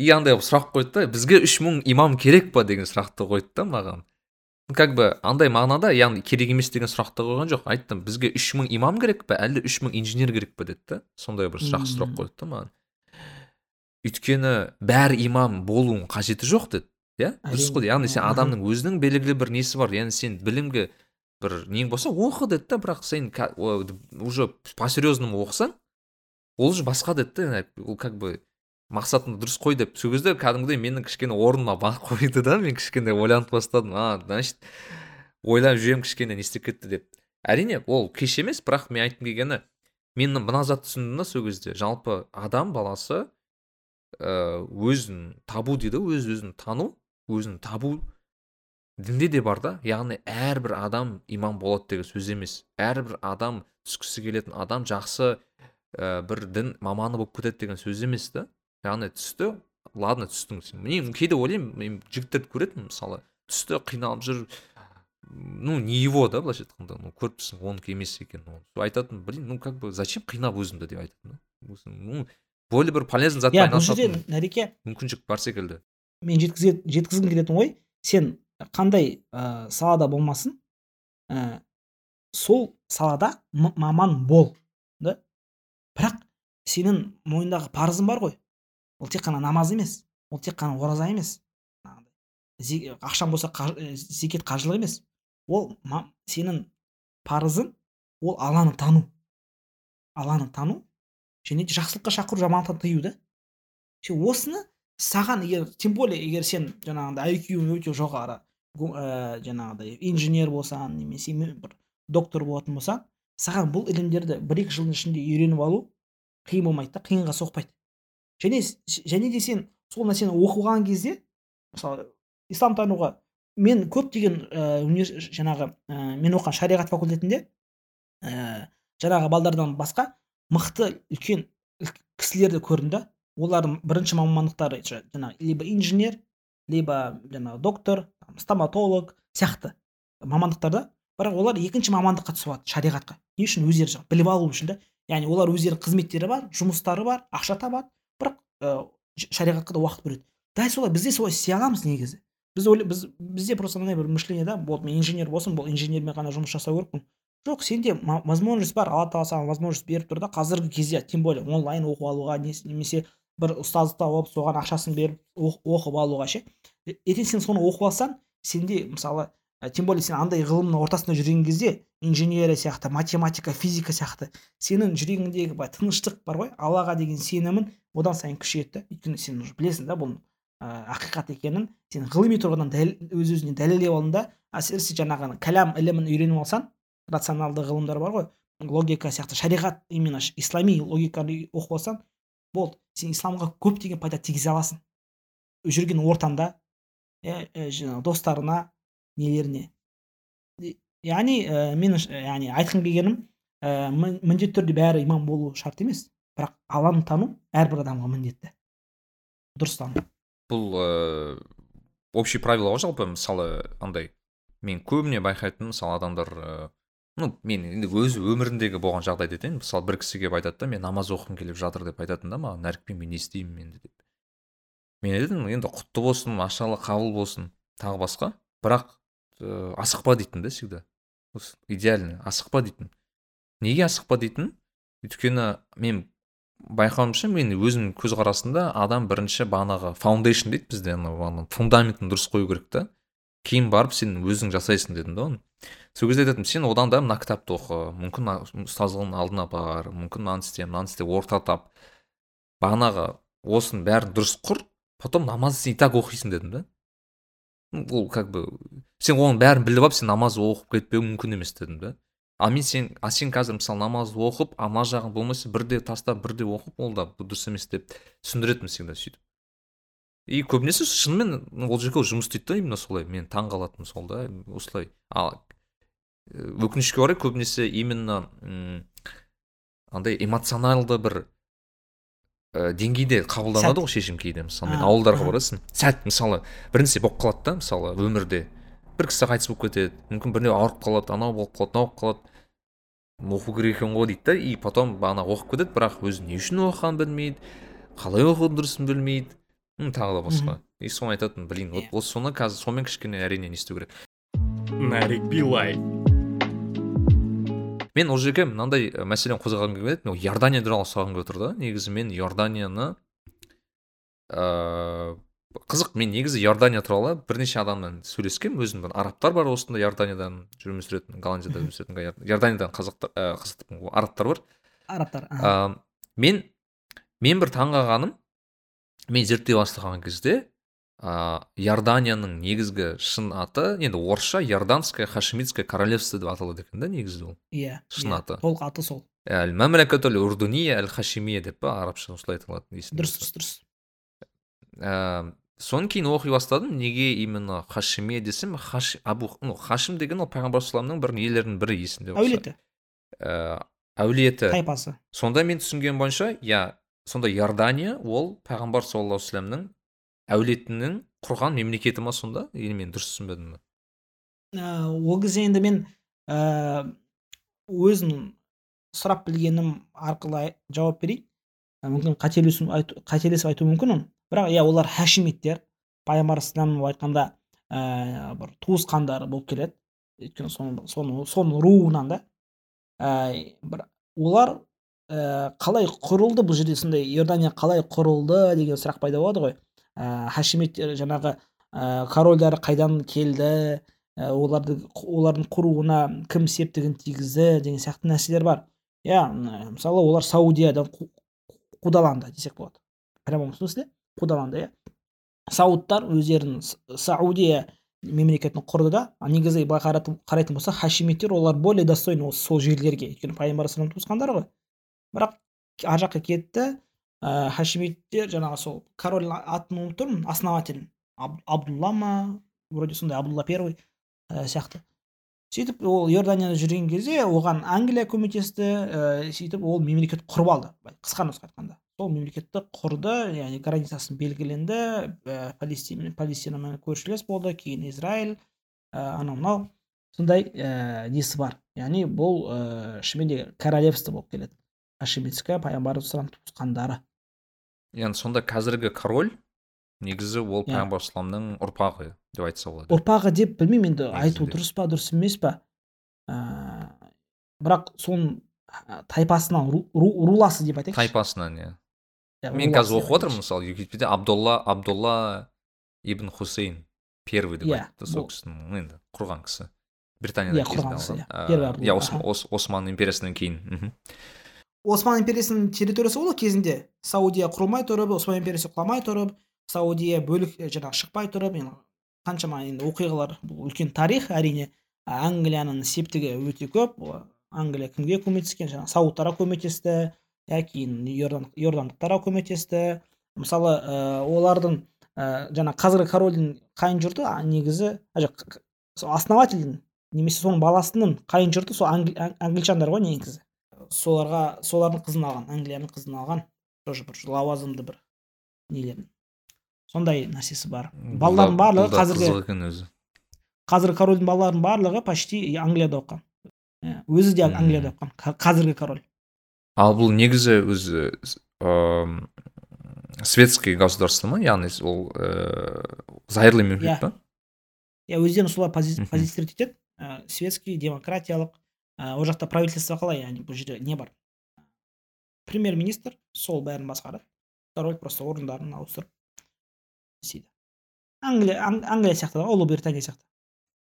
и андай сұрақ қойды да бізге 3000 имам керек па? деген сұрақты қойды да маған. Как бы андай мағынада яғни керек емес деген сұрақты қойған жоқ. Айттым бізге 3000 имам керек па әлде 3000 инженер керек па деді да сондай бір сұрақ сұрақ қойды да маған. Өйткені бәрі имам болуың қажеті жоқ деді иә? Дұрыс қой яғни сен адамның өзінің белгілі бір несі бар. Яғни сен білімге бір нең болса оқы деді да бірақ сен уже по серьезному оқысаң ол уже басқа деді да ол как бы мақсатың дұрыс қой деп сол кезде кәдімгідей менің кішкене орныма ба- қойды да мен кішкене ойланып бастадым а значит ойлап жүремін кішкене не істеп кетті деп. Әрине ол кеш емес бірақ мен айтқым келгені мен мына затты түсіндім да сол кезде. Жалпы адам баласы ыыы өзін табу дейді өз өзін тану өзін табу дінде де бар да. Яғни әрбір адам имам болады деген сөз емес. Әрбір адам түскісі келетін адам жақсы ә, бір дін маманы болып кетеді деген сөз емес та яғни түсті ладно түстің сен мен кейде ойлаймын мен жігіттерді көретінмін мысалы түсті қиналып жүр ну не его да былайша айтқанда ну көріп тұрсың онікі емес екен айтатын блин ну как бы зачем қинап өзіңді деп айтатын ну более бір полезный затпен иә бұл жерде айналысатын нәреке мүмкіншілік бар секілді. мен жеткізе жеткізгім келетін ой сен қандай ә, салада болмасын ә, сол салада маман бол да? Бірақ сенің мойныңдағы парызың бар ғой. Ол тек қана намаз емес ол тек қана ораза емес. Ақшаң болса ә, зекет қажылық емес. Ол сенің парызың ол алланы тану. Алланы тану және жақсылыққа шақыру жамандықтан тыю да. Ше осыны саған егер тем более егер сен жаңағындай IQ өте жоғары ә, жаңағыдай инженер болсаң немесе бір доктор болатын болсаң саған бұл ілімдерді бір екі жылдың ішінде үйреніп алу қиын болмайды да қиынға соқпайды. Және және де сен сол нәрсені оқыған кезде мысалы исламтануға мен көптеген ә, жаңағы ә, мен оқыған шариғат факультетінде ә, жаңағы балдардан басқа мықты үлкен кісілерді көрдім да. Олардың бірінші мамандықтары жаңағы либо инженер либо жаңағы доктор стоматолог сияқты мамандықтарда бірақ олар екінші мамандыққа түсіп алады шариғатқа. Не үшін өздері біліп алу үшін да. Яғни олар өздерінің қызметтері бар жұмыстары бар ақша табады. Шариғатқа да уақыт бөледі дәл солай біз де солай істей аламыз негізі. Біз ойла, біз бізде просто мынандай бір мышление да болды мен инженер болсын бұл инженермен ғана жұмыс жасау керекпін. Жоқ сенде возможность бар алла тағала саған возможность беріп тұр да қазіргі кезде тем более онлайн оқып алуға немесе бір ұстазды тауып соған ақшасын беріп оқып алуға ше. Ертең сен соны оқып алсаң сенде мысалы тем более сен андай ғылымның ортасында жүрген кезде инженерия сияқты математика физика сияқты сенің жүрегіңдегі былай тыныштық бар ғой. Аллаға деген сенімің одан сайын күшейеді да. Өйткені сен уже білесің да бұның ә, ақиқат екенін. Сен ғылыми тұрғыдан өз өзіне дәлелдеп алдың да әсіресе жаңағы кәләм ілімін үйреніп алсаң рационалды ғылымдар бар ғой. Логика сияқты шариғат именно ислами логиканы оқып алсаң болды сен исламға көптеген пайда тигізе аласың. Жүрген ортаңда ә, жаңағы достарына нелеріне. Яғни ә, мен яғни айтқым келгенім ә, міндетті түрде бәрі имам болу шарт емес бірақ алланы тану әрбір адамға міндетті. Дұрыс тану. Бұл ә, общий правило ғой жалпы мысалы андай мен көбіне байқайтыным мысалы адамдар ә, ну мен енді өз өміріндегі болған жағдайды айтайын мысалы бір кісі келіп айтады да мен намаз оқығым келіп жатыр деп айтатын да маған нәрікпен мен не істеймін енді деп. Мен айтатын енді құтты болсын машалла қабыл болсын тағы басқа. Бірақ ә, асықпа дейтін да всегда. Идеально асықпа дейтін. Неге асықпа дейтін? Өйткені мен байқауымша мен өзімнің көзқарасымда адам бірінші бағанағы фаундейшн дейді бізде анау фундаментін дұрыс қою керек та. Кейін барып сен өзің жасайсың дедім да оны. Сол кезде айтатынмын сен одан да мына кітапты оқы мүмкін ұстаздығының алдына бар мүмкін мынаны істе мынаны істе орта тап. Бағанағы осының бәрін дұрыс құр потом намаз сен и так оқисың дедім да. Ол как бы сен оның бәрін біліп алып сен намаз оқып кетпеуің мүмкін емес дедім да. А мен сен а сен қазір мысалы намазды оқып а мына жағын болмаса бірде тастап бірде оқып ол да дұрыс емес деп түсіндіретінмін всегда сөйтіп. И көбінесе шынымен ол жерге жұмыс істейді да именно солай. Мен таң қалатыным сол да осылай. Ал өкінішке орай көбінесе именно андай эмоционалды бір ә, деңгейде қабылданады ғой шешім кейде. Мысалы мен ауылдарға барасың. Сәт. Мысалы бір нәрсе болып қалады да мысалы өмірде. Бір кісі қайтыс болып кетеді. Мүмкін біреу ауырып қалады анау болып қалады мынау болып қалады. Оқу керек екен ғой дейді да. И потом бағана оқып кетеді бірақ өзі не үшін оқығанын білмейді қалай оқудың дұрысын білмейді. Тағы да басқа. И соны айтатын блин вот осы соны қазір сонымен кішкене әрине не істеу керек. Нарик билай мен ол жерге мынандай мәселені қозғағым келіп еді иордания туралы сұрағым келіп отыр да. Негізі мен иорданияны ыыы қызық мен негізі иордания туралы бірнеше адаммен сөйлескенмін өзім арабтар бар осында иорданиядан жұмыс сүретін голландияда жұмыс сүретін иорданиядан қазақтар ә, қазақтар арабтар бар. Арабтар ә, мен мен бір таңғалғаным мен зерттей бастаған кезде ә, иорданияның негізгі шын аты енді орысша иорданское хашимитское королевство деп аталады екен да негізі ол. Иә шын аты. Толық аты сол. Әл мәмләкатул урдуния әл хашимия деп па арабша осылай аталады дұрыс дұрыс дұрыс. Содан кейін оқи бастадым. Неге именно хашимия десем хаш абу ну хашим деген ол пайғамбар саламның бір нелерінің бірі есімде әулеті. Ә, әулеті. Тайпасы. Сонда мен түсінгенім бойынша иә сонда иордания ол пайғамбар саллаллаху алейхи вассаламның әулетінің құрған мемлекеті ма сонда? Или мен дұрыс түсінбедім ба ол кезде енді мен ә, өзім сұрап білгенім арқылы жауап берейін. Мүмкін қателесіп айтуым мүмкін бірақ иә олар хашимиттер. Пайғамбар айтқанда ә, бір туысқандары болып келеді. Өйткені соны соны соның руынан да. Ә, бір олар ә, қалай құрылды? Бұл жерде сондай иордания қалай құрылды деген сұрақ пайда болады ғой. Ә, хашимит жаңағы ә, корольдары қайдан келді? Ә, оларды олардың құруына кім септігін тигізді деген сияқты нәрселер бар. Иә мысалы олар саудиядан қудаланды десек болады. Прямом смысле қудаланды иә. Саудтар өздерінің саудия мемлекетін құрды да негізі былай қарайтын болсақ хашимиттер олар более достойны осы сол жерлерге. Өйткені пайғамбар салам туысқандары ғой. Бірақ ар жаққа кетті ә, хашимиттер жаңағы сол король атын ұмытып тұрмын основатель. Аб- абдулла ма? Вроде сондай абдулла первый ә, сияқты. Сөйтіп ол иорданияда жүрген кезде оған англия көмектесті ә, сөйтіп ол мемлекет құрып алды. Қысқа нұсқа айтқанда. Сол мемлекетті құрды яғни границасын белгіленді. Ә, палестина палестинамен көршілес болды кейін израиль. Ә, анау мынау. Сондай ә, несі бар? Яғни бұл ә, шынымен де королевство болып келеді. Хашимитская пайғамбар туысқандары. Яғни сонда қазіргі король негізі ол пайғамбар саламның ұрпағы деп айтса болады. Ұрпағы деп білмеймін енді айту дұрыс па дұрыс емес па? Ә, бірақ соның тайпасынан ру, ру- руласы деп айтайықшы. Тайпасынан Иә, мен қазір оқып отырмын айтайықшы. мысалы википедия абдулла абдулла ибн хусейн первый деп Иә, айтты сол кісінің енді құрған кісі британияда Иә, кезінде иә. Ә, иә осман империясынан кейін мхм. Осман империясының территориясы ғой ол кезінде. Саудия құрылмай тұрып осман империясы құламай тұрып саудия бөлік е, жаңағы шықпай тұрып енді қаншама енді оқиғалар бұл үлкен тарих әрине англияның септігі өте көп. Англия кімге көмектескен? Жаңағы саудтарға көмектесті иә кейін иордан иордандықтарға көмектесті. Мысалы ә, олардың ә, жаңағы қазіргі корольдің қайын жұрты негізі основательдің немесе соның баласының қайын жұрты сол англи- ан- англичандар ғой негізі. Соларға солардың қызын алған англияның қызын алған. Тоже бір лауазымды бір нелерін. Сондай нәрсесі бар. Балалардың барлығы қазіргі қазіргі корольдің балаларының барлығы почти англияда оқыған. Өзі де англияда оқыған. Қазіргі король ал бұл негізі өзі ыыы светский государство ма? Яғни ол ыыы зайырлы мемлекет Иә. па? Иә өздерін солай пози- Мгм. позиционировать етеді ә, светский демократиялық ә, ол жақта правительство қалай? Яғни бұл жерде не бар? Премьер министр сол бәрін басқарады. Король просто орындарын ауыстырып істейді. Англия Ан- англия сияқты ғой ұлыбритания сияқты.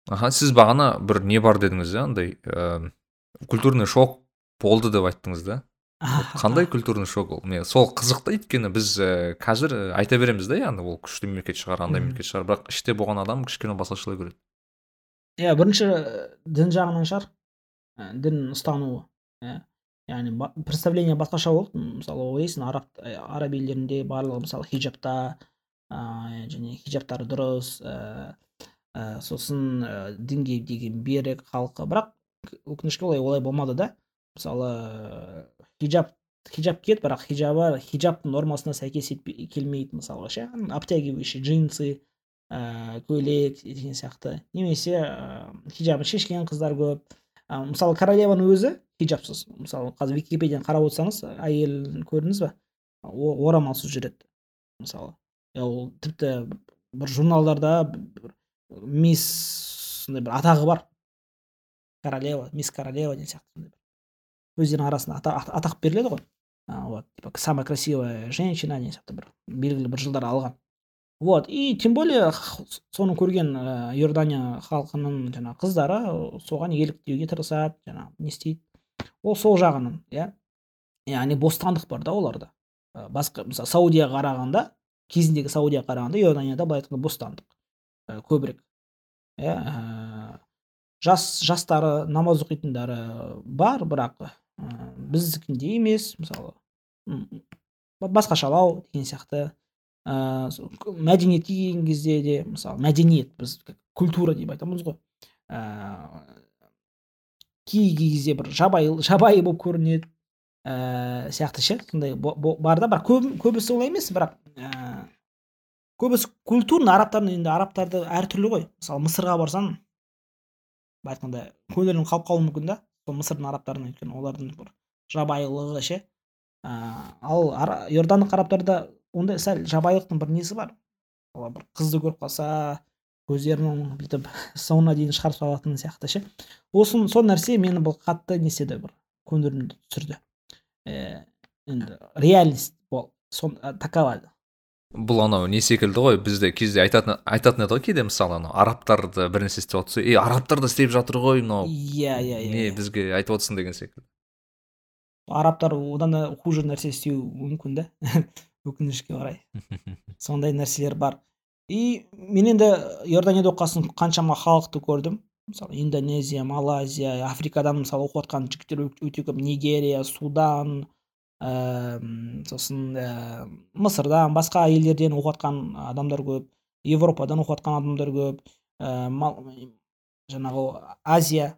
Аха сіз бағана бір не бар дедіңіз да андай ыыы культурный шок болды деп айттыңыз да. қандай культурный шок ол? Мен сол қызық та өйткені біз ііі қазір і айта береміз да яғни ол күшті мемлекет шығар андай мемлекет шығар бірақ іште болған адам кішкене басқашалай көреді. Иә бірінші ә, дін жағынан шығар. Ә, дін ұстануы. Иә яғни представление басқаша болды. Мысалы ойлайсың араб ә, араб елдерінде барлығы мысалы хиджабта ә, және хиджабтары дұрыс ә, ә, сосын ә, дінге деген берік халқы. Бірақ өкінішке орай олай болмады да. Мысалы хиджаб хиджаб киеді бірақ хиджабы хиджабтың нормасына сәйкес келмейді мысалға ше. Обтягивающий джинсы ә, көйлек деген сияқты. Немесе ә, хиджабын шешкен қыздар көп. Ә, мысалы королеваның өзі хиджабсыз. Мысалы қазір википедияны қарап отырсаңыз әйелін көрдіңіз ба орамалсыз жүреді мысалы. Ол тіпті бір журналдарда бір мисс сондай бір атағы бар. Королева мисс королева деген сияқты өздерінің арасында ата- ата- атақ беріледі ғой. Вот типа самая красивая женщина деген сияқты бір белгілі бір жылдар алған. Вот и тем более соны көрген ә, иордания халқының жаңағы қыздары ә, соған еліктеуге тырысады жаңағы не істейді. Ол сол жағынан иә. Яғни бостандық бар да оларда. Ә, басқа мысалы саудияға қарағанда кезіндегі саудияға қарағанда иорданияда былай айтқанда бостандық көбірек. Иә жас жастары намаз оқитындары бар бірақ ә, біздікіндей емес мысалы басқашалау деген сияқты. Со- к- мәдениетке келген кезде де мысалы мәдениет біз культура деп айтамыз ғой. Ә, кей кезде бір жабайы жабайы болып көрінеді. Ә, сияқты ше сондай бар да бірақ көп, көбісі олай емес бірақ ә, көбісі культурно арабтардың енді арабтарды әртүрлі ғой. Мысалы мысырға барсаң былай айтқанда көңілің қалып қалуы мүмкін да. Мысырдың арабтарына өйткені олардың бір жабайылығы ше ал иордандық арабтарда ондай сәл жабайылықтың бір несі бар олар бір қызды көріп қалса көздерінің бүйтіп соңына дейін шығарып салатын сияқты ше осы сол нәрсе мені бұл қатты не бір көңілімді түсірді ә, енді реальность бол такова бұл анау не секілді ғой? Бізде кезде айтатын айтатын еді ғой кейде мысалы анау арабтарды бір нәрсе істеп жатса ей арабтар да істеп жатыр ғой мынау иә иә не иә. бізге айтып отырсың деген секілді. Арабтар одан да хуже нәрсе істеуі мүмкін да өкінішке орай. Сондай нәрселер бар. И мен енді иорданияда оқыған қаншама халықты көрдім. Мысалы индонезия малайзия африкадан мысалы оқып жатқан жігіттер өте көп. Нигерия судан ііі сосын ііі мысырдан басқа елдерден оқып жатқан адамдар көп европадан оқып жатқан адамдар көп. Ііі жаңағы азия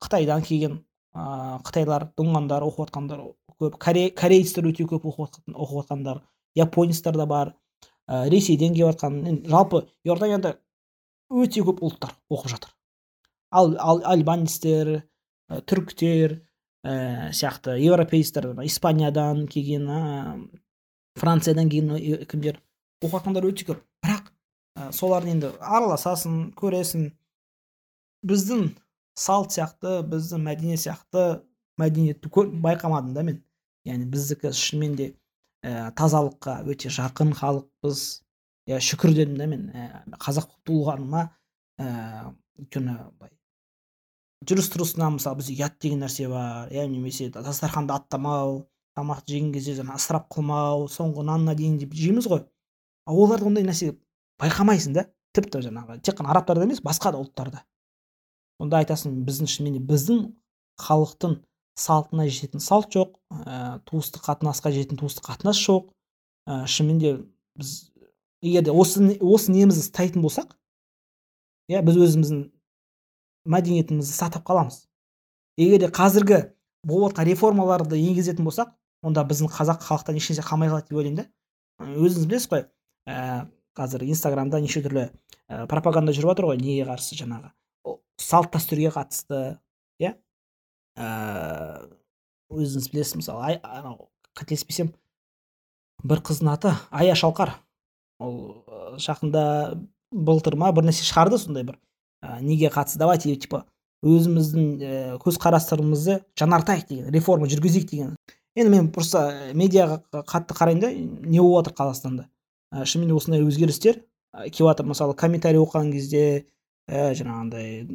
қытайдан келген ыыы қытайлар думандар оқып жатқандар көп корейецтер өте көп оқып жатқандар японецтер да бар. Ә, ресейден келіп жатқан жалпы иорданияда өте көп ұлттар оқып жатыр. Ал, ал альбанецтер ә, түріктер ә, сияқты европейцтер испаниядан келген ә, франциядан келген кімдер. Оқып жатқандар өте көп. Бірақ ә, солардың енді араласасың көресің. Біздің салт сияқты біздің мәдениет сияқты мәдениетті байқамадым да мен. Яғни біздікі шынымен де ә, тазалыққа өте жақын халықпыз. Иә шүкір дедім да мен ә, қазақ болып туылғаныма ә, өйткені жүріс тұрысынан мысалы бізде ұят деген нәрсе бар иә немесе дастарханды аттамау тамақ жеген кезде жаңағы ысырап қылмау соңғы нанына дейін деп жейміз ғой. Ал оларда ондай нәрсе байқамайсың да тіпті жаңағы тек қана арабтарда емес басқа да ұлттарда. Сонда айтасың біздің шынымен де біздің халықтың салтына жететін салт жоқ ә, туыстық қатынасқа жететін туыстық қатынас жоқ. Ә, шынымен де біз егер де осы, осы немізді ұстайтын болсақ иә біз өзіміздің мәдениетімізді сатып қаламыз. Егер де қазіргі болып жатқан реформаларды енгізетін болсақ онда біздің қазақ халықтан ешнәрсе қалмай қалады деп ойлаймын да. Өзіңіз білесіз ғой ә, қазір инстаграмда неше түрлі ә, пропаганда жүріп жатыр ғой неге қарсы жаңағы салт дәстүрге қатысты иә? Ыыы өзіңіз білесіз мысалы қателеспесем бір қыздың аты ая шалқар. Ол жақында былтыр ма бір нәрсе шығарды сондай бір. Ә, неге қатысты? Давайте типа өзіміздің ә, көзқарастарымызды жаңартайық деген реформа жүргізейік деген. Енді мен просто медиаға қатты қараймын да не болып жатыр қазақстанда. Ә, шынымен осындай өзгерістер жатыр. Мысалы комментарий оқыған кезде ә, жаңағындай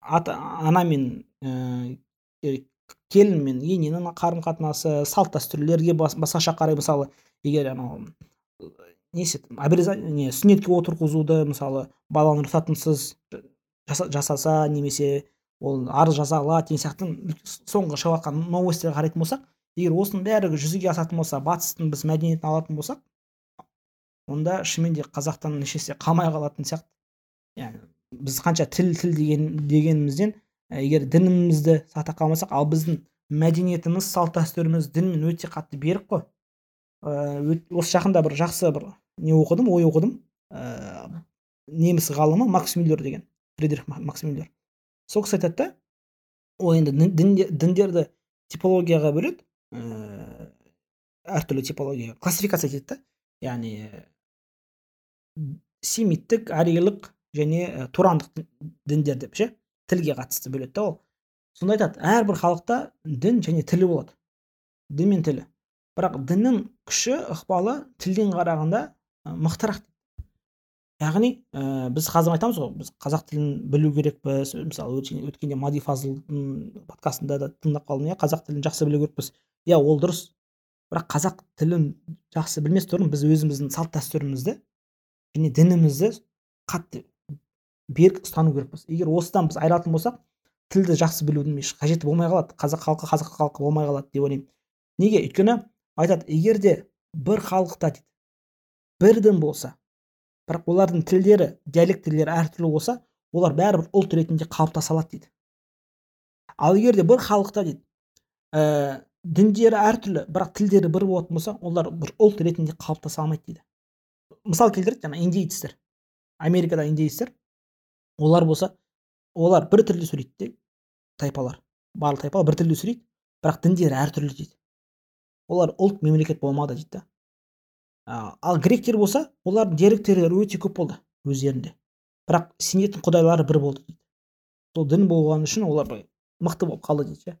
ата ана мен ә, келін мен ененің қарым қатынасы салт дәстүрлерге бас, басқаша қарай мысалы егер анау несі не сүннетке отырғызуды мысалы баланы рұқсатынсыз жасаса немесе ол арыз жаза алады деген сияқты соңғы шығып жатқан новостьтерге қарайтын болсақ егер осының бәрі жүзеге асатын болса батыстың біз мәдениетін алатын болсақ онда шынымен де қазақтан ешнәрсе қалмай қалатын сияқты. Яғни біз қанша тіл тіл деген дегенімізден егер дінімізді сақтай қалмасақ ал біздің мәдениетіміз салт дәстүріміз дінмен өте қатты берік қой. Ә, осы жақында бір жақсы бір не оқыдым ой оқыдым. Ә, неміс ғалымы макс мюллер деген фридрих макс мюллер. Сол кісі айтады да ол енді діндерді типологияға бөледі ә, әртүрлі типология классификация етеді да. Яғни семиттік арийлық және ә, турандық діндер деп ше тілге қатысты бөледі да ол сонда айтады әрбір халықта дін және тілі болады. Дін мен тілі. Бірақ діннің күші ықпалы тілден қарағанда мықтырақ яғни ә, біз қазір айтамыз ғой біз қазақ тілін білу керекпіз. Мысалы өткенде мади фазылдың подкастында да тыңдап қалдым. Иә қазақ тілін жақсы білу керекпіз иә ол дұрыс. Бірақ қазақ тілін жақсы білмес бұрын біз өзіміздің салт дәстүрімізді және дінімізді қатты берік ұстану керекпіз. Егер осыдан біз айырылатын болсақ тілді жақсы білудің еш қажеті болмай қалады. Қазақ халқы қазақ халқы болмай қалады деп ойлаймын. Неге? Өйткені айтады егер де бір халықта дейді бір дін болса бірақ олардың тілдері диалектілері әртүрлі болса олар бәрібір ұлт ретінде қалыптаса алады дейді. Ал егер де бір халықта дейді ә, діндері әртүрлі бірақ тілдері бір болатын болса олар бір ұлт ретінде қалыптаса алмайды дейді. Мысал келтіреді жаңағы индейецтер америкада индейецтер олар болса олар бір тілде сөйлейді де тайпалар барлық тайпалар бір тілде сөйлейді бірақ діндері әртүрлі дейді. Олар ұлт мемлекет болмады дейді да. Ал гректер болса олардың диалектілері өте көп болды өздерінде. Бірақ сенетін құдайлары бір болды дейді. Сол дін болғаны үшін олар мықты болып қалды дейді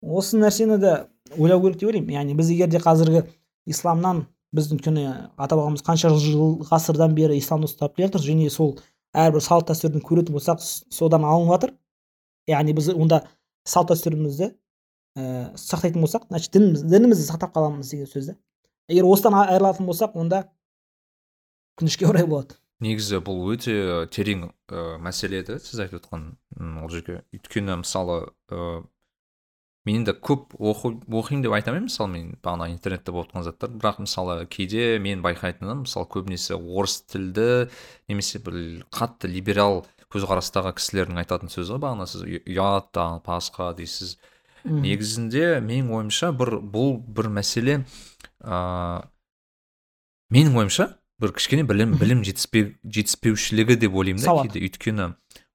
осы нәрсені де ойлау керек деп ойлаймын. Яғни біз егер де қазіргі исламнан біздің өйткені ата бабамыз қанша жыл ғасырдан бері исламды ұстап келе жатыр және сол әрбір салт дәстүрін көретін болсақ содан алынып жатыр. Яғни біз онда салт дәстүрімізді ә, сақтайтын болсақ значит дініміз, дінімізді сақтап қаламыз деген сөз да егер осыдан айырылатын болсақ онда өкінішке орай болады. Негізі бұл өте терең ә, мәселе еді сіз айтып отқан ол жерге. Өйткені мысалы ә, мен енді көп оқу оқимын деп айта алмаймын. Мысалы мен бағана интернетте болып жатқан заттар. Бірақ мысалы кейде мен байқайтыным мысалы көбінесе орыс тілді немесе бір қатты либерал көзқарастағы кісілердің айтатын сөзі ғой. Бағана сіз ұят тағы басқа дейсіз. Негізінде менің ойымша бір бұл бір мәселе ә, менің ойымша бір кішкене білім білім жетіспеу жетіспеушілігі деп ойлаймын да кейде. Өйткені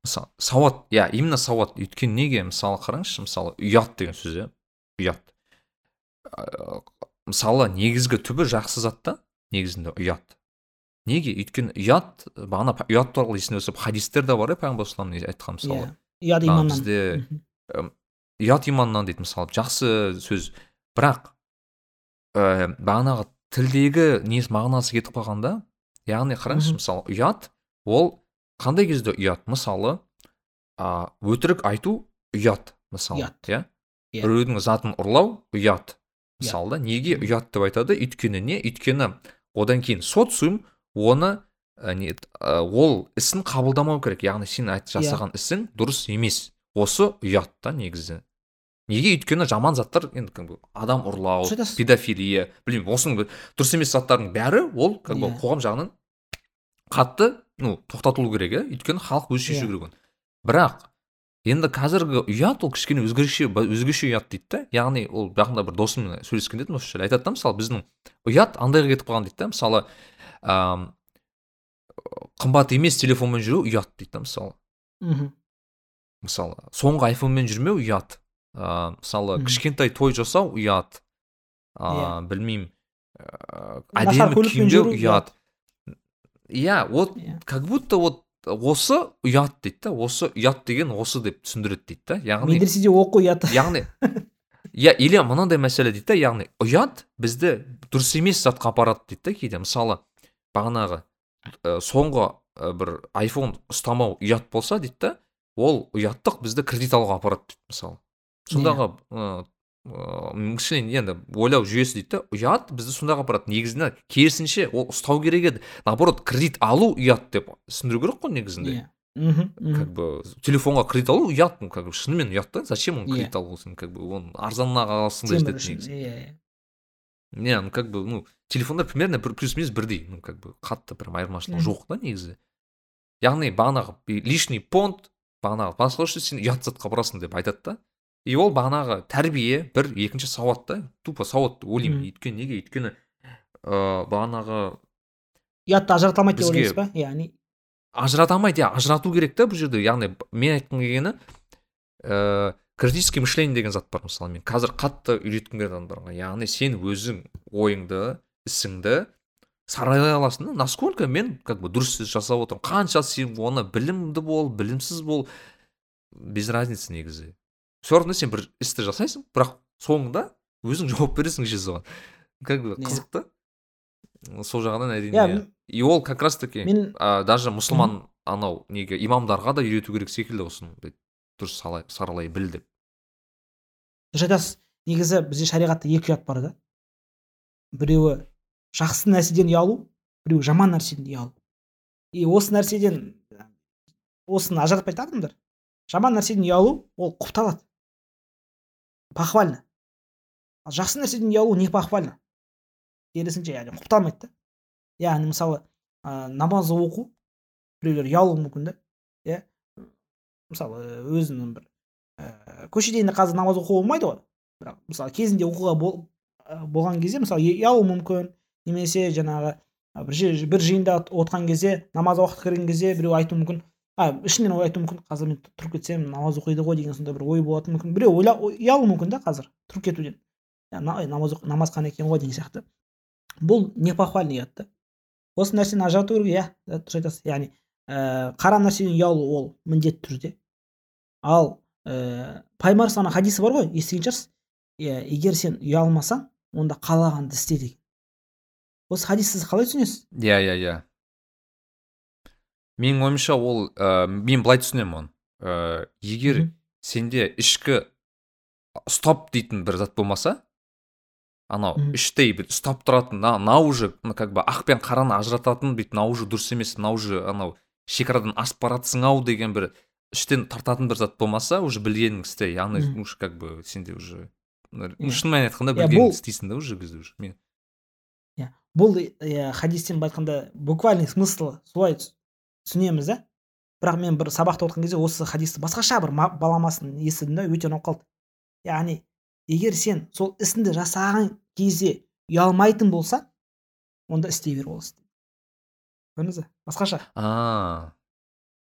мысалы сауат иә именно сауат. Өйткені неге? Мысалы қараңызшы мысалы ұят деген сөз иә ұят. Ә, мысалы негізгі түбі жақсы зат та негізінде ұят. Неге? Өйткені ұят бағана ұят туралы есіме түсіп хадистер де бар иә пайғамбар саллаллаху айтқан мысалы. Иә ұят иманнан бізде ұят иманнан дейді мысалы. Жақсы сөз. Бірақ ә, бағанағы тілдегі несі мағынасы кетіп қалғанда яғни қараңызшы мысалы ұят ол қандай кезде ұят? Мысалы а, өтірік айту ұят мысалы Ұят. иә? Иә. біреудің затын ұрлау ұят. Мысалы да неге ұят деп айтады? Өйткені не? Өйткені одан кейін социум оны ә, не ә, ол ісін қабылдамау керек. Яғни сен айт Иә. жасаған ісің дұрыс емес. Осы ұят та негізі. Неге өйткені жаман заттар енді как бы адам ұрлау педофилия білмеймін осының дұрыс емес заттардың бәрі ол как бы Иә. қоғам жағынан қатты ну тоқтатылу керек иә. Өйткені халық өзі шешу Иә. керек оны. Бірақ енді қазіргі ұят ол кішкене өзгеше өзгеше ұят дейді да яғни ол жақында бір досыммен сөйлескен едім осы жерде айтады да мысалы біздің ұят андайға кетіп қалған дейді да мысалы ам, қымбат емес телефонмен жүру ұят дейді да мысалы. Мхм. Мысалы соңғы айфонмен жүрмеу ұят. Ә, мысалы кішкентай той жасау ұят. Ә, білмеймін. Ә, әдемі киімдеу ұят. иә вот Иә. как будто вот осы ұят дейді да осы ұят деген осы деп түсіндіреді дейді да яғни медреседе оқу ұят. яғни иә или мынандай мәселе дейді да яғни ұят бізді дұрыс емес затқа апарады дейді да кейде. Мысалы бағанағы ә, соңғы ә, бір айфон ұстамау ұят болса дейді да ол ұяттық бізді кредит алуға апарады дейді мысалы. Сондағы ә, кішкене енді ойлау жүйесі дейді да ұят бізді сондайға апарады негізінде керісінше ол ұстау керек еді. Наоборот кредит алу ұят деп түсіндіру керек қой негізінде. Иә. Мхм как бы телефонға кредит алу ұят как бы шынымен ұят та зачем оны Иә. кредит алу сен как бы оны арзанына аласың да жетеді негізі иә иә. не ну как бы ну телефондар примерно бір плюс минус бірдей ну как бы қатты прям айырмашылығы жоқ та негізі. Яғни бағанағы лишний понт бағанағы басқа үшін сен ұят затқа барасың деп айтады да. И ол бағанағы тәрбие бір екінші сауат та тупо сауат ойлаймын өйткені неге? Өйткені ыыы бағанағы ұятты ажырата алмайды деп ойлайсыз ба? Яғни ажырата алмайды иә ажырату керек та бұл жерде. Яғни мен айтқым келгені ііі критический мышление деген зат бар мысалы мен. Қазір қатты үйреткім келеді адамдарға. Яғни сен өзің ойыңды ісіңді саралай аласың да. Насколько мен как бы дұрыс іс жасап отырмын. Қанша сен оны білімді бол білімсіз бол. Без разницы негізі. Все равно сен бір істі жасайсың бірақ соңында өзің жауап бересің ше соған. Как бы Иә. қызық та сол жағынан иә әрине м- и ол как раз таки мен а, даже мұсылман анау неге имамдарға да үйрету керек секілді осыны дұрыс саралай біл деп. Дұрыс айтасыз негізі бізде шариғатта екі ұят бар да. Біреуі жақсы нәрседен ұялу біреуі жаман нәрседен ұялу. И осы нәрседен осыны ажыратпайды да адамдар жаман нәрседен ұялу ол құпталады. Похвально. Ал жақсы нәрседен ұялу не похвально? Керісінше яғни құпталмайды да яғни мысалы ә, намаз оқу біреулер ұялуы мүмкін да иә. Мысалы өзінің бір ііі көшеде енді қазір намаз оқуға болмайды ғой. Бірақ мысалы кезінде оқуға бол, ә, болған кезде мысалы ұялуы мүмкін. Немесе жаңағы ә, бір, жер- бір жиында отқан кезде намаз уақыты кірген кезде біреу айтуы мүмкін. А ішінен ой айтуы мүмкін қазір мен тұрып кетсем намаз оқиды ғой деген сондай бір ой болатын мүмкін. Біреу ойла ой- ұялуы мүмкін да қазір тұрып кетуден «Я на- ой, намаз намаз екен ғой деген сияқты. Бұл непохвальный ұят та. Осы нәрсені ажырату керек иә дұрыс айтасыз. Яғни ііі қара нәрседен ұялу ол міндетті түрде. Ал ііі пайғамбар хадисі бар ғой естіген шығарсыз? Иә егер сен ұялмасаң онда қалағанды істе деген. Осы хадисті сіз қалай түсінесіз? Иә иә иә. Менің ойымша ол ә, мен былай түсінемін оны ә, егер Мгм. сенде ішкі стоп дейтін бір зат болмаса анау іштей бүйтіп ұстап тұратын мына мынау уже как бы ақ пен қараны ажырататын бүйтіп мынау уже дұрыс емес мынау уже анау шекарадан асып баратсың ау деген бір іштен тартатын бір зат болмаса уже білгенің істе яғни уже как бы сенде уже Иә. шын мәнін айтқанда Иә, білгеніңді істейсің да уже кезде уже мен бұл иә хадистен былай айтқанда буквальный смыслы солай түсінеміз да? бірақ мен бір сабақта отырған кезде осы хадисті басқаша бір ма- баламасын естідім да өте ұнап қалды яғни егер сен сол ісіңді жасаған кезде ұялмайтын болсаң онда істей бер ол істі. Көрдіңіз ба басқаша. А.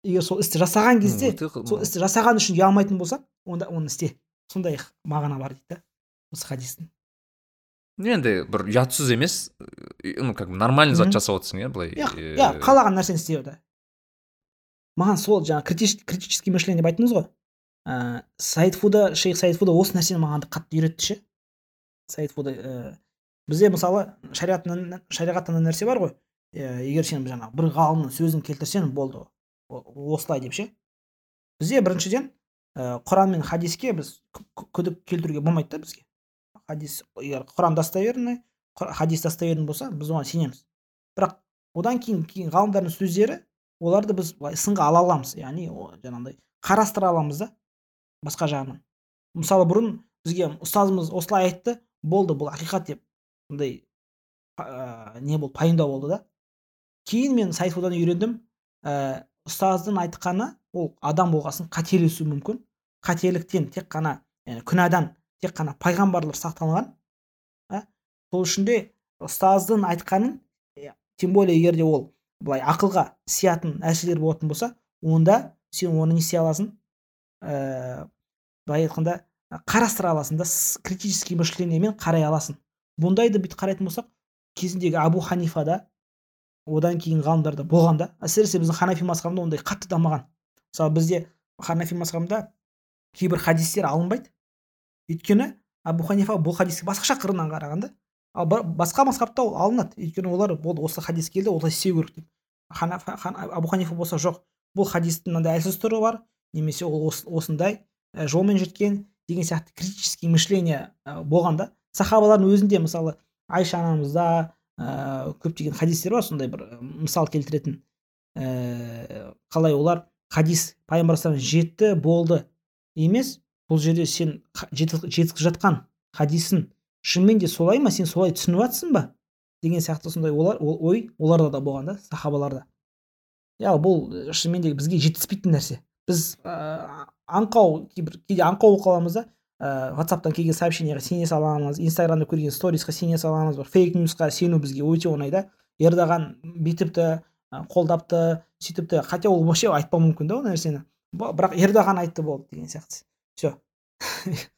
Егер сол істі жасаған кезде сол істі жасаған үшін ұялмайтын болсаң онда оны істе. Сондай мағына бар дейді да осы хадистің. Енді бір ұятсыз емес ну как бы нормальный зат жасап отырсың иә былай иә қалаған нәрсені істей да. Маған сол жаңағы критический мышление деп айттыңыз ғой. Ыыы саид фуда шейх саид фуда осы нәрсені маған қатты үйретті ше. Саид фуда ііі бізде мысалы шариғат шариғатта мына нәрсе бар ғой. Иә, егер сен жаңағы бір ғалымның сөзін келтірсең болды. Осылай деп ше. Бізде біріншіден ііі құран мен хадиске біз кү- кү- күдік келтіруге болмайды да бізге. Хадис егер құран достоверный хадис достоверный болса біз оған сенеміз. Бірақ одан кейін кейін ғалымдардың сөздері оларды біз былай сынға ала аламыз яғни жаңағыдай қарастыра аламыз да басқа жағынан. Мысалы бұрын бізге ұстазымыз осылай айтты болды бұл ақиқат деп мындай ә, не болды пайымдау болды да. Кейін мен сайфудан үйрендім ә, ұстаздың айтқаны ол адам болғасын қателесуі мүмкін. Қателіктен тек қана яғни күнәдан тек қана пайғамбарлар сақталған ә? сол үшін де ұстаздың айтқанын тем более егер де ол былай ақылға сиятын нәрселер болатын болса онда сен оны не істей аласың былай айтқанда қарастыра аласың да критический мышлениемен қарай аласың. Бұндайды бүйтіп қарайтын болсақ кезіндегі абу ханифада одан кейін ғалымдарда болған да әсіресе біздің ханафи мазхабында ондай қатты дамыған. Мысалы бізде ханафи мазхабында кейбір хадистер алынбайды. Өйткені абу ханифа бұл хадиске басқаша қырынан қараған да ал ба- басқа мазхабта ол алынады. Өйткені олар болды осы хадис келді олай істеу керек деп. Абу ханифа болса жоқ. Бұл хадистің мынандай әлсіз түрі бар немесе ол ос- осындай ә, жолмен жеткен деген сияқты критический мышление ә, болған да. Сахабалардың өзінде мысалы айша анамызда ә, көптеген хадистер бар сондай бір мысал келтіретін. Қалай олар хадис пайғамбар жетті болды емес бұл жерде сен жеткізіп жатқан хадисін шынымен де солай ма? Сен солай түсініп жатсың ба? деген сияқты сондай олар ол ой оларда да болған да сахабаларда. Иә бұл ә, шынымен де бізге жетіспейтін нәрсе. Біз ә, аңқау кейбір кейде аңқау болып қаламыз да ә, ватсаптан келген сообщениеға сене саламыз инстаграмда көрген сторисқа сене саламыз бір фейк ньюсқа сену бізге өте оңай да. Ердоған бүйтіпті қолдапты сөйтіпті. Хотя ол вообще айтпауы мүмкін да ол нәрсені. Бірақ ердоған айтты болды деген сияқты. Все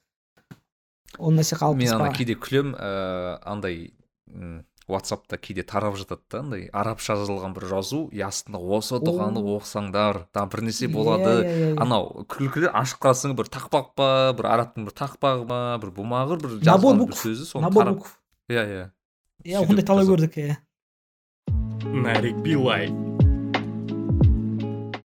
ол нәрсе мен ана кейде күлем ыыы андай м, ватсапта кейде тарап жатады да андай арабша жазылған бір жазу и астында осы дұғаны оқысаңдар там бір нәрсе Иә, болады. иә, иә, анау күлкілі ашып қарасаң бір тақпақ па бір арабтың бір тақпағы ма бір бумағы бір жазған бір сөзі соны набор тарап букв иә иә. Иә ондай талай көрдік иә. нарик билай.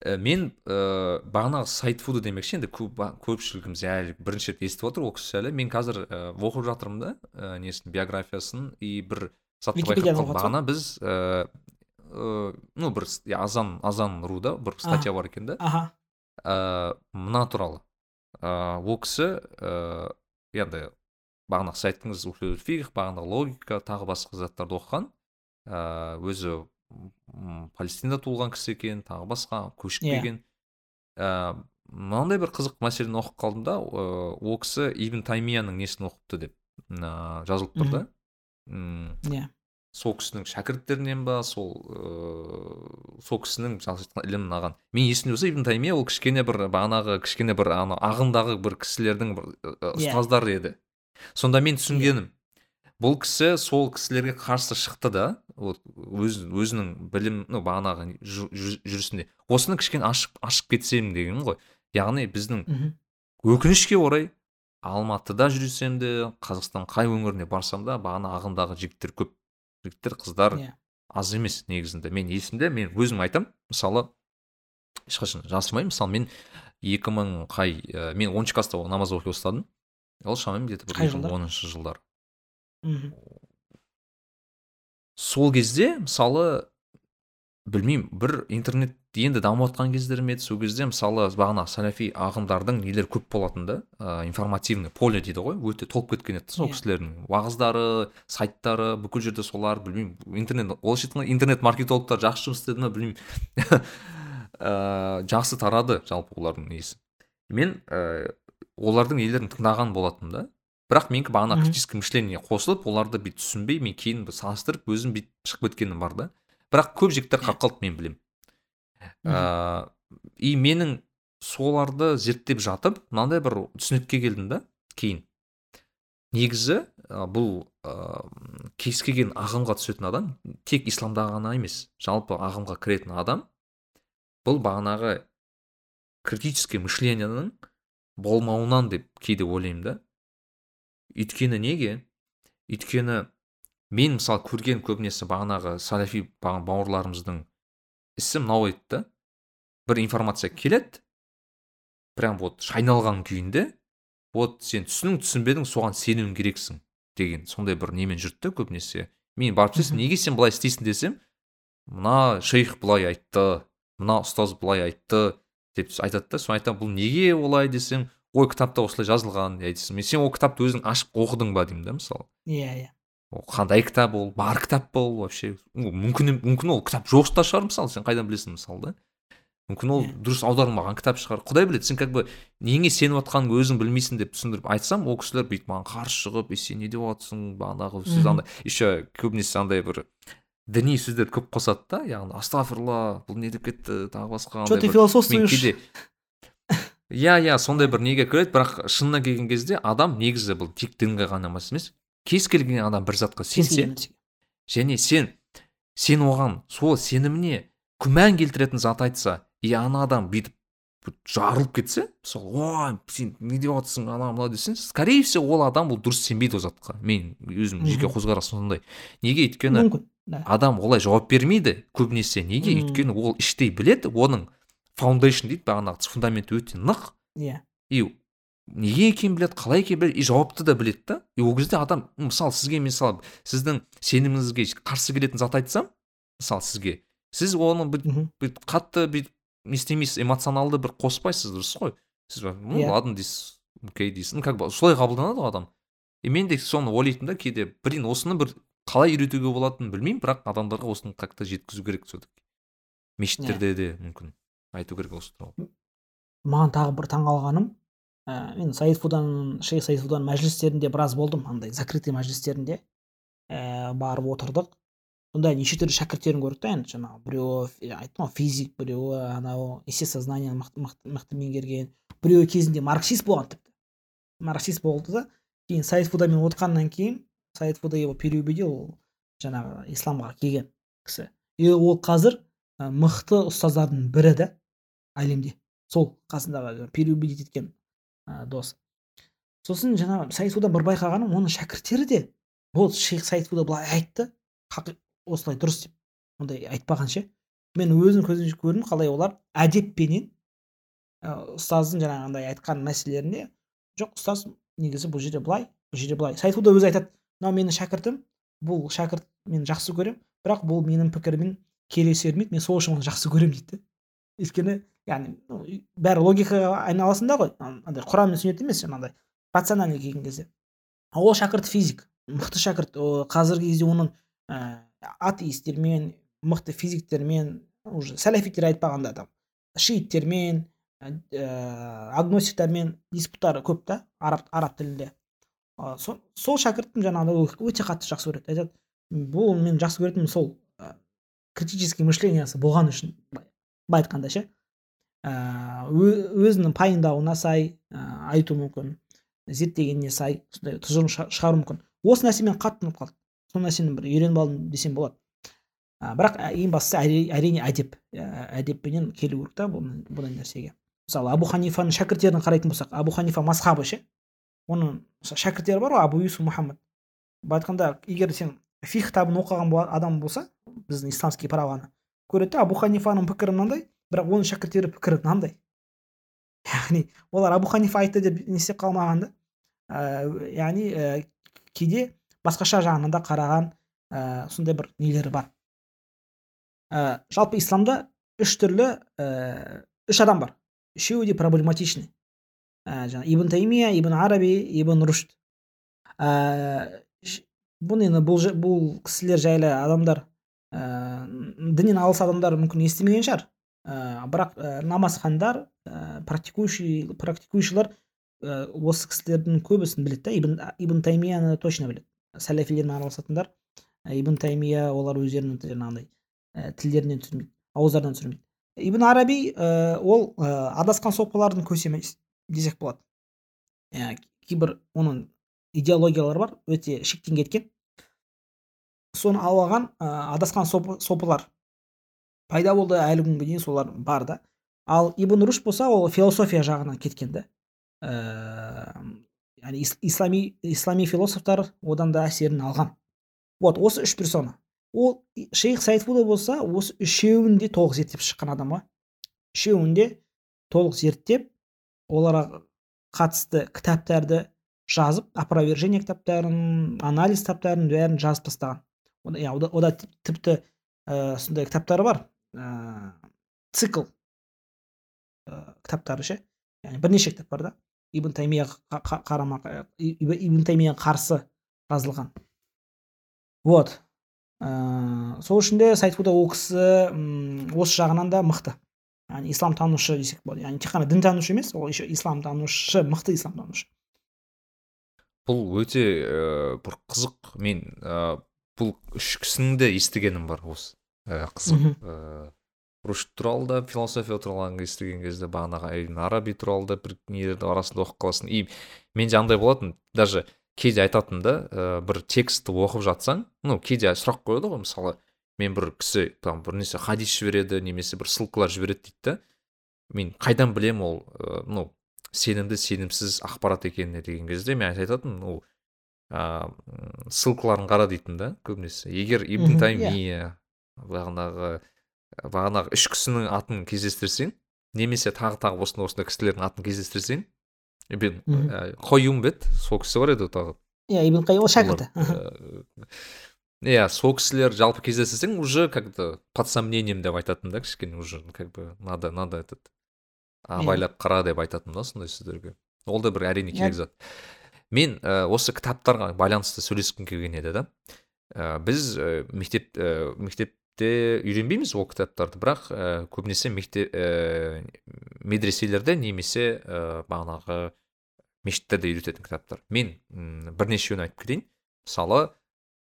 Ә, мен ыыы бағанағы сайтфуды демекші енді көп, көпшілігіміз әлі бірінші рет естіп отыр ол кісі әлі. Мен қазір ә, оқып жатырмын да ә, несін биографиясын и бір затты байқап бағана біз ә, ә, ну бір иә, азан азан руда бір статья бар екен да. Аха. Ә, мына туралы. Ә, ол кісі ә, енді бағанағы сіз айттыңыз бағанағы логика тағы басқа заттарды оқыған. Ә, өзі палестинада туылған кісі екен тағы басқа көшіп Иә. келген. Ә, мынандай бір қызық мәселені оқып қалдым да ол кісі ибн таймияның несін оқыпты деп ә, жазылып тұр да. Иә. сол кісінің шәкірттерінен ба сол ыыы сол кісінің жалпы айтқан ілімін алған мен есімде болса ибн таймия ол кішкене бір бағанағы кішкене бір ана ағымдағы бір кісілердің бір Иә. ұстаздары еді. Сонда мен түсінгенім бұл кісі сол кісілерге қарсы шықты да вот өз, өзінің білім ну бағанағы жүрісінде. Осыны кішкене ашып ашып кетсем дегенім ғой. Яғни біздің өкінішке орай алматыда жүрсем де қазақстан қай өңіріне барсам да бағана ағымдағы жігіттер көп. Жігіттер қыздар иә. аз емес негізінде. Мен есімде мен өзім айтам мысалы ешқашан жасырмаймын. Мысалы мен екі мың қай ә, мен оныншы класста намаз оқи бастадым. Ол шамамен где то бір екі мың оныншы жылдар мхм сол кезде мысалы білмеймін бір интернет енді дамып жатқан кездер ме еді? Сол кезде мысалы бағана салафи ағымдардың нелері көп болатын да? Ә, информативный поле дейді ғой өте толып кеткен еді сол Иә. кісілердің. Уағыздары сайттары бүкіл жерде солар білмеймін интернет ол айтқанда интернет маркетологтар жақсы жұмыс істеді ма білмеймін. Ә, жақсы тарады жалпы олардың несі. Мен ә, олардың нелерін тыңдаған болатынмын да. Бірақ менікі бағана Мгм. критическое мышление қосылып оларды бүйтіп түсінбей мен кейін салыстырып өзім бүйтіп шығып кеткенім бар да. Бірақ көп жігіттер қалып қалды мен білемін. Ә, и менің соларды зерттеп жатып мынандай бір түсінікке келдім да кейін. Негізі ә, бұл ә, кез келген ағымға түсетін адам тек исламда ғана емес жалпы ағымға кіретін адам бұл бағанағы критический мышлениенің болмауынан деп кейде ойлаймын да. Өйткені неге? Өйткені мен мысалы көрген көбінесе бағанағы салафи баған бауырларымыздың ісі мынау еді да. Бір информация келеді прям вот шайналған күйінде вот сен түсінің түсінбедің соған сенуің керексің деген сондай бір немен жүрді да көбінесе. Мен барып неге сен былай істейсің десем мына шейх былай айтты мына ұстаз былай айтты деп айтады да. Соны айтамын бұл неге олай десем ой кітапта осылай жазылған айтсын мен сен ол кітапты өзің ашып оқыдың ба деймін да мысалы. Иә иә. Ол қандай кітап ол? Бар кітап па ол вообще? Мүмкін мүмкін ол кітап жоқ та шығар мысалы сен қайдан білесің мысалы да? Мүмкін ол Иә. дұрыс аударылмаған кітап шығар. Құдай біледі сен как бы неңе сеніп жатқаныңды өзің білмейсің деп түсіндіріп айтсам ол кісілер бүйтіп маған қарсы шығып е сен не деп жатрсың бағанағы сіз Мгм. андай еще көбінесе андай бір діни сөздерді көп қосады да яғни астағфиралла бұл не деп кетті? тағы басқа андай ты философствуешь? Иә иә сондай бір неге кіреді бірақ шынына келген кезде адам негізі бұл тек дінге ғана емес емес кез келген адам бір затқа сенсе және сен сен оған сол сеніміне күмән келтіретін зат айтса и ана адам бүйтіп жарылып кетсе мысалы ой сен не деп жатрсың анау мынау десең скорее всего ол адам ол дұрыс сенбейді ол затқа. Мен өзім жеке көзқарасым сондай. Неге өйткені мүмкін адам олай жауап бермейді көбінесе неге? Өйткені ол іштей біледі оның фаундейшн дейді бағанағы фундаменті өте нық. Иә. И неге екенін біледі қалай екенін біледі и жауапты да біледі да. И ол кезде адам мысалы сізге мысалы сіздің сеніміңізге қарсы келетін зат айтсам мысалы сізге сіз оны бүйтіп қатты бүйтіп не істемейсіз эмоционалды бір қоспайсыз дұрыс қой. Сіз ну Иә. ладно дейсіз окей дейсіз. Ну как бы солай қабылданады ғой адам. И мен де соны ойлайтынмын да кейде блин осыны бір қалай үйретуге болатынын білмеймін бірақ адамдарға осыны как то жеткізу керек все таки мешіттерде де мүмкін. Айту керек осы туралы маған тағы бір таңғалғаным ә, мен саид фудан шейх саид мәжілістерінде біраз болдым андай закрытый мәжілістерінде ә, барып отырдық. Сонда неше түрлі шәкірттерін көрдік та енді жаңағы біреуі айттым ғой физик біреуі анау естествознанияны мықты, мықты, меңгерген біреуі кезінде марксист болған тіпті. Марксист болды да кейін саид фудамен кейін саид фуда его переубедил ол жаңағы исламға келген кісі. И ол қазір ә, мықты ұстаздардың бірі да. Әлемде. Сол қасындағы переубедить еткен ә, дос. Сосын жаңағы саид фудан бір байқағаным оның шәкірттері де болды. Шейх саид фуда былай айтты. Осылай дұрыс деп ондай айтпаған ше. Мен өзім көзімше көрдім қалай олар әдеппенен ә, ұстаздың жаңағындай айтқан мәселелеріне жоқ ұстаз негізі бұл жерде былай бұл жерде былай. Саид фуда өзі айтады мынау менің шәкіртім бұл шәкірт мен жақсы көремін бірақ бұл менің пікіріммен келісе бермейді мен сол үшін оны жақсы көремін дейді өйткені яғни бәрі логикаға айналасында ғой. Андай құран мен сүннет емес жаңағыдай рациональный келген кезде. Ол шәкірт физик. Мықты шәкірт қазіргі кезде оның ә, атеистермен мықты физиктермен уже сәләфиттер айтпағанда там шииттермен ә, агностиктермен диспуттары көп та араб араб тілінде. А, со- сол шәкіртім жаңағыдай өте қатты жақсы көреді. Айтады бұл мен жақсы көретінім сол ә, критический мышлениясы болған үшін былай айтқанда ше ә, өзінің пайымдауына сай ә, айту мүмкін зерттегеніне сай сондай тұжырым шыға- шығару мүмкін. Осы нәрсе мені қатты ұнап қалды. Сол нәрсені бір үйреніп алдым десем болады. Ә, бірақ ә, ең бастысы әри- әрине әдеп. Әдеппенен келу керек та бұндай нәрсеге. Мысалы абу ханифаның шәкірттерін қарайтын болсақ абу ханифа мазхабы ше? Оның шәкірттері бар ғой абу юсуф мұхаммад былай айтқанда егер сен фих кітабын оқыған адам болса біздің исламский праваны көреді абу ханифаның пікірі мынандай бірақ оның шәкірттері пікірі мынандай. Яғни олар абу ханифа айтты деп не істеп қалмаған да ә, яғни ә, кейде басқаша жағынан да қараған ә, сондай бір нелері бар. Ә, жалпы исламда үш түрлі ә, үш адам бар. Үшеуі де проблематичный. Ә, жаңағы ибн таймия ибн араби ибн рушд. Ә, бұны енді бұл, бұл кісілер жайлы адамдар ә, діннен алыс адамдар мүмкін естімеген шығар. Ә, бірақ ә, намазхандар ә, практикующий практикующийлар ә, осы кісілердің көбісін біледі да ибн, ибн таймияны точно біледі. Сәләфилермен араласатындар ибн таймия олар өздерінің жаңағыдай ә, тілдерінен түсірмейді ауыздарынан түсірмейді ибн араби ә, ол ә, адасқан сопылардың көсемі десек болады. Ә, кейбір оның идеологиялары бар өте шектен кеткен. Соны алған ә, адасқан сопы, сопылар пайда болды әлі күнге дейін солар бар да. Ал ибн руш болса ол философия жағынан кеткен да. Ә, яғни ислами ислами философтар одан да әсерін алған. Вот осы үш персона. Ол шейх саидфуда болса осы үшеуін де толық зерттеп шыққан адам ғой. Үшеуін де толық зерттеп оларға қатысты кітаптарды жазып опровержение кітаптарын анализ кітаптарын бәрін жазып тастаған. Ода, ода тіпті ә, сондай кітаптары бар ә, цикл ә, кітаптары ше яғни бірнеше кітап бар да. Ибн таймияға қарама ибн таймияға қарсы жазылған. Вот. Ә, сол үшін де сайтфуда ол кісі осы жағынан да мықты. Яғни исламтанушы десек болады. Яғни тек қана дінтанушы емес ол еще исламтанушы мықты исламтанушы. Бұл өте ә, бір қызық мен бұл үш кісінің де естігенім бар осы ә, қызық ә, рушд туралы да философия туралы естіген кезде бағанағы ибн араби туралы да бір нелерді арасында оқып қаласың. И мен андай болатын даже кейде айтатын да ә, бір текстті оқып жатсаң ну кейде сұрақ қояды ғой мысалы мен бір кісі там бір нәрсе хадис жібереді немесе бір ссылкалар жібереді дейді да. Мен қайдан білемін ол ә, ну сенімді сенімсіз ақпарат екеніне деген кезде мен айтатын ол ыыы ссылкаларын қара дейтін да көбінесе. Егер ибн таймия иә. бағанағы бағанағы үш кісінің атын кездестірсең немесе тағы тағы осындай осындай кісілердің атын кездестірсең ибн қоюм ба еді? Сол кісі бар еді тағы. Иә ибн қайым ол шәкірті. Иә сол кісілер жалпы кездестірсең уже как то под сомнением деп айтатын да кішкене уже как бы надо надо этот абайлап қара деп айтатын да сондай сөздерге. Ол да бір әрине керек зат. Мен ә, осы кітаптарға байланысты сөйлескім келген еді да. Ә, біз ә, мектеп ә, мектепте үйренбейміз ол кітаптарды бірақ ә, көбінесе мектеп ә, медреселерде немесе ә, бағанағы мешіттерде үйрететін кітаптар. Мен м бірнешеуін айтып кетейін. Мысалы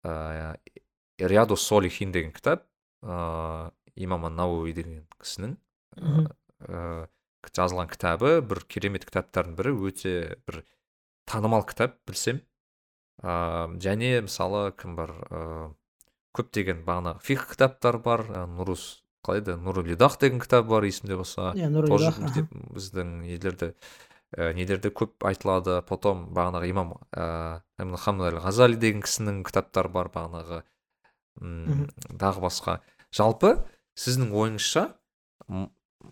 ә, риаду солихин деген кітап ә, имам науи деген кісінің ә, жазылған кітабы бір керемет кітаптардың бірі өте бір танымал кітап білсем. Ә, және мысалы кім бар? Ә, көптеген бағанағы фих кітаптар бар. Ә, нұрус қалай еді? Нурулидах деген кітап бар есімде болса. Иә біздің нелерде ә, нелерде көп айтылады. Потом бағанағы имам ә, ғазали деген кісінің кітаптары бар бағанағы. Тағы басқа. Жалпы сіздің ойыңызша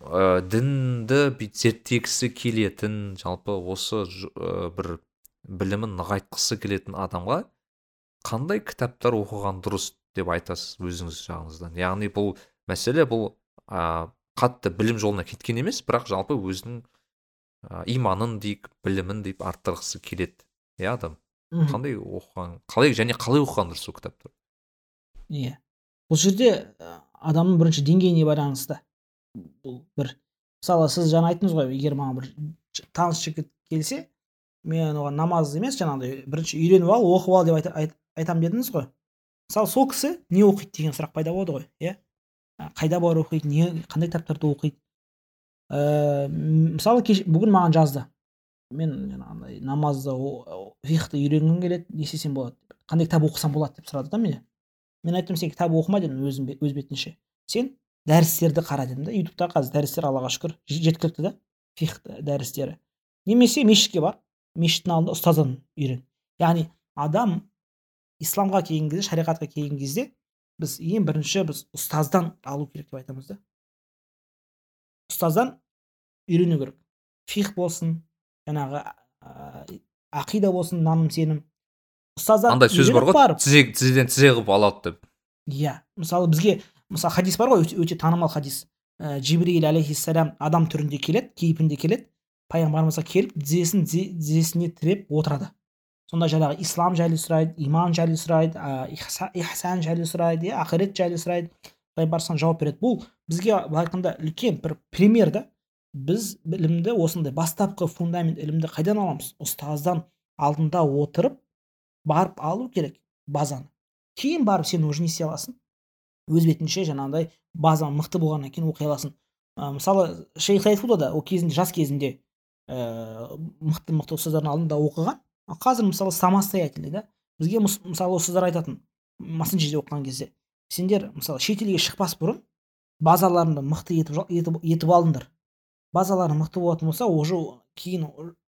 ә, дінді зерттегісі келетін жалпы осы ә, бір білімін нығайтқысы келетін адамға қандай кітаптар оқыған дұрыс деп айтасыз өзіңіз жағыңыздан? Яғни бұл мәселе бұл ә, қатты білім жолына кеткен емес бірақ жалпы өзінің ә, иманын дейік білімін дейік арттырғысы келеді. Иә адам? Қандай оқыған қалай және қалай оқыған дұрыс ол кітаптарды иә. Бұл жерде адамның бірінші деңгейіне байланысты. Бұл бір мысалы сіз жаңа айттыңыз ғой егер маған бір таныс жігіт келсе мен оған намаз емес жаңағыдай бірінші үйреніп ал оқып ал деп айт, айт, айтамын дедіңіз ғой. Мысалы сол кісі не оқиды деген сұрақ пайда болады ғой иә? Қайда барып оқиды не қандай кітаптарды оқиды? Ә, мысалы кеш, бүгін маған жазды. Мен жаңағындай намазды фихты үйренгім келеді не істесем болады. Қандай кітап оқысам болады деп сұрады да менен мен айттым сен кітап оқыма дедім өз бетінше. Сен дәрістерді қара дедім да ютубта қазір дәрістер аллаға шүкір жеткілікті да фих дәрістері. Немесе мешітке бар мешіттің алдында ұстаздан үйрен. Яғни адам исламға келген кезде шариғатқа келген кезде біз ең бірінші біз ұстаздан алу керек деп айтамыз да. Ұстаздан үйрену керек. Фих болсын жаңағы ақида болсын наным сенім. Ұстаздар андай сөз бар ғой тізе тізеден тізе қылып алады деп. Иә мысалы бізге мысалы хадис бар ғой өте, танымал хадис ә, жибрил алейхиссалам адам түрінде келеді кейпінде келеді пайғамбарымызға келіп тізесін тізе- тізесіне тіреп отырады сонда жаңағы ислам жайлы сұрайды иман жайлы сұрайды ә, ихса- ихсан жайлы сұрайды иә ақирет жайлы сұрайды пайғамбар жауап береді бұл бізге былай айтқанда үлкен бір пример да біз білімді осындай бастапқы фундамент ілімді қайдан аламыз ұстаздан алдында отырып барып алу керек базаны кейін барып сен уже не істей аласың өз бетінше жаңағыдай база мықты болғаннан кейін оқи аласың. Ә, мысалы шейх да ол кезінде жас кезінде ә, мықты мықты ұстаздардың алдында оқыған. Қазір мысалы самостоятельный да бізге мыс- мысалы ұстаздар айтатын массенджерде оқыған кезде сендер мысалы шетелге шықпас бұрын базаларыңды мықты етіп, етіп, етіп алыңдар. Базалары мықты болатын болса уже кейін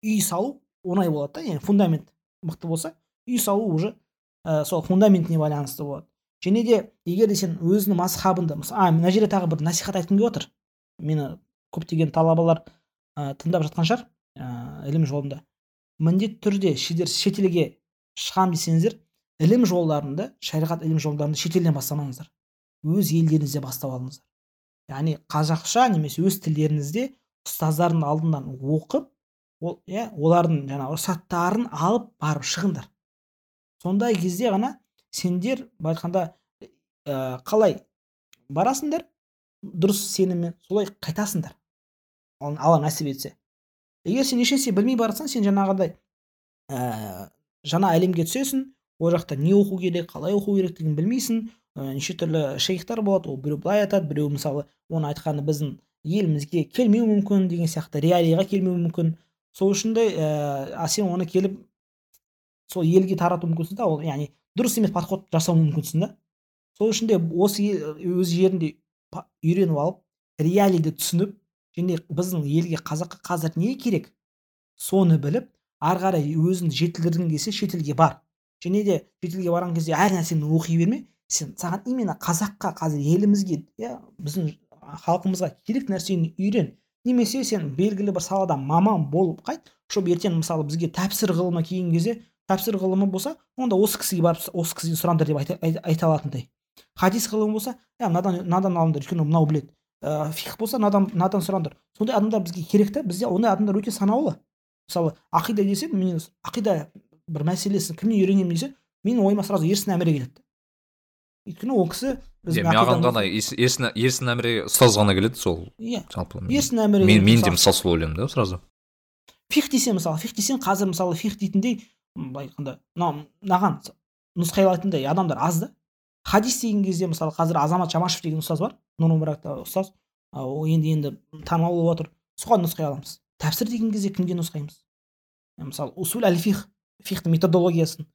үй салу оңай болады да яғни фундамент мықты болса үй салу уже ә, сол фундаментіне байланысты болады. Және де егер де сен өзіңнің мазхабыңды а мына жерде тағы бір насихат айтқым келіп отыр. Мені көптеген талабалар ә, тыңдап жатқан шығар ә, ілім жолында. Міндетті түрде сіздер шетелге шығамын десеңіздер ілім жолдарында шариғат ілім жолдарында шетелден бастамаңыздар. Өз елдеріңізде бастап алыңыздар. Яғни қазақша немесе өз тілдеріңізде ұстаздардың алдынан оқып ол иә олардың жаңағы рұқсаттарын алып барып шығыңдар. Сондай кезде ғана сендер былай айтқанда ә, қалай барасыңдар? Дұрыс сеніммен солай қайтасыңдар. Ал- алла нәсіп етсе. Егер сен ешнәрсе білмей барсаң сен жаңағыдай ә, жаңа әлемге түсесің ол жақта не оқу керек қалай оқу керектігін білмейсің ә, неше түрлі шейхтар болады ол біреу былай айтады біреу мысалы оны айтқаны біздің елімізге келмеуі мүмкін деген сияқты реалияға келмеуі мүмкін. Сол үшін де ә, сен оны келіп сол елге тарату мүмкінсің да ол яғни дұрыс емес подход жасау мүмкінсің да. Сол үшін де осы өз жерінде үйреніп алып реалиді түсініп және біздің елге қазаққа қазір не керек? Соны біліп ары қарай өзін жетілдіргің келсе шетелге бар. Және де шетелге барған кезде әр нәрсені оқи берме сен саған именно қазаққа қазір елімізге иә біздің халқымызға керек нәрсені үйрен. Немесе сен белгілі бір салада маман болып қайт чтобы ертең мысалы бізге тәпсір ғылымы келген кезде тәпсір ғылымы болса онда осы кісіге барып осы кісіден сұраңдар деп айта, айта, айта алатындай. Хадис ғылымы болса иә мынадан мынадан алыңдар өйткені мынау біледі. Ә, фих болса мынадан мынадан сұраңдар сондай адамдар бізге керек та бізде ондай адамдар өте санаулы. Мысалы ақида десе мен ақида бір мәселесін кімнен үйренемін десе менің ойыма сразу ерсін әміре келеді. Өйткені ол кісі маған ғана ерсін әміре ұстаз ғана келеді сол иә жалпы. Ерсін әміре мен мен де мысалы, мысал сол ойлаймын да сразу. Фих десе мысалы фих десең қазір мысалы фих дейтіндей былай айтқанда мына мынаған нұсқайлайтындай адамдар аз да. Хадис деген кезде мысалы қазір азамат жамашев деген ұстаз бар нұр ұстаз. Ол енді енді танымал болып отыр. Соған нұсқай аламыз. Тәпсір деген кезде кімге нұсқаймыз? Мысалы усул әл фих фихтің методологиясын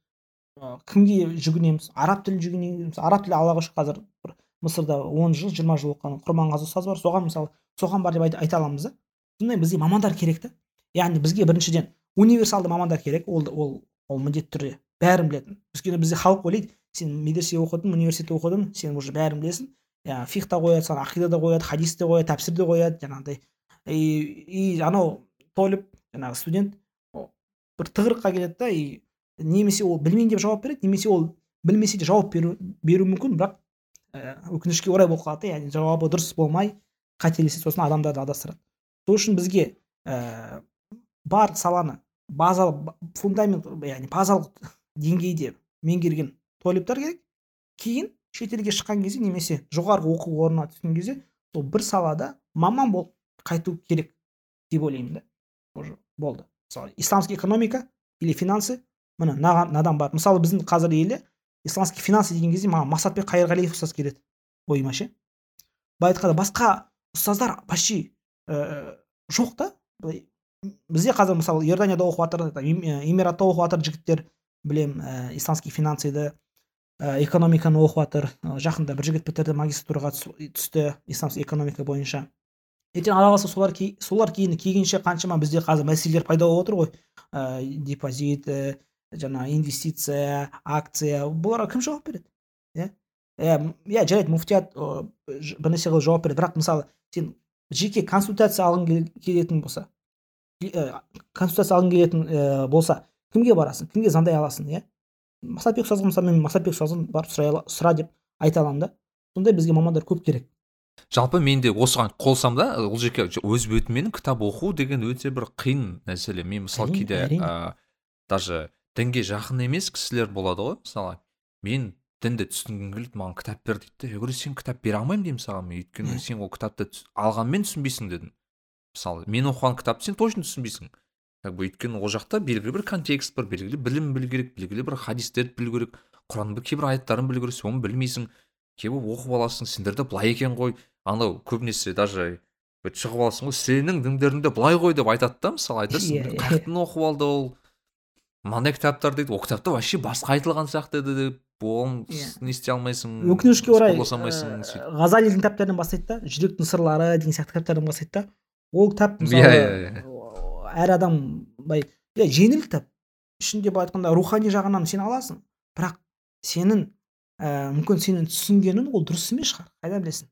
кімге жүгінеміз? Араб тілін жүгінеміз. Араб тілі аллаға шүкір қазір бір мысырда он жыл жиырма жыл оқыған құрманғазы ұстаз бар. Соған мысалы соған бар деп айта, аламыз да. Сондай бізде мамандар керек та. Яғни бізге біріншіден универсалды мамандар керек. Ол ол ол міндетті түрде. Бәрін білетін өйткені бізде халық ойлайды. Сен медресе оқыдың университетте оқыдың сен уже бәрін білесің. Иә фих та қояды саған ақида да қояды хадис те қояды тәпсір де қояды жаңағыдай и, анау толып жаңағы студент бір тығырыққа келеді да и немесе ол білмеймін деп жауап береді немесе ол білмесе де жауап беру, беру мүмкін бірақ ә, өкінішке орай болып қалады да яғни жауабы дұрыс болмай қателеседі сосын адамдарды адастырады. Сол үшін бізге ә, бар саланы базалық фундамент яғни базалық деңгейде меңгерген толиптар керек. Кейін шетелге шыққан кезде немесе жоғарғы оқу орнына түскен кезде сол бір салада маман болып қайту керек деп ойлаймын да. Уже болды. Мысалы исламский экономика или финансы? Міне мынадан бар. Мысалы біздің қазір елде исламский финансы деген кезде маған мақсатбек қайырғалиев ұстаз келеді ойыма ше. Былай айтқанда басқа ұстаздар почти ә, жоқ та. Былай бізде қазір мысалы иорданияда оқып жатыр эмиратта оқып жатыр жігіттер білем ә, исламский финансиді ә, экономиканы оқып жатыр жақында бір жігіт бітірді магистратураға түс- түсті исламский экономика бойынша. Ертең алла қаласа солар солар кейін келгенше қаншама бізде қазір мәселелер пайда болып отыр ғой. Ә, депозит ә, жаңағы инвестиция акция бұларға кім жауап береді иә? Иә иә жарайды муфтият ы, ж- бір нәрсе қылып жауап береді. Бірақ мысалы сен жеке консультация алғың кел- келетін болса консультация алғың келетін ә, болса кімге барасың? Кімге звондай аласың иә? Масатбек ұстазға мысалы мен масатбек ұстаздан барып сұрай ала- сұра деп айта аламын да. Сондай бізге мамандар көп керек. Жалпы мен де осыған қосам да ол жерге өз бетіммен кітап оқу деген өте бір қиын мәселе. Мен мысалы кейде ә, даже дінге жақын емес кісілер болады ғой мысалы мен дінді түсінгім келеді маған кітап бер дейді да я говорю сен кітап бере алмаймын деймін саған. Мен өйткені сен ол кітапты алғанмен түсінбейсің дедім. Мысалы мен оқыған кітапты сен точно түсінбейсің как бы өйткені ол жақта белгілі бір контекст бар белгілі білім білу керек белгілі бір хадистерді білу керек құранның кейбір аяттарын білу керек соны білмейсің кейбір оқып аласың сендерде былай екен ғой анау көбінесе даже шығып аласың ғой сенің діндеріңде былай ғой деп айтады да мысалы айтасың Иә, иә. қаяқтан оқып алды ол мынандай кітаптар дейді ол кітапта вообще басқа айтылған сияқты еді деп оны Иә. не істей алмайсың өкінішке орай сөйтіп. ғазалидің кітаптарынан бастайды да жүректің сырлары деген сияқты кітаптардан бастайды да ол кітап мысалы Иә, иә, әр адам былай иә жеңіл кітап. Ішінде былай айтқанда рухани жағынан сен аласың бірақ сенің ә, мүмкін сенің түсінгенің ол дұрыс емес шығар қайдан білесің?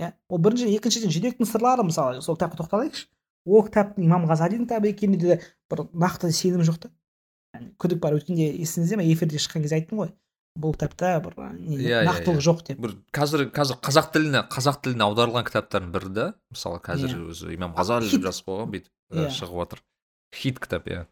Иә ол бірінші екіншіден жүректің сырлары мысалы сол кітапқа тоқталайықшы. Ол кітаптың имам ғазалидің кітабы екеніне де бір нақты сенім жоқ та. Күдік бар өткенде есіңізде ме эфирде шыққан кезде айттым ғой. Бұл кітапта бір не, Иә, иә, нақтылық иә. жоқ деп. Бір қазір қазір қазақ тіліне қазақ тіліне аударылған кітаптардың бірі да мысалы қазір Иә. өзі имам ғазали деп жазып қойған бүйтіп шығып жатыр. Хит кітап иә.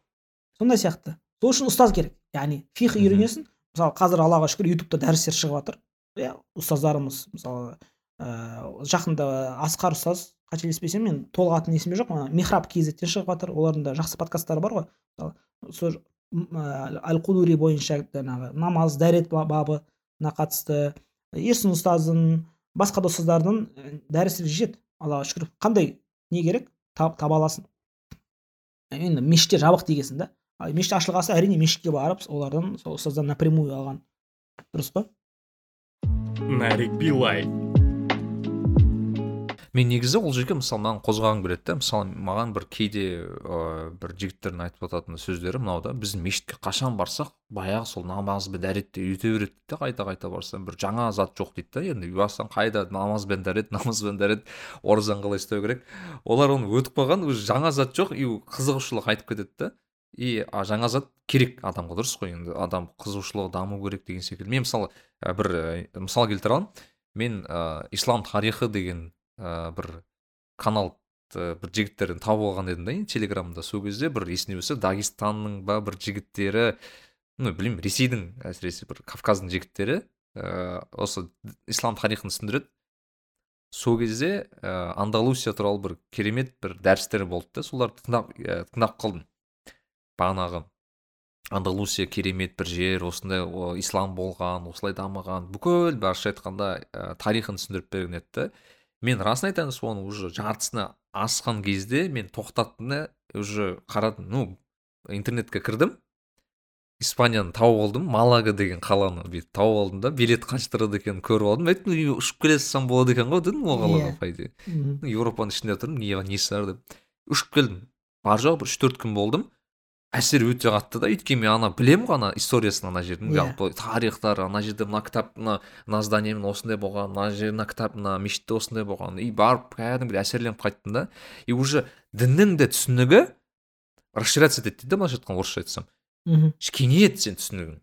Сондай сияқты. Сол үшін ұстаз керек. Яғни фих үйренесің мысалы қазір аллаға шүкір ютубта дәрістер шығып жатыр. Иә ұстаздарымыз мысалы ыыы жақында асқар ұстаз қателеспесем мен толық атын есімде жоқ ана михраб kzтен шығып жатыр. Олардың да жақсы подкасттары бар ғой. Мысалы сол әл қудури бойынша жаңағы намаз дәрет ба- бабына қатысты. Ерсін ұстаздың басқа да ұстаздардың і, дәрістері жетеді аллаға шүкір. Қандай не керек? Таб, таба аласың. Енді мешітте жабық дегенсің да. Мешіт ашылған соң әрине мешітке барып олардан сол ұстаздан напрямую алған. Дұрыс па? Нарик билай. Мен негізі ол жерге мысалы маған қозғағым келеді да мысалы маған бір кейде ыыы бір жігіттердің айтып жататын сөздері мынау да біз мешітке қашан барсақ баяғы сол намаз бен дәретті үйрете береді дейді да қайта қайта барсаң бір жаңа зат жоқ дейді да енді барсаң қайда намаз бен дәрет намаз бен дәрет оразаны қалай ұстау керек. Олар оны өтіп қалған уже жаңа зат жоқ и қызығушылық айтып кетеді да и а жаңа зат керек адамға дұрыс қой енді адам қызығушылығы даму керек деген секілді. Мен мысалы ә, бір ә, мысал келтіре аламын. Мен ә, ислам тарихы деген ә, бір канал бір жігіттерден тауып алған едім да телеграмда сол кезде бір есіме түсті дагестанның ба бір жігіттері ну білмеймін ресейдің әсіресе бір кавказдың жігіттері ә, осы ислам тарихын түсіндіреді. Сол кезде ә, андалусия туралы бір керемет бір дәрістер болды да соларды тыңдап ә, тыңдап қалдым. Бағанағы андалусия керемет бір жер осындай о, ислам болған осылай дамыған бүкіл барша айтқанда ә, тарихын түсіндіріп берген еді мен расын айтайын соның уже жартысына асқан кезде мен тоқтаттым да уже қарадым ну интернетке кірдім. Испанияны тауып алдым малага деген қаланы бүйтіп тауып алдым да билет қанша тұрады екенін көріп алдым. Айттым «Үй, ұшып келе салсам болады екен ғой дедім ол қалаға по идее еуропаның ішінде тұрмын не несі бар деп. Ұшып келдім. Бар жоғы бір үш төрт күн болдым. Әсер өте қатты да. Өйткені мен ана білемін ғой ана историясын ана жердің. Иә. жалпы тарихтары ана жерде мына кітап мына мына зданиемен осындай болған мына жер мына кітап мына мешітте осындай болған. И барып кәдімгідей әсерленіп қайттым да. И уже діннің де түсінігі расширяться етеді дейді да былайша айтқанда орысша айтсам. Мхм. кеңейеді сен түсінігің.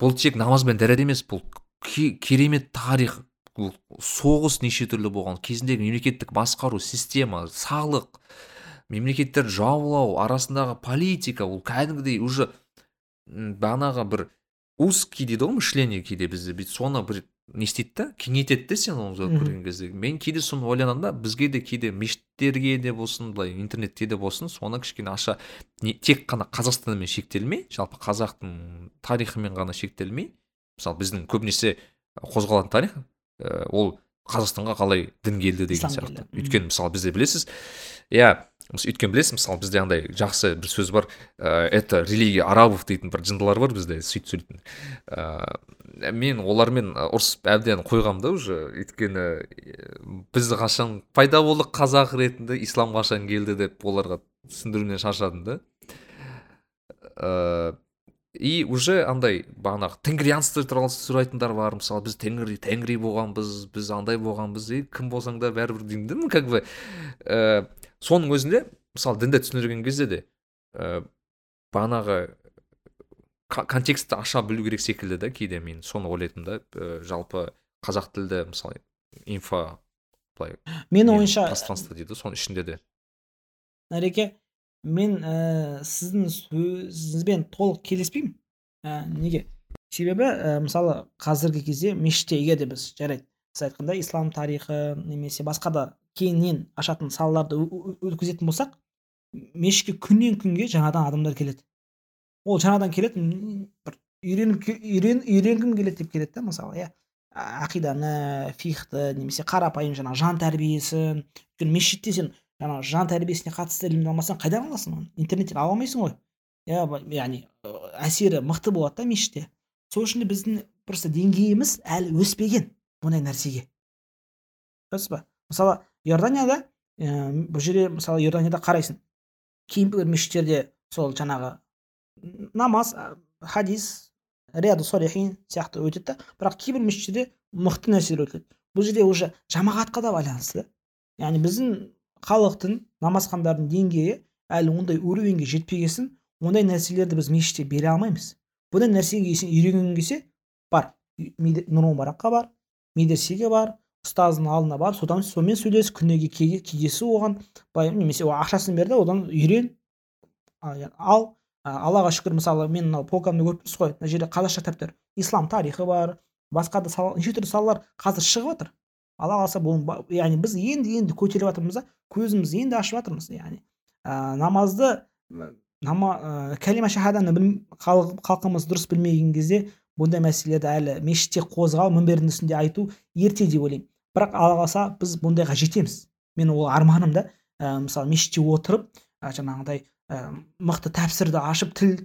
Бұл тек намаз бен дәрет емес бұл ке- керемет тарих бұл соғыс неше түрлі болған. Кезіндегі мемлекеттік басқару система салық мемлекеттерді жаулау арасындағы политика ол кәдімгідей уже бағанағы бір узкий дейді ғой мышление кейде бізде. Бүйтіп соны бір не істейді да кеңейтеді де сен оны көрген кезде. Мен кейде соны ойланамын да бізге де кейде мешіттерге де болсын былай интернетте де болсын соны кішкене аша не, тек қана қазақстанмен шектелмей жалпы қазақтың тарихымен ғана шектелмей мысалы біздің көбінесе қозғалатын тарих ә, ол қазақстанға қалай дін келді деген сияқты. өйткені мысалы бізде білесіз иә өйткені білесіз мысалы бізде андай жақсы бір сөз бар ә, это религия арабов дейтін бір жындылар бар бізде сөйтіп сөйлейтін. Ә, мен олармен ұрысып әбден қойғам да уже өйткені біз қашан пайда болдық қазақ ретінде ислам қашан келді деп оларға түсіндірумен шаршадым да. Ә, и уже андай бағанағы тенгрианство туралы сұрайтындар бар мысалы біз тенгри тенгри болғанбыз біз андай болғанбыз и кім болсаң да бәрібір деймін да ну, как бы. Ә, соның өзінде мысалы дінді түсіндірген кезде де ә, бағанағы контекстті аша білу керек секілді да кейде мен соны ойлайтынмын да ә, жалпы қазақ тілді мысалы инфо былай менің ойымша пространство дейді соның ішінде де. Нареке мен ә, сіздің сөзіңізбен толық келіспеймін. Ә, неге? Себебі ә, мысалы қазіргі кезде мешітте егер де біз жарайды. Сіз айтқандай ислам тарихы немесе басқа да кейіннен ашатын салаларды өткізетін болсақ мешітке күннен күнге жаңадан адамдар келеді. Ол жаңадан келеді бір үйреніп үйрен үйренгім келеді деп келеді да мысалы иә. Ақиданы фихты немесе қарапайым жаңағы жан тәрбиесін өйткені мешітте сен жаңағы жан тәрбиесіне қатысты ілімді алмасаң қайдан аласың оны? Интернеттен ала алмайсың ғой. Иә яғни әсері мықты болады да мешітте. Сол үшін біздің просто деңгейіміз әлі өспеген. Бұндай нәрсеге? Дұрыс па? Мысалы иорданияда ііі бұл жерде мысалы иорданияда қарайсың. Кейбір мешіттерде сол жаңағы намаз хадис рияду солихин сияқты өтеді да бірақ кейбір мешіттерде мықты нәрселер өтеді. Бұл жерде уже жамағатқа да байланысты. Яғни біздің халықтың намазхандардың деңгейі әлі ондай уровеньге жетпеген соң ондай нәрселерді біз мешітте бере алмаймыз. Бұндай нәрсеге сен үйренгің келсе бар. Меде- нұр мұбаракқа бар. Медресеге бар ұстаздың алдына бар содан сонымен сөйлес күніге ке- кездесу оған былай немесе ақшасын бер да одан үйрен. Ал аллаға шүкір мысалы мен мынау полкамды көріп тұрсыз ғой мына жерде қазақша кітаптар ислам тарихы бар басқа да сала неше түрлі салалар қазір шығып жатыр. Алла қаласа бұл яғни біз енді енді көтеріп жатырмыз да көзімізді енді ашып жатырмыз яғни. Ә, намазды нама ә, кәлима шахаданы халқымыз дұрыс білмеген кезде бұндай мәселелерді әлі мешітте қозғау мінбердің үстінде айту ерте деп ойлаймын. Бірақ алла қаласа біз бұндайға жетеміз. Мен ол арманым да ә, мысалы мешітте отырып ә, жаңағыдай ә, мықты тәпсірді ашып тіл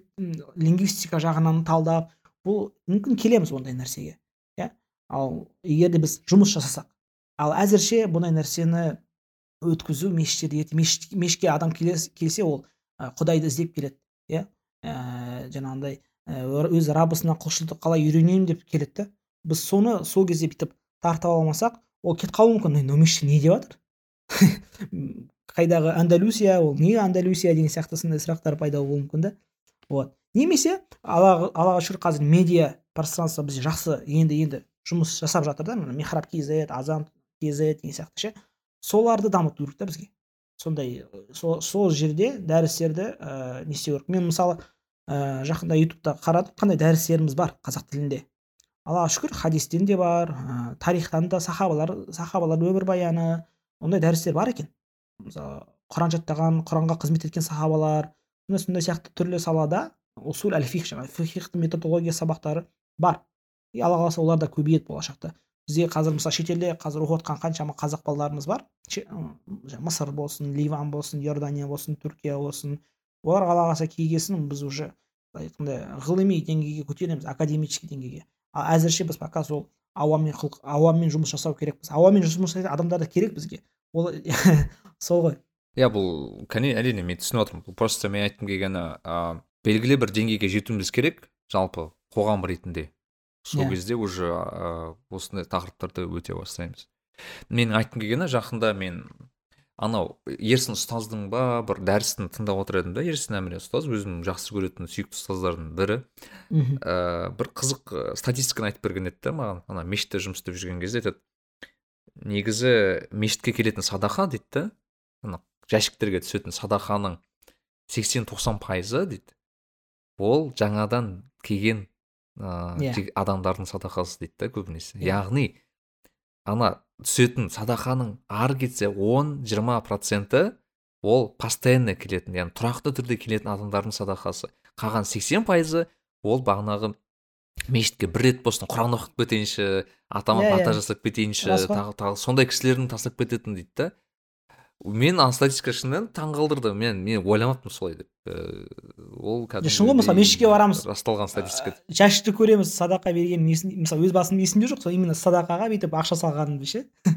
лингвистика жағынан талдап бұл мүмкін келеміз ондай нәрсеге иә? Ал егер де біз жұмыс жасасақ ал әзірше бұндай нәрсені өткізу мешіттерде мешітке адам келес- келсе ол құдайды іздеп келеді иә? Ә, жаңағындай өз раббысына құлшылықты қалай үйренемін деп келеді да біз соны сол кезде бүйтіп тартып алмасақ ол кетіп қалуы мүмкін. Мешітте не деп жатыр қайдағы андалусия ол не андалусия деген сияқты сондай сұрақтар пайда болуы мүмкін да вот. Немесе аллаға шүкір қазір медиа пространство бізде жақсы. Енді енді жұмыс жасап жатыр да мына михраб kz азан kz деген сияқты ше. Соларды дамыту керек та бізге. Сондай сол, сол жерде дәрістерді ә, не істеу керек. Мен мысалы ә, жақында ютубта қарадым қандай дәрістеріміз бар қазақ тілінде. Аллаға шүкір хадистен де бар ә, тарихтан да сахабалар сахабалар өмірбаяны ондай дәрістер бар екен. Мысалы құран жаттаған құранға қызмет еткен сахабалар сондай сондай сияқты түрлі салада усул әл фих жаңағы фихтың методология сабақтары бар. И алла қаласа олар да көбейеді болашақта. Бізде қазір мысалы шетелде қазір оқып жатқан қаншама қазақ балаларымыз бар. Мысыр болсын ливан болсын иордания болсын түркия болсын олар алла қаласа келгесін біз уже былай айтқанда ғылыми деңгейге көтереміз академический деңгейге. Ал әзірше біз пока сол ауамен ауамен жұмыс жасау керекпіз. Ауамен жұмыс жасайтын адамдар да керек бізге. Ол сол ғой. Иә бұл кәне әрине мен түсініп отырмын. Бұл просто мен айтқым келгені ә, белгілі бір деңгейге жетуіміз керек жалпы қоғам ретінде. Сол Иә. кезде уже ә, осындай тақырыптарды өте бастаймыз. Менің айтқым келгені жақында мен анау ерсін ұстаздың ба бір дәрісін тыңдап отыр едім да ерсін әміре ұстаз өзімнің жақсы көретін сүйікті ұстаздардың бірі. Мхм. Ә, бір қызық статистиканы айтып берген еді да маған. Ана мешітте жұмыс істеп жүрген кезде айтады негізі мешітке келетін садақа дейді да ана жәшіктерге түсетін садақаның 80-90 пайызы дейді ол жаңадан келген Иә. ә, адамдардың садақасы дейді да көбінесе. Яғни ана түсетін садақаның ары кетсе 10-20 проценті ол постоянно келетін яғни тұрақты түрде келетін адамдардың садақасы. Қалған 80 пайызы ол бағанағы мешітке бір рет болсын құран оқып кетейінші атама Иә, бата иә. жасап кетейінші тағы тағы сондай кісілердің тастап кететін дейді да. Мен ана статистика шынымен таңғалдырды мен мен ойламаппын солай деп. Ііі, ол шын ғой, мысалы, мешітке барамыз. расталған статистика. жәшікті көреміз садақа берген несін мысалы өз басымда есімде жоқ сол именно садақаға бүйтіп ақша салғанымды ше.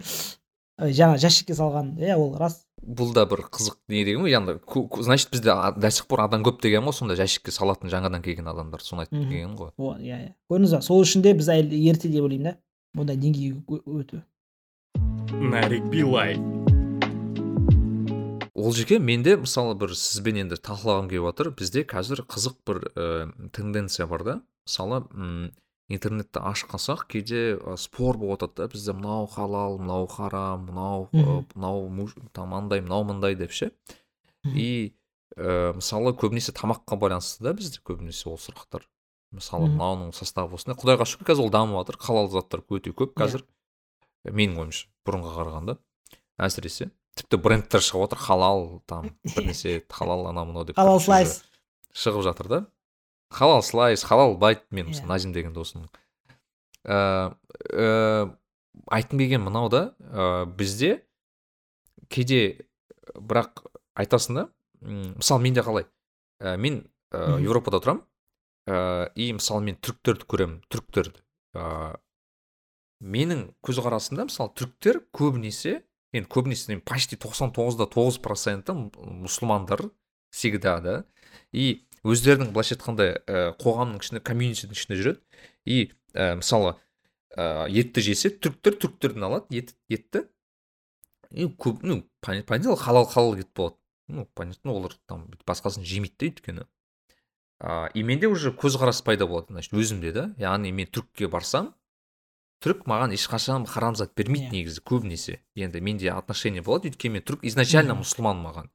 Жаңа жәшікке салған иә ол рас. Бұл да бір қызық не деген ғой яғни ку- значит бізде до сих пор адам көп деген ғой сонда жәшікке салатын жаңадан келген адамдар соны айтып келген ғой. О иә иә. Көрдіңіз ба сол үшін де біз әлі ерте деп ойлаймын да. Бұндай деңгейге өту. Нарик Билай. Ол жеке менде мысалы бір сізбен енді талқылағым келіп жатыр бізде қазір қызық бір ә, тенденция бар да. Мысалы м, интернетті ашып қалсақ кейде ә, спор болып жатады да. Бізде мынау халал мынау харам мынау мынау там андай мынау мындай деп ше. И ә, мысалы көбінесе тамаққа байланысты да бізде көбінесе ол сұрақтар. Мысалы мынауның составы осындай құдайға шүкір қазір ол дамып жатыр халал заттар өте көп. Иә. қазір менің ойымша бұрынға қарағанда әсіресе. Тіпті брендтер шығып жатыр халал там бірнәрсе халал анау мынау деп халал слайс шығып жатыр да. Халал слайс халал байт мен мысалы Иә. назим деген досым ә, ә, айтқым келген мынау да ә, бізде кейде бірақ айтасың да мысалы менде қалай ә, мен ә, Мгм. еуропада тұрамын ә, и мысалы мен түріктерді көремін түріктерді. Ә, менің көзқарасымда мысалы түріктер көбінесе енді көбінесе почти тоқсан тоғызда тоғыз проценті мұсылмандар всегда да и өздерінің былайша айтқанда ә, қоғамның ішінде комьюнитидің ішінде жүреді. И ә, мысалы ә, етті жесе түріктер түріктерден алады ет, етті. И көп ну пон- понятное дело халал халал ет болады. Ну понятно олар там басқасын жемейді да өйткені. А, и менде уже көзқарас пайда болады значит өзімде да яғни мен түрікке барсам түрік маған ешқашан харам зат бермейді Иә. негізі көбінесе. Енді менде отношение болады өйткені мен түрік изначально мұсылман маған.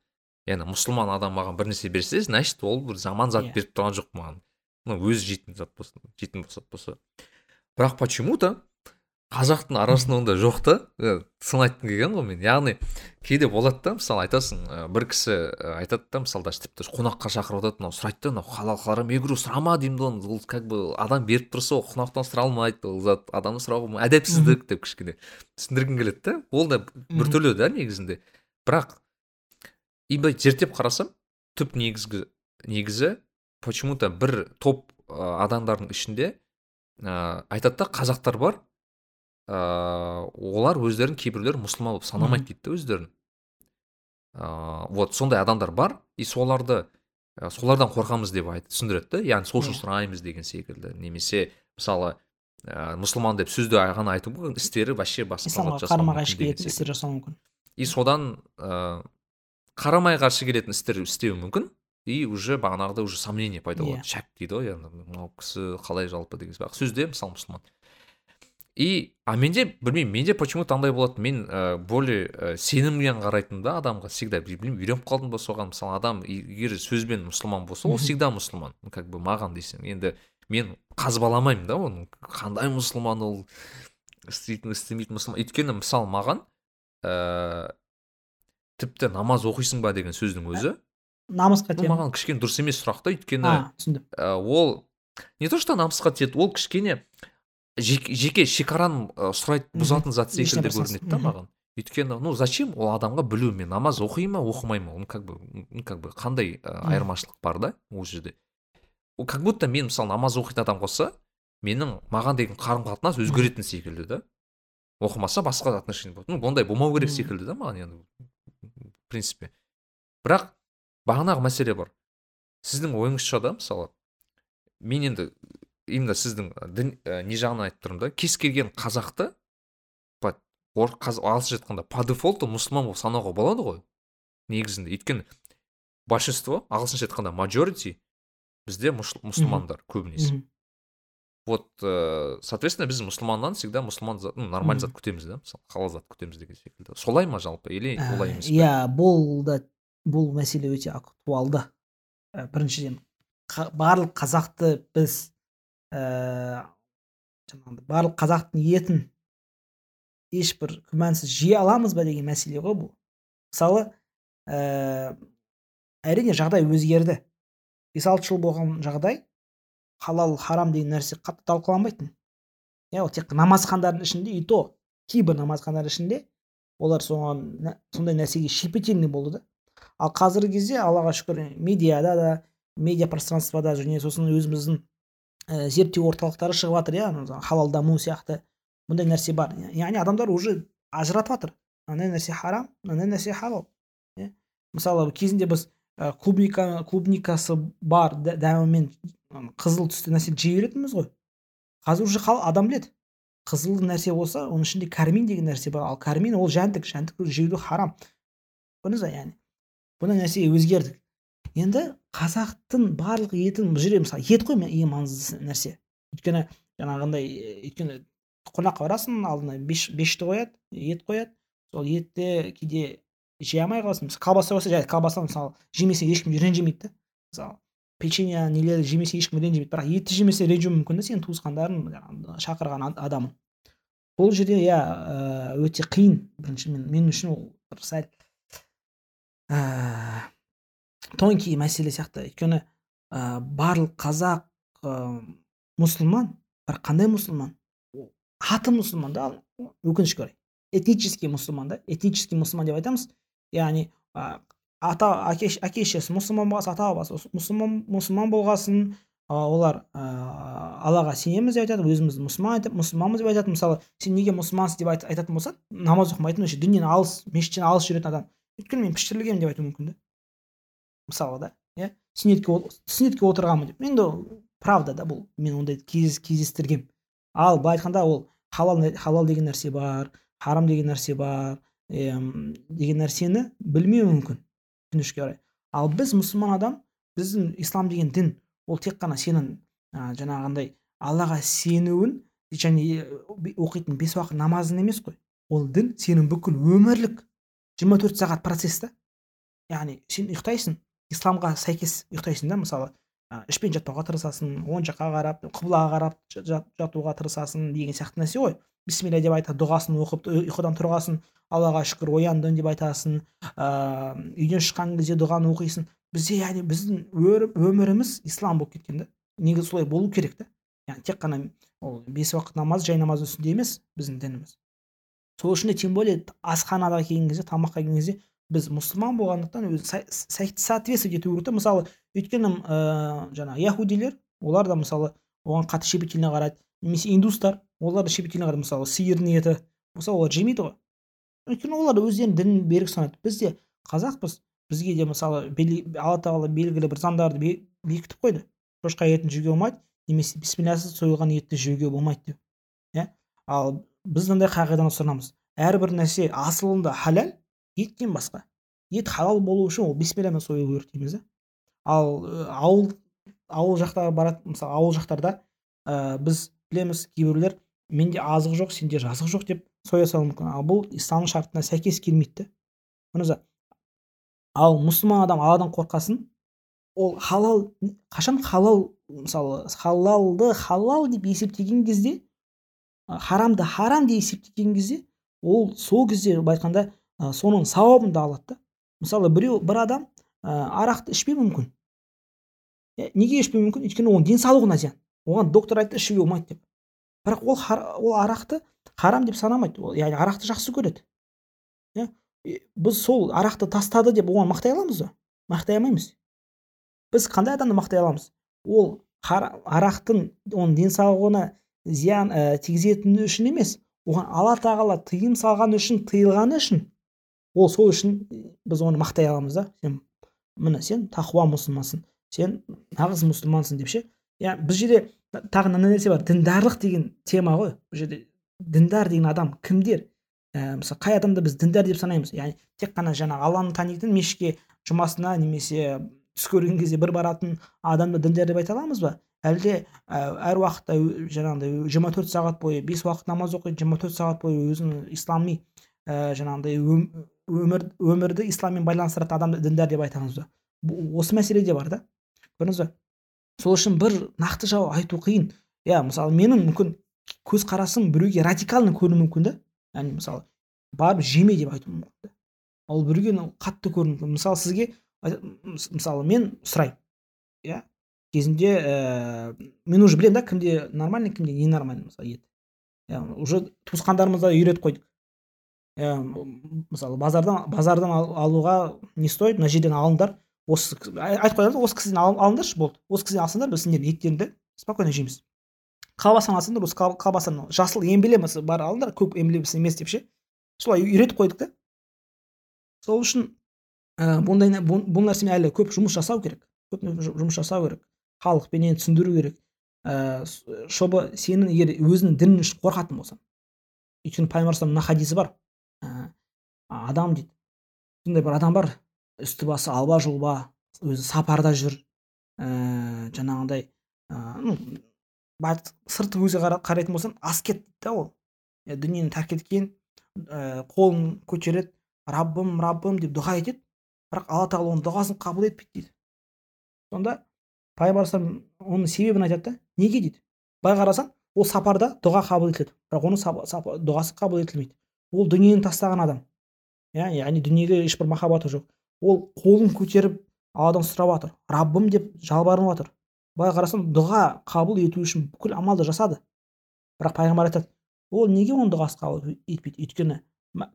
Яғни мұсылман адам маған бір нәрсе берсе значит ол бір жаман зат Иә. беріп тұрған жоқ маған. Ну өзі жейтін зат болса жейтін болса бірақ почему то қазақтың арасында ондай жоқ та. Сын айтқым келген ғой мен. Яғни кейде болады да мысалы айтасың бір кісі айтады да мысалы даже тіпті қонаққа шақырып жатады мынау сұрайды да мынау халал харам я говорю сұрама? деймін да оны ол как бы адам беріп тұрса ол қонақтан сұра алмайды ол зат адамнан сұрауға әдепсіздік деп кішкене түсіндіргім келеді да. Ол да біртүрлі да негізінде. Бірақ и былай зерттеп қарасам түп негізгі негізі почему то бір топ адамдардың ішінде ә, айтады да қазақтар бар ә, олар өздерін кейбіреулер мұсылман болып санамайды дейді да өздерін. Ә, вот сондай адамдар бар и соларды ә, солардан қорқамыз деп айтып түсіндіреді да яғни сол үшін Иә. сұраймыз деген секілді. Немесе мысалы ә, мұсылман деп сөзде ғана айту мүмкін істері вообще басқа қарама қайшы келетін істер жасауы мүмкін. И содан ә, қарамай қарсы келетін істер істеуі мүмкін и уже бағанағыдай уже сомнение пайда Иә. болады шәк дейді ғой яғни мынау кісі қалай жалпы деген сияқты сөзде мысалы мұсылман. И а менде білмеймін менде почему то андай болады? Мен ә, более ә, сеніммен қарайтын да адамға всегда білмеймін үйреніп қалдым ба соған? Мысалы адам егер сөзбен мұсылман болса ол всегда мұсылман. Как бы маған десең енді мен қазбаламаймын да оның. Қандай мұсылман ол? Істейтін істемейтін мұсылман. Өйткені мысалы маған ә, тіпті намаз оқисың ба деген сөздің өзі намысқа тиеді. маған кішкене дұрыс емес сұрақ та. Өйткені ә, ол не то что намысқа тиеді ол кішкене жеке, жеке шекараны сұрайды бұзатын зат секілді көрінеді да маған. Өйткені ну зачем ол адамға білу мен намаз оқи ма оқымай ма? Оның как бы ну, как бы қандай айырмашылық бар да ол жерде? Как будто мен мысалы намаз оқитын адам болса менің маған деген қарым қатынас өзгеретін секілді да. Оқымаса басқа отношение болады. Ну ондай болмау керек секілді да маған енді в принципе. Бірақ бағанағы мәселе бар. Сіздің ойыңызша да мысалы мен енді именно сіздің дін ә, не жағынан айтып тұрмын да. Кез келген қазақты ағылшынша айтқанда по дефолту мұсылман болып санауға болады ғой. Негізінде. Өйткені большинство ағылшынша айтқанда majority бізде мұсылмандар көбінесе. Вот ә, соответственно біз мұсылманнан всегда мұсылман зат ну, нормальный зат күтеміз да. Мысалы халал зат күтеміз деген секілді. Солай ма жалпы? Или Ә, олай емес иә бұл да бұл мәселе өте актуалды. Ә, біріншіден барлық қазақты біз ә, барлық қазақтың етін ешбір күмәнсіз жей аламыз ба деген мәселе ғой бұл. Мысалы ә, әрине жағдай өзгерді. Бес алты жыл болған жағдай халал харам деген нәрсе қатты талқыланбайтын. Иә ол тек намазхандардың ішінде и то кейбір намазханалар ішінде олар соған сондай нәрсеге щепетильный болды да. Ал қазіргі кезде аллаға шүкір медиада да медиа пространствода және сосын өзіміздің ә, зерттеу орталықтары шығып жатыр иә халал даму сияқты. Бұндай нәрсе бар. Яғни адамдар уже ажыратып жатыр мынандай нәрсе харам мынандай нәрсе халал иә мысалы кезінде біз ә, клубника клубникасы бар дә- дәмімен қызыл түсті нәрсе жей беретінбіз ғой. Қазір уже хал адам біледі. Қызыл нәрсе болса оның ішінде кармин деген нәрсе бар. Ал кармин ол жәндік. Жәндік жеуді харам. Көрдіңіз ба яғни бұндай нәрсеге өзгердік. Енді қазақтың барлық етін бұл жерде мысалы ет қой ең маңызды нәрсе. Өйткені жаңағындай өйткені қонаққа барасың алдына бешті қояды ет қояды. Сол етті кейде жей алмай қаласың. Мысалы колбаса болса жарайды колбаса мысалы жемесе ешкім ренжімейді да. Мысалы печенье нелерді жемесе ешкім ренжімейді. Бірақ етті жемесе ренжуі мүмкін да сенің туысқандарың шақырған адамың бұл жерде иә өте қиын. Бірінші мен, мен үшін ол бір сәл ә, тонкий мәселе сияқты. Өйткені ә, барлық қазақ ә, мұсылман бірақ қандай мұсылман? Аты мұсылман да өкінішке орай. Этнический мұсылман да этнический мұсылман деп айтамыз. Яғни ата әке шешесі мұсылман болғасын ата бабасы мұсылман мұсылман болғасын. Олар ыыы аллаға сенеміз деп айтады өзімізді мұсылман айтып мұсылманбыз деп айтады. Мысалы сен неге мұсылмансың деп айтатын болса намаз оқымайтын вообще діннен алыс мешіттен алыс жүретін адам. Өйткені мен піштірілгенмін деп айтуы мүмкін да мысалы да иә? Сүннетке сүннетке отырғанмын деп. Енді правда да бұл мен ондай кездестіргенмін ал былай айтқанда ол халал халал деген нәрсе бар харам деген нәрсе бар деген нәрсені білмеуі мүмкін өкінішке орай. Ал біз мұсылман адам біздің ислам деген дін ол тек қана сенің ә, жаңағындай аллаға сенуін және оқитын бес уақыт намазың емес қой. Ол дін сенің бүкіл өмірлік 24 сағат процесс та. Яғни сен ұйықтайсың исламға сәйкес ұйықтайсың да мысалы ә, ішпен жатпауға тырысасың оң жаққа қарап құбылаға қарап жатуға тырысасың деген сияқты нәрсе ғой. Бисмилля деп айтады дұғасын оқып ұйқыдан тұрғасын аллаға шүкір ояндым деп айтасың ыыы үйден шыққан кезде дұғаны оқисың. Бізде яғни біздің өміріміз ислам болып кеткен да. Негізі солай болу керек та. Яғни тек қана ол бес уақыт намаз жай намаз үстінде емес біздің дініміз. Сол үшін де тем более асханаға келген кезде тамаққа келген кезде біз мұсылман болғандықтан өзі соответствовать ету керек та мысалы өйткені ыыы жаңағы яхудилер олар да мысалы оған қатты щепетильно қарайды. Немесе индустар олар да щепетильно қарайды. Мысалы сиырдың еті болса олар жемейді ғой. Өйткені олар өздерінің дінін берік санайды. Біз де қазақпыз. Бізге де мысалы алла тағала белгілі бір заңдарды бекітіп қойды. Шошқа етін жеуге болмайды. Немесе бисмиллясыз сойылған етті жеуге болмайды деп. Иә? Ал біз мындай қағиданы ұстанамыз. Әрбір нәрсе асылында халал еттен басқа. Ет халал болу үшін ол бисмиллямен сойылу керек дейміз да. Ал ауыл ауыл жақтағы баратын мысалы ауыл жақтарда ә, біз білеміз кейбіреулер менде азық жоқ сенде жазық жоқ деп соя салуы мүмкін. Ал бұл исламның шартына сәйкес келмейді да. Ал мұсылман адам алладан қорқасын ол халал қашан халал мысалы халалды халал деп есептеген кезде харамды харам деп есептеген кезде ол сол кезде былай айтқанда соның сауабын да алады да. Мысалы біреу бір адам ә, арақты ішпеуі мүмкін. Неге ішпеуі мүмкін? Өйткені оның денсаулығына зиян. Оған доктор айтты ішуге болмайды деп. Бірақ ол ол арақты харам деп санамайды. Ол яғни арақты жақсы көреді. Иә біз сол арақты тастады деп оған мақтай аламыз ба? Мақтай алмаймыз. Біз қандай адамды мақтай аламыз? Ол арақтың оның денсаулығына зиян ә, тигізетіні үшін емес оған алла тағала тыйым салған үшін тыйылғаны үшін ол сол үшін біз оны мақтай аламыз да. Сен міне сен тақуа мұсылмансың сен нағыз мұсылмансың деп ше. Иә біз жерде тағы мына нәрсе бар діндарлық деген тема ғой. Бұл жерде діндар деген адам кімдер? Ә, мысалы қай адамды біз діндар деп санаймыз? Яғни тек қана жаңағы алланы танитын мешітке жұмасына немесе түс көрген кезде бір баратын адамды діндар деп айта аламыз ба? Әлде ә, әр уақытта жаңағыдай жиырма төрт сағат бойы бес уақыт намаз оқиды жиырма төрт сағат бойы өзінің ислами ә, жаңағыдай өмір өмірді исламмен байланыстыратын адамды діндар деп айтамыз ба осы мәселе де бар да. Көрдіңіз ба сол үшін бір нақты жауап айту қиын. Иә мысалы менің мүмкін көзқарасым біреуге радикально көрінуі мүмкін да. Яғни мысалы барып жеме деп айтуы мүмкін да. Ал біреуге қатты көрінуі мүмкін. Мысалы сізге мысалы мен сұраймын иә кезінде ә, мен уже білемін да кімде нормальный кімде ненормальный мысалы ет. Иә уже туысқандарымызда үйретіп қойдық. Мысалы базардан базардан алуға не стоит мына жерден алыңдар. Осы айтып қоямыз осы кісіден алыңдаршы болды. Осы кісіден алсаңдар біз сендердің еттеріңді спокойно жейміз. Колбасаны алсаңдар осы колбасаны жасыл эмблемасы бар алыңдар. Көк эмблемасы емес деп ше. Солай үйретіп қойдық та. Сол үшін бұндай бұл нәрсемен әлі көп жұмыс жасау керек. Көп жұмыс жасау керек. Халықпенен түсіндіру керек. Чтобы сенің егер өзінің дінің қорқатын болсаң. Өйткені пайғамбар мына хадисі бар. Адам дейді. Сондай бір адам бар. Үсті басы алба жұлба өзі сапарда жүр. Ә, ну сырты қара- қарайтын болсаң аскет дейді да ол. Дүниені тәрк еткен ә, қолын көтереді. Раббым раббым деп дұға етеді. Бірақ алла тағала оның дұғасын қабыл етпейді дейді. Сонда пайғамбар оның себебін айтады да неге дейді? Былай қарасаң ол сапарда дұға қабыл етіледі. Бірақ оның дұғасы қабыл етілмейді. Ол дүниені тастаған адам. Иә яғни дүниеге ешбір махаббаты жоқ. Ол қолын көтеріп алладан сұрап жатыр раббым деп жалбарынып жатыр былай қарасаң дұға қабыл ету үшін бүкіл амалды жасады. Бірақ пайғамбар айтады ол неге оның дұғасы қабыл етпейді? Өйткені ма-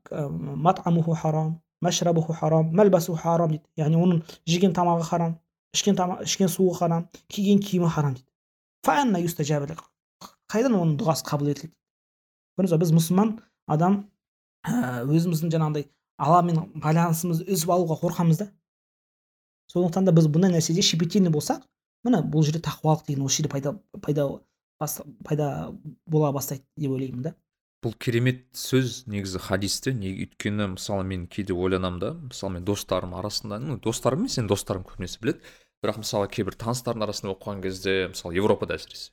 матамуху харам машрабуху харам мәлбасуху харам дейді. Яғни оның жеген тамағы харам ішкен тамақ ішкен суы харам киген киімі харам дейді. Қайдан оның дұғасы қабыл етіледі? Көрдіңіз біз мұсылман адам өзіміздің жаңағыдай алламен байланысымызды үзіп алуға қорқамыз да. Сондықтан да біз бұндай нәрседе щепетильный болсақ міне бұл жерде тақуалық деген осы жерде пайда пайда бас, пайда бола бастайды деп ойлаймын да. Бұл керемет сөз негізі хадисте не өйткені мысалы мен кейде ойланамын да мысалы мен достарым арасында ну достарым емес енді достарым көбінесе біледі. Бірақ мысалы кейбір таныстардың арасында оқыған кезде мысалы европада әсіресе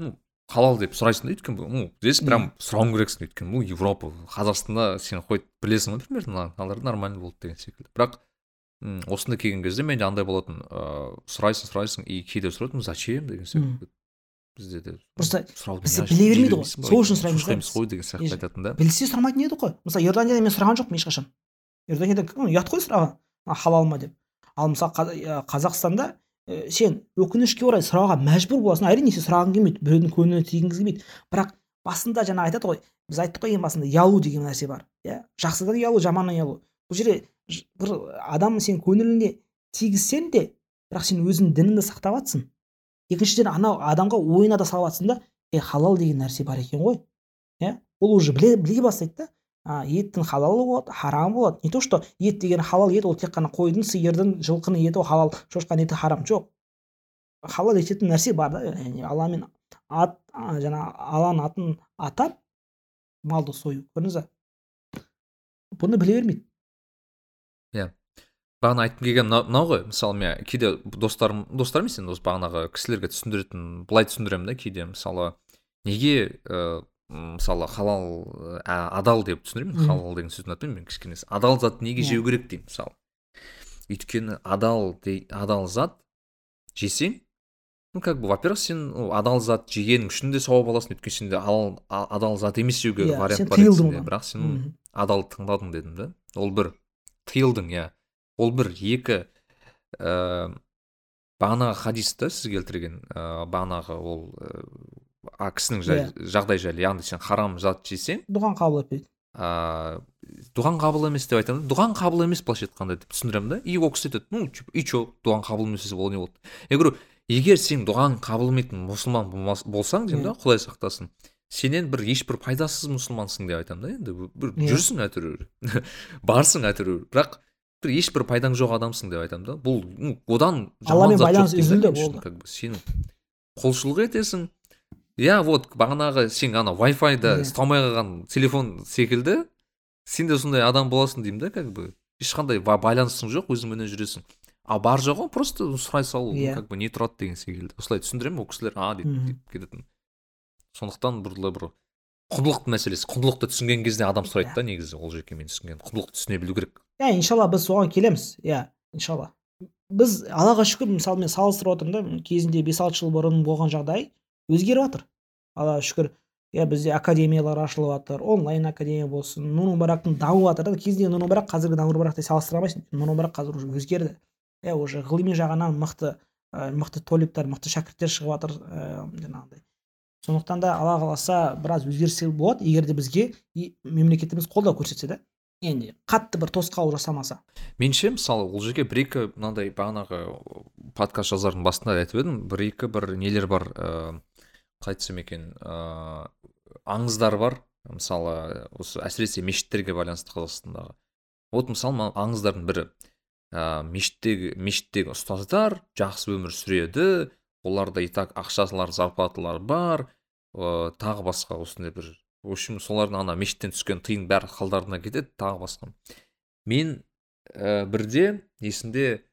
ну халал деп сұрайсың да өйткені ну здесь прям сұрауың керексің өйткені. Бұл европа қазақстанда сен қой білесің ғой примерно мыналар нормально болды деген секілді. Бірақ осында келген кезде менде андай болатын ыыы сұрайсың сұрайсың и кейде сұрайды ну зачем деген секілді бізде де Просто бізде біле бермейді ғой. сол үшін сұраймыз ғой қой деген сияқты айтатын да. білсе сұрамайтын еді ғой. Мысалы иорданияда мен сұраған жоқпын ешқашан. Иорданияда ұят қой сұраған халал ма деп. Ал мысалы Қаз- қазақстанда ә, сен өкінішке орай сұрауға мәжбүр боласың. Әрине сен сұрағың келмейді біреудің көңіліне тигіңіз келмейді. Бірақ басында жаңа айтады ғой біз айттық қой ең басында ұялу деген нәрсе бар иә? Жақсыдан ұялу жаманнан ұялу бұл жерде бір адам сен көңіліне тигізсең де бірақ сен өзіңнің дініңді сақтап жатсың екіншіден анау адамға ойына да салып жатсың да е халал деген нәрсе бар екен ғой иә? Ол уже біле, біле бастайды да. А, еттің халалы болады харам болады не то что ет деген халал ет ол тек қана қойдың сиырдың жылқының еті халал шошқаның еті харам. Жоқ. Халал ететін нәрсе бар да яғни алламен ат жаңа алланың атын атап малды сою. Көрдіңіз ба бұны біле бермейді. Бағана айтқым келген мынау ғой мысалы мен кейде достарым достар емес енді осы бағанағы кісілерге түсіндіретін былай түсіндіремін да кейде. Мысалы неге ә, мысалы халал ә, адал деп түсіндіремін халал деген сөзді ұнатпаймын мен кішкене адал зат неге Иә. жеу керек деймін мысалы. Өйткені адал дей, адал зат жесең ну как бы во первых сен адал зат жегенің үшін де сауап аласың. Өйткені сенде адал зат емес жеуге Иә, вариант бар еді бірақ сен Мгм. адал таңдадың дедім да. Ол бір тыйылдың иә. Ол бір екі ә, бағанағы хадисті сіз келтірген. Ә, бағанағы ол а кісінің жай, жағдай жайлы яғни сен харам зат жесең дұған қабыл етпейді. ә, дұған қабыл емес деп айтамын. Дұған қабыл емес былайша айтқанда деп түсіндіремін да. И ол кісі айтады ну типа и че дұғаң қабыл емес десе ол не болды я говорю егер сен дұғаң қабылмайтын мұсылман болмас- болсаң деймін да Иә. құдай сақтасын. Сенен бір ешбір пайдасыз мұсылмансың деп айтамын да енді. Бір Иә. жүрсің әйтеуір барсың әйтеуір бірақ бір ешбір пайдаң жоқ адамсың деп айтамын да. Бұл ну, одан Алламен байланыс да үзілді, болды. как бы сен құлшылық етесің. Иә вот бағанағы сен ана вай файда Иә. ұстамай қалған телефон секілді сен де сондай адам боласың деймін да как бы. Ешқандай ба- байланысың жоқ өзіңменен жүресің. А бар жоғы просто сұрай салу Иә. как бы не тұрады деген секілді. Осылай түсіндіремін ол кісілер а деп Мгм. деп кететін. Сондықтан бір бір құндылық мәселесі құндылықты түсінген кезде адам сұрайды да негізі ол жерге мен түсінген құндылықты түсіне білу керек. Иә иншалла біз соған келеміз. Иә иншалла. Біз аллаға шүкір мысалы мен салыстырып отырмын да кезінде бес алты жыл бұрын болған жағдай өзгеріп жатыр аллаға шүкір. Иә бізде академиялар ашылып жатыр онлайн академия болсын нур мубарактың дамып жатыр да кезіндегі нур мубарак қазіргі нур мубаракты салыстыра алмайсың. Нур мубарак қазір уже өзгерді. Иә уже ғылыми жағынан мықты ә, мықты толиктар мықты шәкірттер шығып жатыр ә, жаңағыдай сондықтан да алла қаласа біраз өзгерістер болады егер де бізге мемлекетіміз қолдау көрсетсе да енді қатты бір тосқауыл жасамаса. Меніңше мысалы ол жерге бір екі мынандай бағанағы подкаст жазардың басында айтып едім бір екі бір нелер бар ыыы айтсам екен? Ыыы аңыздар бар. Мысалы осы әсіресе мешіттерге байланысты қазақстандағы. Вот мысалы мына аңыздардың бірі. Ыыы мешіттегі мешіттегі ұстаздар жақсы өмір сүреді. Оларда и так ақшалар зарплаталар бар. Ыыы тағы басқа осындай бір. В общем солардың ана мешіттен түскен тиын бәрі қалдарына кетеді тағы басқа. Мен ә, бірде есімде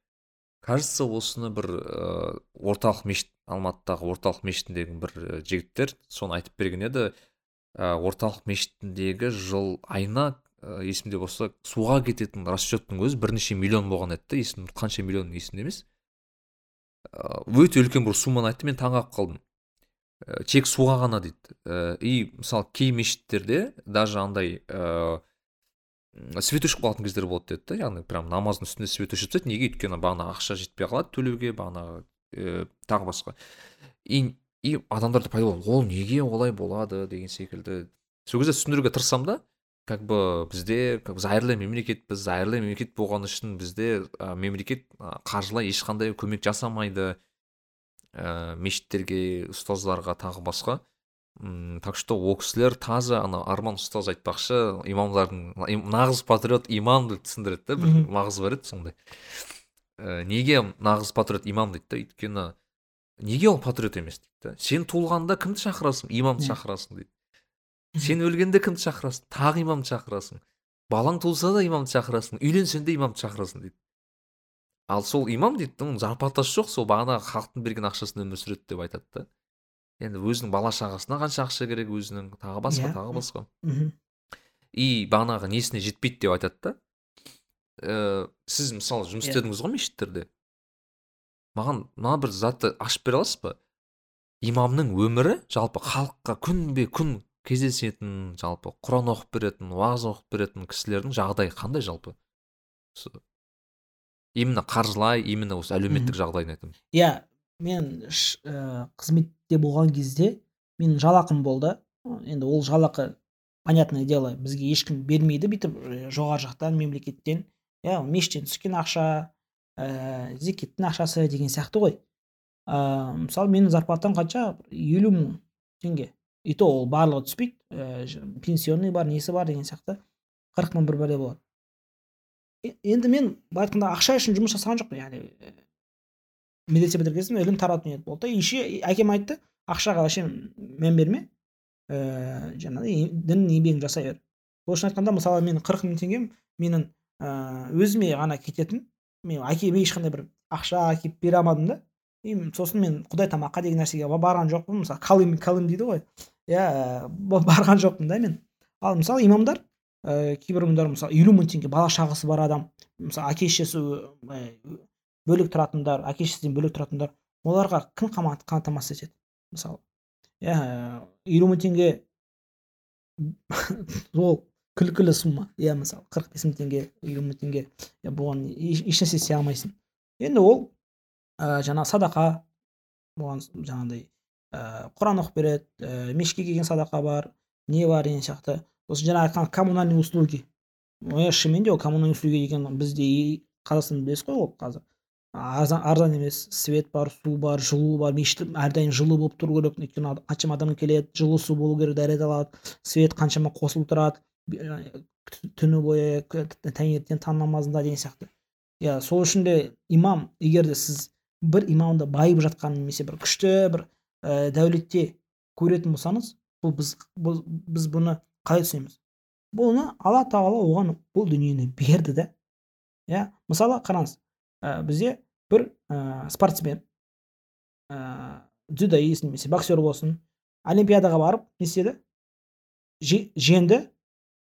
кажется осыны бір ә, орталық мешіт алматыдағы орталық мешітіндегі бір ә, жігіттер соны айтып берген еді. Ә, орталық мешітіндегі жыл айына ә, есімде болса суға кететін расчеттің өзі бірнеше миллион болған еді да есім қанша миллион есімде емес. Өте үлкен бір сумманы айтты мен таңқалып қалдым. Тек суға ғана дейді. И мысалы кей мешіттерде даже андай свет өшіп қалатын кездер болады деді да яғни прям намаздың үстінде свет өшіп тастайды. Неге? Өйткені бағана ақша жетпей қалады төлеуге бағанағы ә, тағы басқа. И и адамдарда пайда болады ол неге олай болады деген секілді. Сол кезде түсіндіруге тырыссам да как бы бізде как бы зайырлы мемлекетпіз зайырлы мемлекет болғаны үшін бізде ә, мемлекет қаржылай ешқандай көмек жасамайды. Ә, мешіттерге ұстаздарға тағы басқа. М так что ол кісілер таза ана арман ұстаз айтпақшы имамдардың нағыз патриот имам деп түсіндіреді да бір мағыз бар еді сондай. Ә, неге нағыз патриот имам дейді да өйткені неге ол патриот емес дейді да? Сен туылғанда кімді шақырасың? Имамды шақырасың дейді. Сен өлгенде кімді шақырасың? Тағы имамды шақырасың. Балаң туылса да имамды шақырасың. Үйленсең де имамды шақырасың дейді. Ал сол имам дейді оның зарплатасы жоқ сол бағанағы халықтың берген ақшасына өмір сүреді деп айтады да. Енді өзінің бала шағасына қанша ақша керек өзінің тағы басқа Иә. тағы басқа. Мхм. И бағанағы несіне жетпейді деп айтады да. Ә, сіз мысалы жұмыс Иә. істедіңіз ғой мешіттерде маған мына бір затты ашып бере аласыз ба? Имамның өмірі жалпы халыққа күнбе күн кездесетін жалпы құран оқып беретін уағыз оқып беретін кісілердің жағдайы қандай жалпы? Именно қаржылай именно осы әлеуметтік жағдайын айтамын. Иә мен ш- ә, қызметте болған кезде менің жалақым болды. Енді ол жалақы понятное дело бізге ешкім бермейді бүйтіп ә, жоғары жақтан мемлекеттен. Иә мешіттен түскен ақша ә, зекеттің ақшасы деген сияқты ғой. Ә, мысалы менің зарплатам қанша? елу мың теңге. И то ол барлығы түспейді. Ә, пенсионный бар несі бар деген сияқты. Қырық мың бір бәле болады. Енді мен былай айтқанда ақша үшін жұмыс жасаған жоқпын. Яғни медресе бітірген соң ілім тарату ниет болды да. Еще әкем айтты ақшаға вообще мән берме. Ііі жаңағыдай дін еңбегін жасай бер ол үшін айтқанда мысалы менің қырық мың теңгем менің ііі өзіме ғана кететін. Мен әкеме ешқандай бір ақша әкеліп бере алмадым да. И сосын мен құдай тамаққа деген нәрсеге ба- барған жоқпын. Мысалы калым калым дейді ғой. Иә ба- барған жоқпын да мен. Ал мысалы имамдар ііі кейбір имамдар мысалы елу мың теңге бала шағасы бар адам. Мысалы әке шешесі бөлек тұратындар әке шешесінен бөлек тұратындар оларға кім қамтамасыз етеді? Мысалы иә елу мың теңге. Ол күлкілі сумма. Иә мысалы қырық бес мың теңге елу мың теңге. Иә бұған еш- ешнәрсе істей алмайсың енді ол ә, жаңа садақа бұған жаңағыдай ә, құран оқып береді ә, мешітке келген садақа бар не бар деген сияқты. Осы жаңа айтқан коммунальный услуги. Иә шынымен де ол коммунальный услуги деген бізде қазақстанда білесіз ғой ол қазір. Арзан, арзан емес свет бар су бар жылу бар мешіт әрдайым жылы болып тұру керек. Өйткені қаншама адам келеді жылы су болу керек дәрет алады. Свет қаншама қосылып тұрады. Түні бойы таңертең таң намазында деген сияқты. Иә сол үшін де имам егер де сіз бір имамды байып жатқан немесе бір күшті бір ә, дәулетте көретін болсаңыз бұл біз бұл, біз бұны қалай түсінеміз? Бұны алла тағала оған бұл дүниені берді да иә мысалы қараңыз ә, бізде бір ә, спортсмен ә, дзюдоист немесе боксер болсын олимпиадаға барып не істеді? Же- жеңді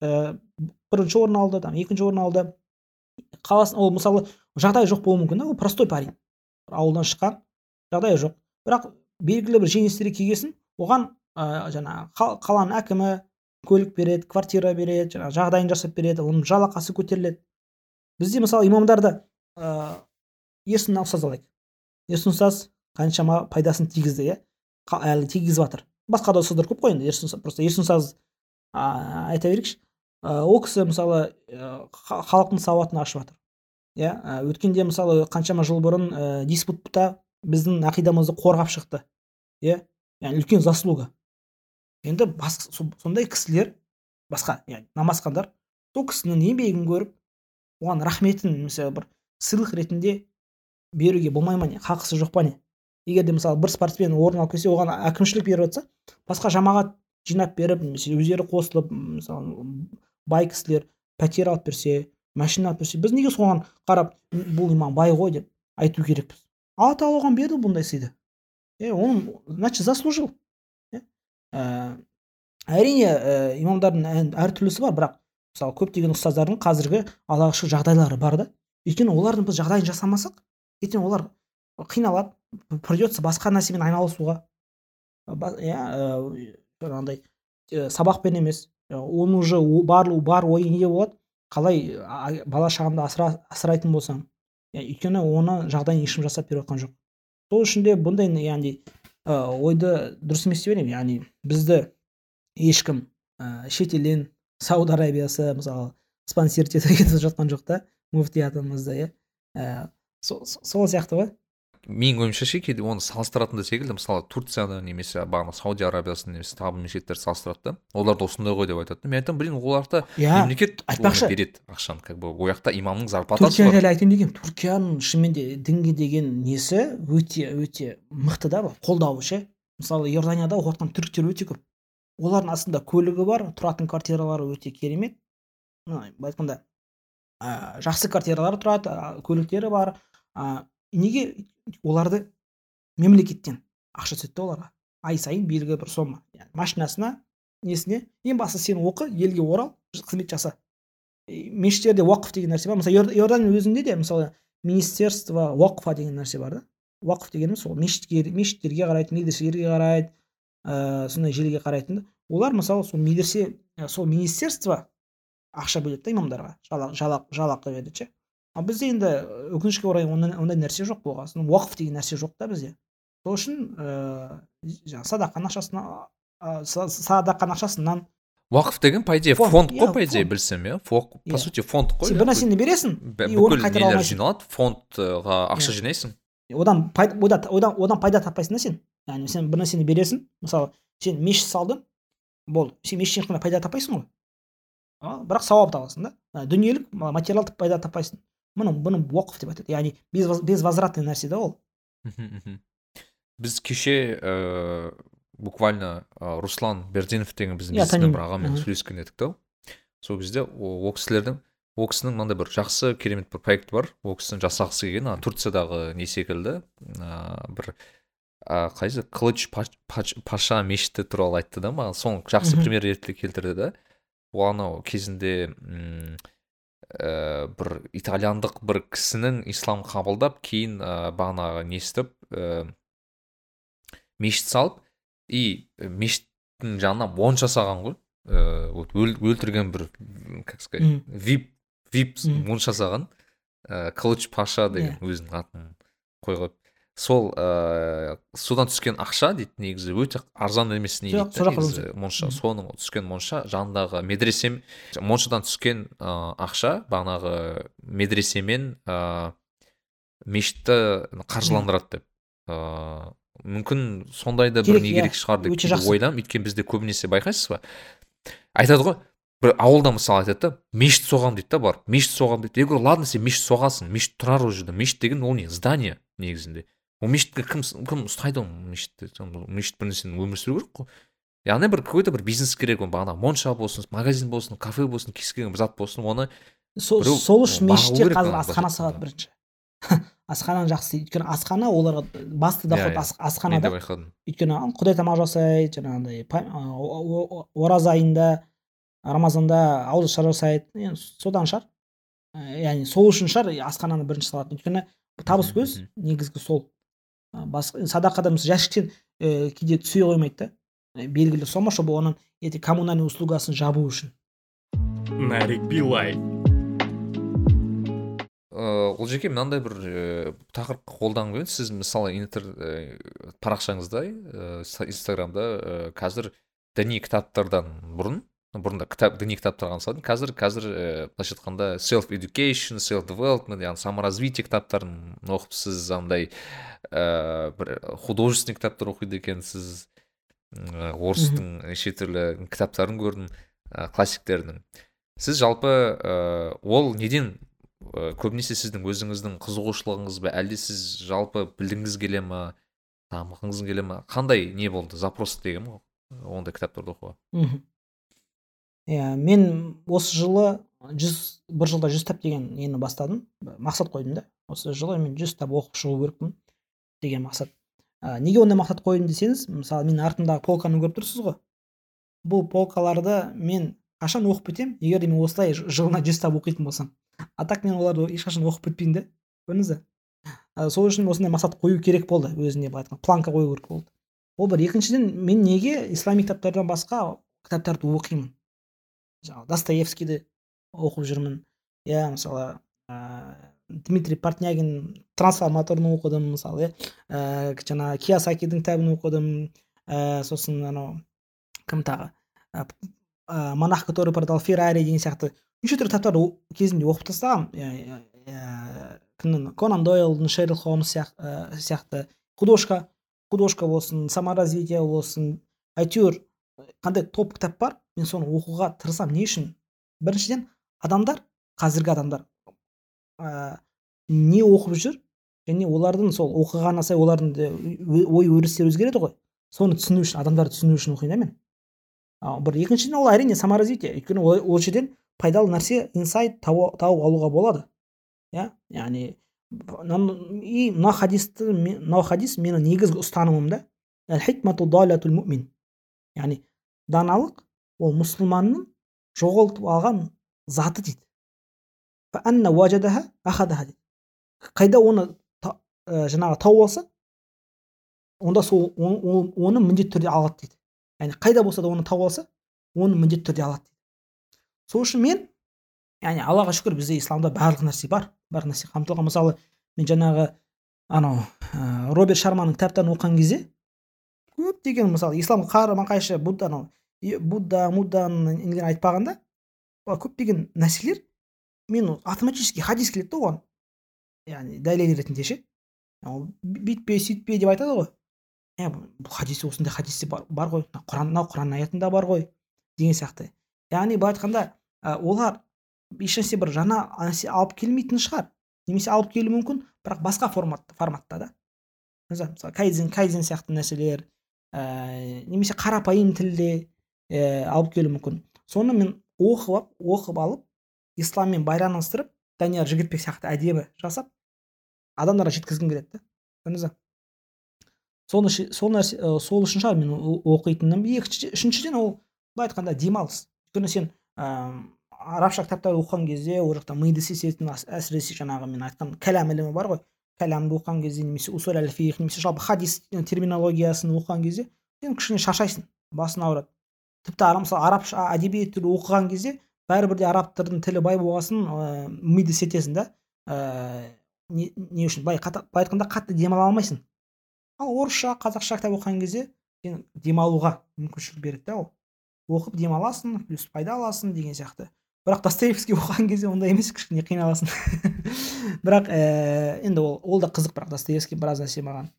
ә, бірінші орын алды там екінші орын алды. Қаласын ол мысалы жағдайы жоқ болуы мүмкін да ол простой парень. Ауылдан шыққан жағдайы жоқ. Бірақ белгілі бір жеңістерге келген оған ә, жаңағы қал- қаланың әкімі көлік береді квартира береді жаңағы жағдайын жасап береді оның жалақысы көтеріледі. Бізде мысалы имамдарды ыыы ерсін ұстаз алайық. Ерсін ұстаз қаншама пайдасын тигізді иә? Әлі тигізіп жатыр басқа да ұстаздар көп қой енді ерсін просто ерсін ұстаз а, айта берейікші. Ә, ол кісі мысалы ха- халықтың сауатын ашып жатыр. Иә өткенде мысалы қаншама жыл бұрын ә, диспутта біздің ақидамызды қорғап шықты. Иә яғни үлкен заслуга. Енді бас, со- сондай кісілер басқа яғни намазхандар сол кісінің еңбегін көріп оған рахметін немесе бір сыйлық ретінде беруге болмай ма не хақысы жоқ па не? Егер де мысалы бір спортсмен орын алып келсе оған әкімшілік беріп жатса басқа жамағат жинап беріп немесе өздері қосылып мысалы бай кісілер пәтер алып берсе машина берсе біз неге соған қарап бұл имам бай ғой деп айту керекпіз? Алла тағала оған берді бұндай сыйды е оның значит заслужил. Ә, әрине ә, имамдардың әртүрлісі бар бірақ мысалы көптеген ұстаздардың қазіргі аллаға жағдайлары бар да. Өйткені олардың біз жағдайын жасамасақ ертең олар қиналады придется басқа нәрсемен айналысуға. Иә жаңағыдай сабақпен емес оның уже бар бар ойы неде болады. Қалай бала шағамды асыра, асырайтын болсам өйткені оны жағдайын ешкім жасап беріп жатқан жоқ. Сол үшін де бұндай яғни ойды дұрыс емес деп ойлаймын. Яғни бізді ешкім ә, шетелден сауд арабиясы мысалы спонсировать етіп жатқан жоқ та муфтиятымызды иә сол сияқты ғой. Менің ойымша ше кейде оны салыстыратын да секілді мысалы турцияны немесе бағана сауди арабиясын немесе тағы бір мемлекеттерді салыстырады да. Олар да осындай ғой деп айтады мен айтамын блин оларда иә мемлекет айтпақшы. береді ақшаны как бы ол жақта имамның зарплатасы турция бар жайлы айтайын дегенмін турцияның шынымен де дінге деген несі өте өте мықты да қолдауы ше. Мысалы иорданияда оқып жатқан түріктер өте көп. Олардың астында көлігі бар тұратын квартиралары өте керемет. Былай айтқанда ә, жақсы квартиралар тұрады көліктері бар. Ә, неге оларды мемлекеттен ақша түседі оларға. Ай сайын белгілі бір сома яғни машинасына несіне ең бастысы сен оқы елге орал қызмет жаса. Мешіттерде уақыф деген нәрсе бар. Мысалы иорданияның өзінде де мысалы министерство уақфа деген нәрсе бар да. Уақыф дегеніміз сол мешітке мешіттерге қарайтын медреселерге қарайды ыыы сондай жерге қарайтын олар мысалы сол медресе сол министерство ақша бөледі да имамдарға. Жалақы жалақы береді ше. Ал бізде енді өкінішке орай ондай, нәрсе жоқ болған. Соң уақыф деген нәрсе жоқ та бізде. Сол үшін ыыы жаңағы садақаның ақшасына садақаның ақшасынан уақыф деген по идее фонд, иә, қой по идее білсем иә? По Иә. сути фонд қой сен бір нәрсені бересің и оны қайтара алмайсың жиналады фондға ақша Иә. жинайсың. Одан пайда одан, одан, пайда таппайсың да сен. Яғни сен бір нәрсені бересің. Мысалы сен мешіт салдың болды сен мешіттен ешқандай пайда таппайсың ғой. А, бірақ сауап табасың да. Дүниелік ма- материалдық пайда таппайсың. Мұны бұны уақыф деп айтады яғни без- безвозвратный нәрсе да ол біз кеше ыыы буквально руслан берденов деген біздің бизнесмен бір ағамен сөйлескен едік та сол кезде ол кісілердің ол кісінің мынандай бір жақсы керемет бір проекті бар ол кісінің жасағысы келген ана турциядағы не секілді ыыы бір а, қайсы қылыч Паш- Паш- паша мешіті туралы айтты да маған соны жақсы пример ретінде келтірді да ол анау кезінде м, ә, бір итальяндық бір кісінің ислам қабылдап кейін ә, бағанағы не істеп ә, мешіт салып и мешіттің жанына монша салған ғой. Ә, вот өл- өлтірген бір как сказать вип вип монша салған ә, қылыч паша деген өзінің атын қойып сол ә, содан түскен ақша дейді негізі өте арзан емес не дейді негізі монша. Соның түскен монша жанындағы медресе моншадан түскен ә, ақша бағанағы медресемен ә, мешітті қаржыландырады деп. Ыыы мүмкін сондай да бір не иә. керек шығар деп ойлаймын. Өйткені бізде көбінесе байқайсыз ба? Айтады ғой бір ауылда мысалы айтады да мешіт соғамын дейді да барып. Мешіт соғамын дейді. Я говорю ладно сен мешіт соғасың мешіт тұрар ол жерде мешіт деген ол не? Здание негізінде. Мешітке кім кім ұстайды ол мешітті мешіт бір нәрсені өмір сүру керек қой. Яғни бір какой то бір бизнес керек ол бағана. Монша болсын магазин болсын кафе болсын кез келген бір зат болсын оны сол, сол үшін мешітте қазір ана асхана салады бірінші. Асхананы жақсы өйткені асхана оларға басты Иә, доход иә. ас- мен де асханада. байқадым. Өйткені құдай тамақ жасайды жаңағыдай ораза айында рамазанда ауызашар жасайды. Енді содан шығар. Яғни сол үшін шығар асхананы бірінші салатын. Өйткені табыс көз негізгі сол. Басқа садақада мысалы жәшіктен ә, кейде түсе қоймайды да. Ә, белгілі сома чтобы оның ертең коммунальный услугасын жабу үшін. Нарик билай ыыы ол жеке мынандай бір ііі тақырыпқа қолданғым келеді сіз мысалы интер ііі парақшаңызда ііі инстаграмда қазір діни кітаптардан бұрын бұрында кітап діни кітаптар ғана салдым қазір қазір ііі былайша айтқанда self education self development яғни саморазвитие кітаптарын оқып сіз андай ііі бір художественный кітаптар оқиды екенсіз. Ыыы орыстың неше түрлі кітаптарын көрдім і классиктердің. Сіз жалпы ыыы ол неден і көбінесе сіздің өзіңіздің қызығушылығыңыз ба? Әлде сіз жалпы білгіңіз келе ма? Дамығыңыз келе ма? Қандай не болды? Запрос деген ғой ондай кітаптарды оқуға? Мхм. Иә мен осы жылы жүз бір жылда жүз кітап деген нені бастадым. Мақсат қойдым да. Осы жылы мен жүз кітап оқып шығу керекпін деген мақсат. Ә, неге ондай мақсат қойдым десеңіз мысалы менің артымдағы полканы көріп тұрсыз ғой. Бұл полкаларды мен қашан оқып бітемін егер де мен осылай жылына жүз кітап оқитын болсам. А так мен оларды ешқашан оқып бітпеймін да. Көрдіңіз ба сол үшін осындай мақсат қою керек болды өзіне былай айтқанда. Планка қою керек болды. Ол бір. Екіншіден мен неге ислами кітаптардан басқа кітаптарды оқимын? Жаңағы достоевскийді оқып жүрмін. Иә мысалы ә, дмитрий портнягин трансформаторын оқыдым мысалы иә ә, жаңағы киясакидің кітабын оқыдым. Ә, сосын анау кім тағы? Ә, монах который продал феррари деген сияқты. Неше түрлі кітаптарды кезінде оқып тастағанмын. Кімнің? Конан дойлдың шерлок холмс сияқты. Художка художка болсын саморазвитие болсын әйтеуір қандай топ кітап бар? Мен соны оқуға тырысамын. Не үшін? Біріншіден адамдар қазіргі адамдар ә, не оқып жүр және олардың сол оқығанына сай олардың ой өрістері өзгереді ғой. Соны түсіну үшін адамдарды түсіну үшін оқимын да мен. А, бір екіншіден ол әрине саморазвитие. Өйткені ол, ол жерден пайдалы нәрсе инсайт тауып алуға болады. Иә? Яғни и мына хадисті мынау хадис менің негізгі ұстанымым да яғни даналық ол мұсылманның жоғалтып алған заты дейді. Қайда оны ә, жаңағы тауып алса онда сол оны міндетті түрде алады дейді. Яғни қайда болса да оны тауып алса оны міндетті түрде алады дейді. Сол үшін мен яғни аллаға шүкір бізде исламда барлық нәрсе бар барлық нәрсе қамтылған. Мысалы мен жаңағы анау ә, роберт шарманың кітаптарын оқыған кезде көптеген мысалы ислам қарама қайшы будда анау будда мудданың нелерін айтпағанда көптеген нәрселер мен автоматически хадис келеді да оған. Яғни дәлел ретінде ше. Бүйтпе сөйтпе деп айтады ғой. Ә бұл хадисте осындай хадисте бар, бар ғой. Құран мынау құран аятында бар ғой деген сияқты. Яғни былай айтқанда олар ешнәрсе бір жаңа нәрсе алып келмейтін шығар. Немесе алып келуі мүмкін бірақ басқа формат форматта да. Мысалы кайзен кайзен сияқты нәрселер ә, немесе қарапайым тілде ә, алып келуі мүмкін. Соны мен оқып алып оқып алып исламмен байланыстырып данияр жігітбек сияқты әдемі жасап адамдарға жеткізгім келеді да көрдіңіз сол нәрсе сол үшін шығар мен оқитыным екінші үшіншіден ол былай айтқанда демалыс. өйткені сен ыыы арабша кітаптарды оқыған кезде ол жақта миды сезетін әсіресе жаңағы мен айтқан кәләм ілімі бар ғой. Кәләмді оқыған кезде немесе усуль әл немесе жалпы хадис терминологиясын оқыған кезде сен кішкене шаршайсың басың ауырады. Тіпті мысалы арабша әдебиетті оқыған кезде бәрібір де арабтардың тілі бай болғасын ыыы миды сетесің да ыыы не, үшін? Былай былай айтқанда қатты демала алмайсың. Ал орысша қазақша кітап оқыған кезде сен демалуға мүмкіншілік береді да ол. Оқып демаласың плюс пайда аласың деген сияқты. Бірақ достоевский оқыған кезде ондай емес кішкене қиналасың. Бірақ ә, енді ол ол да қызық бірақ достоевский біраз нәрсе маған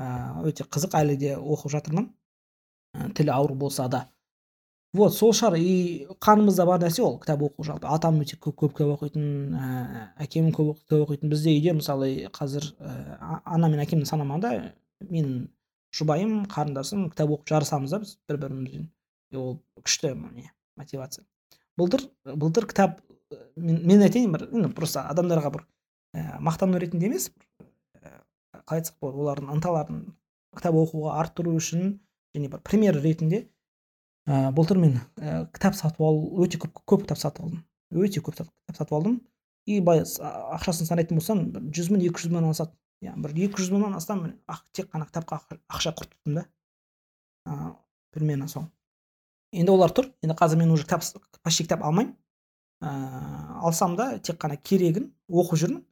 ыыы өте қызық. Әлі де оқып жатырмын. Тілі ауыр болса да. Вот сол шығар. И қанымызда бар нәрсе ол кітап оқу жалпы. Атам өте көп, көп кітап оқитын ә, әкем көп кітап оқитын. Бізде үйде мысалы қазір ә, ана мен әкемнің санамағанда менің жұбайым қарындасым кітап оқып жарысамыз да біз бір бірімізбен ол күшті не мотивация. Былтыр былтыр кітап мен, мен айтайын бір просто адамдарға бір ә, мақтану ретінде емес ә, қалай айтсақ болады олардың ынталарын кітап оқуға арттыру үшін және бір пример ретінде ә, былтыр мен ә, кітап сатып алу өте көп, көп кітап сатып алдым. Өте көп кітап сатып алдым. И былай ақшасын санайтын болсам бір жүз мың екі жүз мыңнан асады. Иә бір екі жүз мыңнан астам тек қана кітапқа ақша құрттым да. Ыыы примерно сол енді олар тұр. Енді қазір мен уже кітап почти кітап алмаймын. Ыыы алсам да тек қана керегін оқып жүрмін.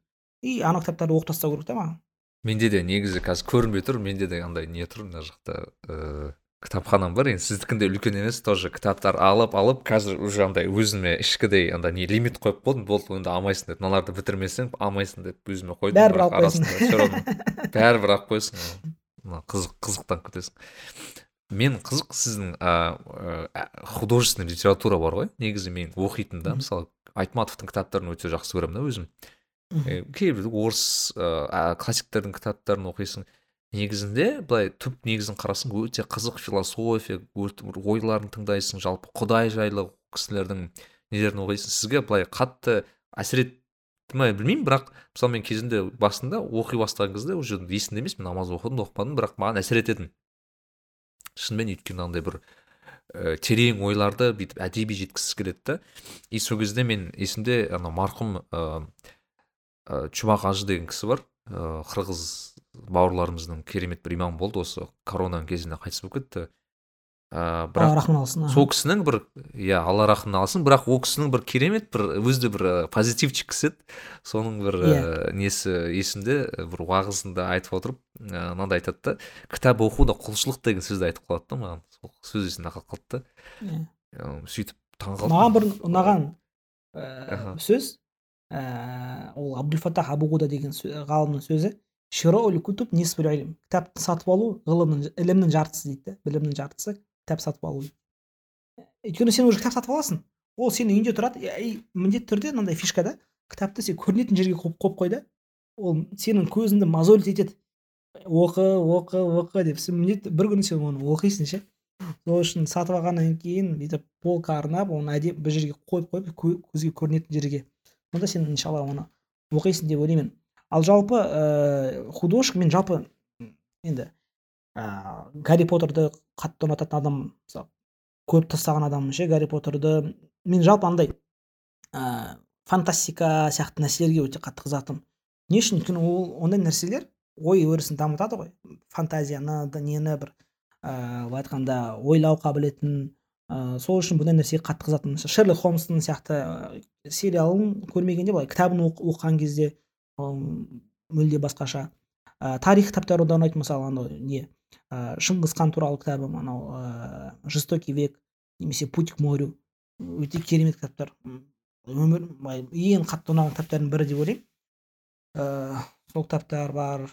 И анау кітаптарды оқып тастау керек та маған. Менде де негізі қазір көрінбей тұр. Менде де андай не тұр мына жақта ыыы кітапханам бар енді сіздікіндей үлкен емес тоже кітаптар алып алып қазір уже андай өзіме ішкідей андай не лимит қойып қойдым болды енді алмайсың деп мыналарды бітірмесең алмайсың деп өзіме қойдым бәрібір алып қоясың бәрібір алып қоясың мына қызық қызықтанып кетесің мен қызық сіздің ә, художественный литература бар ғой. Негізі мен оқитын да мысалы айтматовтың кітаптарын өте жақсы көремін да өзім. Кейбір орыс ә, классиктердің кітаптарын оқисың. Негізінде былай түп негізін қарасаң өте қызық философия ойларын тыңдайсың жалпы құдай жайлы кісілердің нелерін оқисың сізге былай қатты әсер етті ма білмеймін бірақ мысалы мен кезінде басында оқи бастаған кезде уже есімде емес мен намаз оқыдым оқымадым бірақ маған әсер ететін шынымен өйткені андай бір ә, терең ойларды бүйтіп әдеби жеткізгісі келеді да. И сол кезде мен есімде ана марқұм ә, ә, ажы деген кісі бар ә, қырғыз бауырларымыздың керемет бір имам болды осы коронаның кезінде қайтыс болып кетті. Ә, бірақ алла рахмын алсын сол кісінің бір иә алла рахымын алсын бірақ ол кісінің бір керемет бір өзі де бір позитивчик кісі еді. Соның бір ә, несі есімде бір уағызында айтып отырып ә, мынандай айтады да кітап оқу да құлшылық деген сөзді айтып қалады да маған сол сөз есімде қалып қалды да. Иә. ә, сөйтіп таңқалдым маған бір ұнаған ә, сөз ә, ол абдулфатах абуғуда деген ғалымның сөзі. Кутуб нисфул илм кітапты сатып алу ғылымның ілімнің жартысы дейді білімнің жартысы кітап сатып алу өйткені сен уже кітап сатып аласың ол сенің үйіңде тұрады и- міндетті түрде мынандай фишка да кітапты сен көрінетін жерге қойып қой да ол сенің көзіңді мозолить етеді. Оқы оқы оқы деп сен міндетті бір күні сен оны оқисың ше сол үшін сатып алғаннан кейін бүйтіп полка арнап оны әдемі бір жерге қойып қойып кө- көзге көрінетін жерге. Онда сен иншалла оны оқисың деп ойлаймын. Ал жалпы ә, художник мен жалпы енді ә, гарри поттерді қатты ұнататын адам мысалы көріп тастаған адаммын ше гарри поттерді мен жалпы андай ә, фантастика сияқты нәрселерге өте қатты қызығатырмын не үшін? Өйткені ол ондай нәрселер ой өрісін дамытады ғой. Фантазияны да нені бір ыыы былай айтқанда ойлау қабілетін ыыы сол үшін бұндай нәрсеге қатты қызығатынмын. Шерлок холмстың сияқты сериалын көрмегенде былай кітабын оқ- оқыған кезде мүлде басқаша. Ә, тарих кітаптары да ұнайды мысалы анау не ә, шыңғыс хан туралы кітабы анау ә, жестокий век немесе путь к морю өте керемет кітаптар. Өмір ең қатты ұнаған кітаптардың бірі деп ойлаймын. Ыыы сол кітаптар бар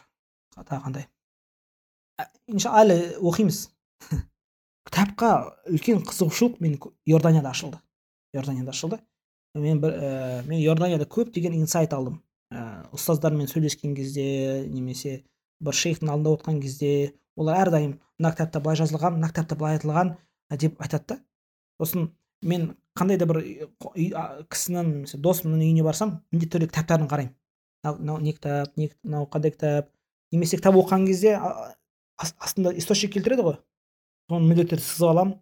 тағы қандай. Ә, әлі оқимыз. Кітапқа үлкен қызығушылық мен иорданияда ашылды. Иорданияда ашылды. Мен бір ә, мен иорданияда көптеген инсайт алдым. Ә, ұстаздармен сөйлескен кезде немесе бір шейхтің алдында отырған кезде олар әрдайым мына кітапта былай жазылған мына кітапта былай айтылған деп айтады да. Сосын мен қандай да бір кісінің немесе досымның үйіне барсам міндетті түрде кітаптарын қараймын. Мынау не кітап мынау қандай кітап. Немесе кітап оқыған кезде астында источник келтіреді ғой. Соны міндетті түрде сызып аламын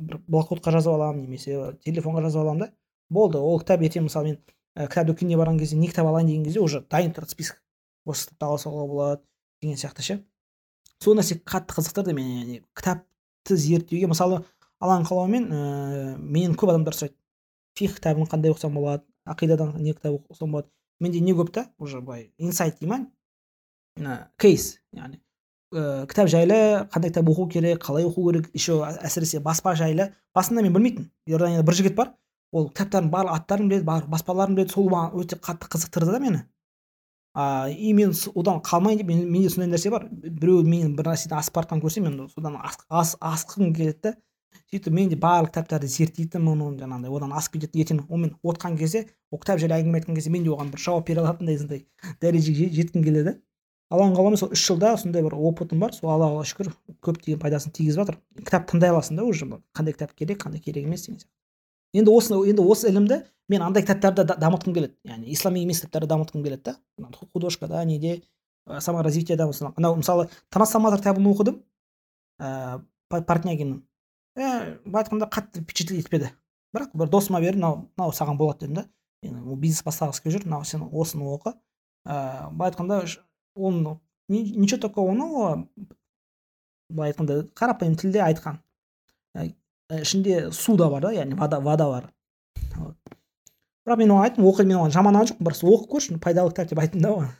бір блокнотқа жазып аламын немесе телефонға жазып аламын да. Болды ол кітап ертең мысалы мен ә, кітап дүкеніне барған кезде не кітап алайын деген кезде уже дайын тұрады список. Осы кітапты ала салуға болады деген сияқты ше. Сол нәрсе қатты қызықтырды мені яғни кітапты зерттеуге. Мысалы алан қалауымен ііі менен көп адамдар сұрайды. Фих кітабын қандай оқысам болады ақидадан не кітап оқысам болады. Менде не көп та уже былай инсайт дей ма кейс яғни ыыы кітап жайлы қандай кітап оқу керек қалай оқу керек еще әсіресе баспа жайлы. Басында мен білмейтінмін иорданияда бір жігіт бар. Ол кітаптардың барлық аттарын біледі барлық баспаларын біледі сол маған өте қатты қызықтырды да мені. А и мен одан қалмайын деп мен, менде сондай нәрсе бар. Біреу менің бір нәрседен асып бара көрсем мен содан ас, ас, асқым келеді да. Сөйтіп мен де барлық кітаптарды зерттейтінмін оны жаңағыдай одан асып кететін ертең онымен отқан кезде ол кітап жайлы әңгіме айтқан кезде мен де оған бір жауап бере алатындай сондай дәрежеге жет- жеткім келеді алланың қалауымен сол үш жылда сондай бір опытым бар. Сол аллаға шүкір көптеген пайдасын тигізіп жатыр. Кітап тыңдай аласың да уже қандай кітап керек қандай керек емес деген сияқты енді осы енді осы ілімді мен андай кітаптарды да- дамытқым келеді яғни ислами емес кітаптарды дамытқым келеді да художкада неде ә, саморазвитияда мысалы мысалы трансформатор кітабын оқыдым ыыы портнягиннің былай айтқанда қатты впечатлить етпеді бірақ бір досыма бердім мынау мынау саған болады дедім да енді бизнес бастағысы келіп жүр мынау сен осыны оқы ыыы былай айтқанда ш- он ни- ничего такого нового былай айтқанда қарапайым тілде айтқан ішінде су да бар да яғни вода вода бар. Бірақ мен оған айттым оқи мен оған жаман жоқ бір оқып көрші пайдалы кітап деп айттым да оған.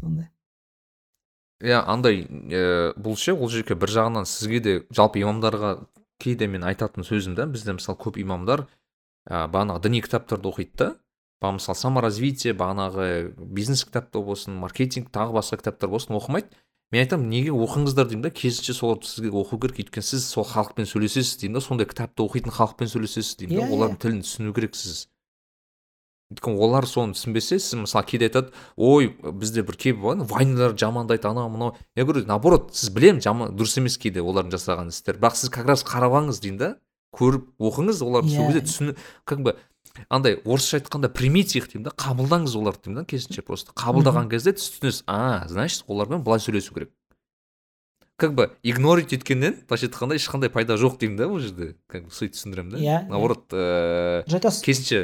Сондай. Иә андай ә, бұл ше ол жерге бір жағынан сізге де жалпы имамдарға кейде мен айтатын сөзім да бізде мысалы көп имамдар ә, бағанағы діни кітаптарды оқиды да. Бағана мысалы саморазвитие бағанағы бизнес кітаптар болсын маркетинг тағы басқа кітаптар болсын оқымайды. Мен айтамын неге оқыңыздар деймін да керісінше соларды сізге оқу керек өйткені сіз сол халықпен сөйлесесіз деймін да сондай кітапты оқитын халықпен сөйлесесіз деймін Иә, да олардың тілін түсіну керексіз. Өйткені олар соны түсінбесе сіз мысалы кейде айтады ой бізде бір кейбір бар вайнерлар жамандайды анау мынау я говорю наоборот сіз білемін жаман дұрыс емес кейде олардың жасаған істері бірақ сіз как раз қарап алыңыз деймін да көріп оқыңыз олар сол Иә. кезде түсіні как бы андай орысша айтқанда примите их деймін да қабылдаңыз оларды деймін да керісінше просто. Қабылдаған кезде түсінесіз а значит олармен былай сөйлесу керек. Как бы игнорить еткеннен былайша айтқанда ешқандай пайда жоқ деймін да ол жерде. Как бы сөйтіп түсіндіремін да. Иә, иә. наоборот ыыы дұрыс айтасыз керісінше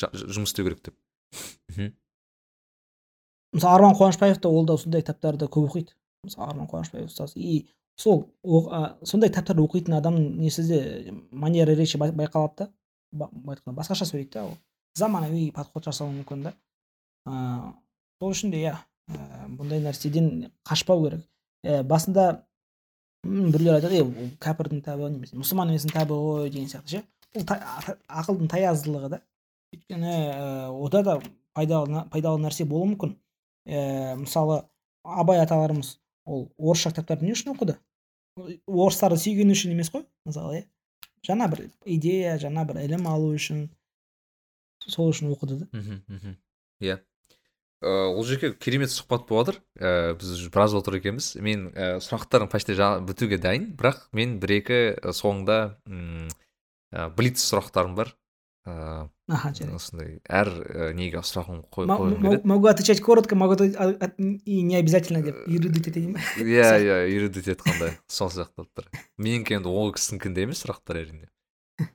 жұмыс істеу керек деп. Мхм. Мысалы арман қуанышбаев та ол да сондай кітаптарды көп оқиды. Мысалы арман қуанышбаев ұстаз. И сол сондай кітаптарды оқитын адамның несі де манера речи бай- байқалады да. Былай айтқанда басқаша сөйлейді да ол. Заманауи подход жасауы мүмкін да ыыы сол үшін де иә ә, бұндай нәрседен қашпау керек. Ә, басында біреулер айтады е ол кәпірдің кітабы немесе мұсылман еместің кітабы ғой деген сияқты ше. Бұл ақылдың таяздылығы да. Өйткені ә, ода да пайдалы нәрсе болуы мүмкін. Ә, мысалы абай аталарымыз ол орысша кітаптарды не үшін оқыды? Орыстарды сүйгені үшін емес қой мысалы иә. Жаңа бір идея жаңа бір ілім алу үшін сол үшін оқыды да. Мхм иә. Ыыы ол жерге керемет сұхбат болып жатыр ііі біз біраз отыр екенбіз. Мен і сұрақтарым почти бітуге дайын. Бірақ мен бір екі соңында ә, блиц сұрақтарым бар. Ыыы осындай әр неге сұрағым қой могу отвечать коротко могу и не обязательно деп ерудить етейін ба иә иә үйретіп айтқанда сол сияқты болып тұр. Менікі енді ол кісінікіндей емес сұрақтар әрине.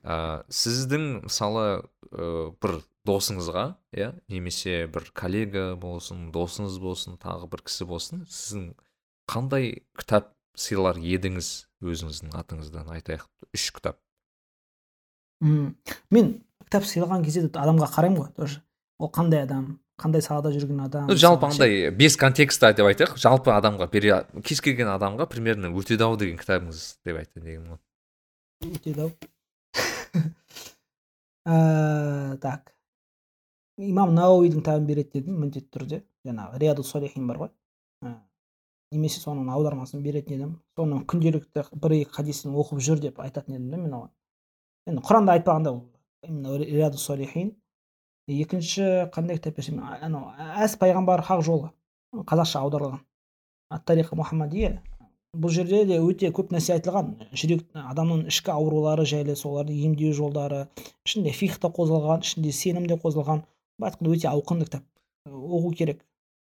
Ыыы сіздің мысалы ыыы бір досыңызға иә немесе бір коллега болсын досыңыз болсын тағы бір кісі болсын сіздің қандай кітап сыйлар едіңіз өзіңіздің атыңыздан? Айтайық үш кітап. Мен кітап сыйлаған кезде де адамға қараймын ғой тоже. Ол қандай адам қандай салада жүрген адам жалпы андай без контекста деп айтайық. Жалпы адамға бере кез келген адамға примерно өтеді ау деген кітабыңыз деп айтайын дегенім ғой. Өтеді ау Ә, так. Имам науидің кітабын береді дедім міндетті түрде. Жаңағы рияду солихин бар ғой. Ә, немесе соның аудармасын беретін едім. Соның күнделікті бір екі хадисін оқып жүр деп айтатын едім да мен оған. Енді құранда айтпағанда екінші қандай кітап берсем анау әс пайғамбар хақ жолы қазақша аударылған ат тариха мұхаммадия бұл жерде де өте көп нәрсе айтылған жүрек адамның ішкі аурулары жайлы соларды емдеу жолдары ішінде фих та қозғалған ішінде сенім де қозғалған былай айтқанда өте ауқымды кітап оқу керек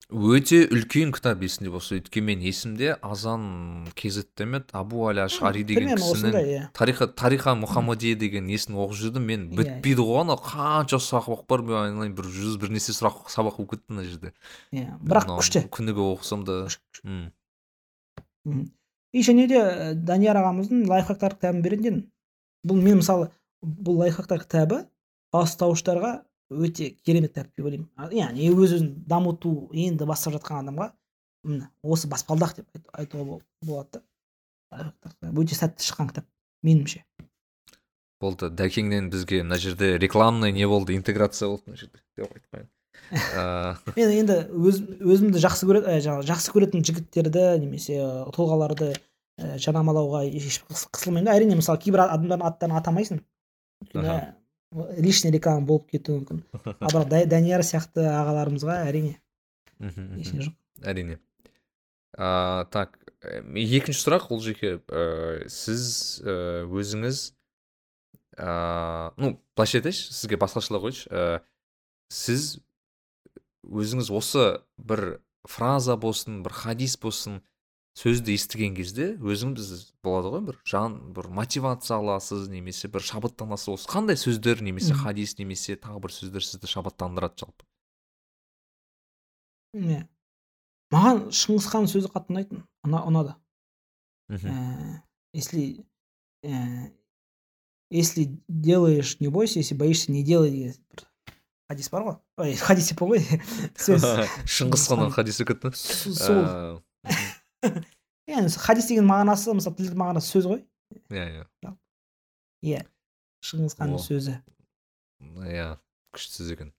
өте үлкен кітап есімде болса. Өйткені мен есімде азан кезетте ме еді абу аля ашари деген кісінің иә. Тариха тариха мұхаммадия деген несін оқып жүрдім. Мен Иә, бітпейді ғой ана қанша сұрақ бар мен айналайын бір жүз бірнеше сұрақ сабақ болып кетті мына жерде. Иә бірақ күшті. күніге оқысам да и және де ә, данияр ағамыздың лайфхактар кітабын беретін едім бұл мен мысалы бұл лайфхактар кітабы бастауыштарға өте керемет кітап деп ойлаймын. Яғни өз өзін дамыту енді бастап жатқан адамға міне осы баспалдақ деп айт- айтуға бол- болады да. Өте сәтті шыққан кітап меніңше. Болды. Дәкеңнен бізге мына жерде рекламный не болды интеграция болды мына жерде деп айтпайын мен енді өз, өзімді жақсы көрет ә, жаңағы жақсы көретін жігіттерді немесе ә, тұлғаларды ә, жарнамалауға еш қыс- қысылмаймын да. Әрине мысалы кейбір адамдардың аттарын атамайсың. Өйткені. Лишний реклама болып кетуі мүмкін. Ал бірақ Да- данияр сияқты ағаларымызға әрине ештеңе жоқ. Әрине. Ә, так екінші сұрақ ол жеке ә, сіз ә, өзіңіз ә, ну былайша айтайыншы сізге басқашалай қояйыншы ә, сіз өзіңіз осы бір фраза болсын бір хадис болсын сөзді естіген кезде өзіңіз болады ғой бір жан бір мотивация аласыз немесе бір шабыттанасыз. Осы қандай сөздер немесе хадис немесе тағы бір сөздер сізді шабыттандырады жалпы? Иә маған шыңғысхан сөзі қатты ұнайтын. Ұна, ұнады. Мхм Ә, если ә, если делаешь не бойся если боишься не делай деген бір хадис бар ғой. Ой хадис деп қой сөз. Шыңғысханнан хадис өтті С- сол Ә, яғни хадис деген мағынасы мысалы тілдік мағынасы сөз ғой иә иә иә шыңғысханның О. сөзі иә күшті екен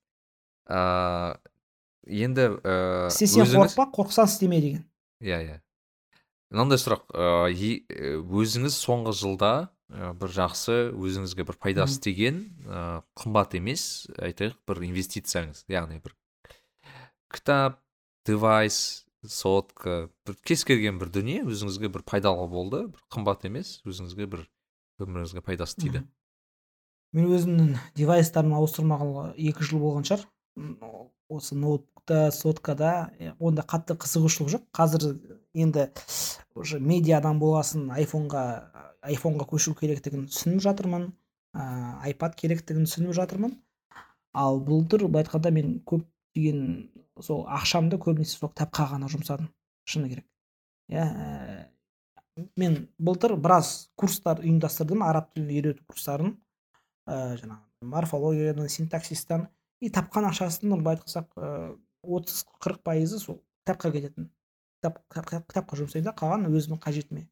ыыы енді ыыы істесең қорықпа қорықсаң істеме деген иә иә мынандай сұрақ өзіңіз соңғы жылда бір жақсы өзіңізге бір пайдасы тиген ыыы қымбат емес айтайық бір инвестицияңыз яғни бір кітап девайс сотка. Бір кез келген бір дүние өзіңізге бір пайдалы болды бір қымбат емес өзіңізге бір өміріңізге пайдасы тиді. Мен өзімнің девайстарымды ауыстырмағалы екі жыл болған шығар. Осы ноутбукта соткада онда қатты қызығушылық жоқ. Қазір енді уже медиа адам болғасын айфонға айфонға көшу керектігін түсініп жатырмын айпад керектігін түсініп жатырмын. Ал былтыр былай айтқанда мен көптеген сол ақшамды көбінесе сол кітапқа ғана жұмсадым шыны керек. Иә ә, мен былтыр біраз курстар ұйымдастырдым араб тілін үйрету курстарын. Ә, жаңағы морфологиядан синтаксистан. И тапқан ақшасының былай айтсақ отыз қырық пайызы сол кітапқа кететін. Кітап, кітап- кітапқа жұмсаймын да қалғаны өзімнің қажетіме.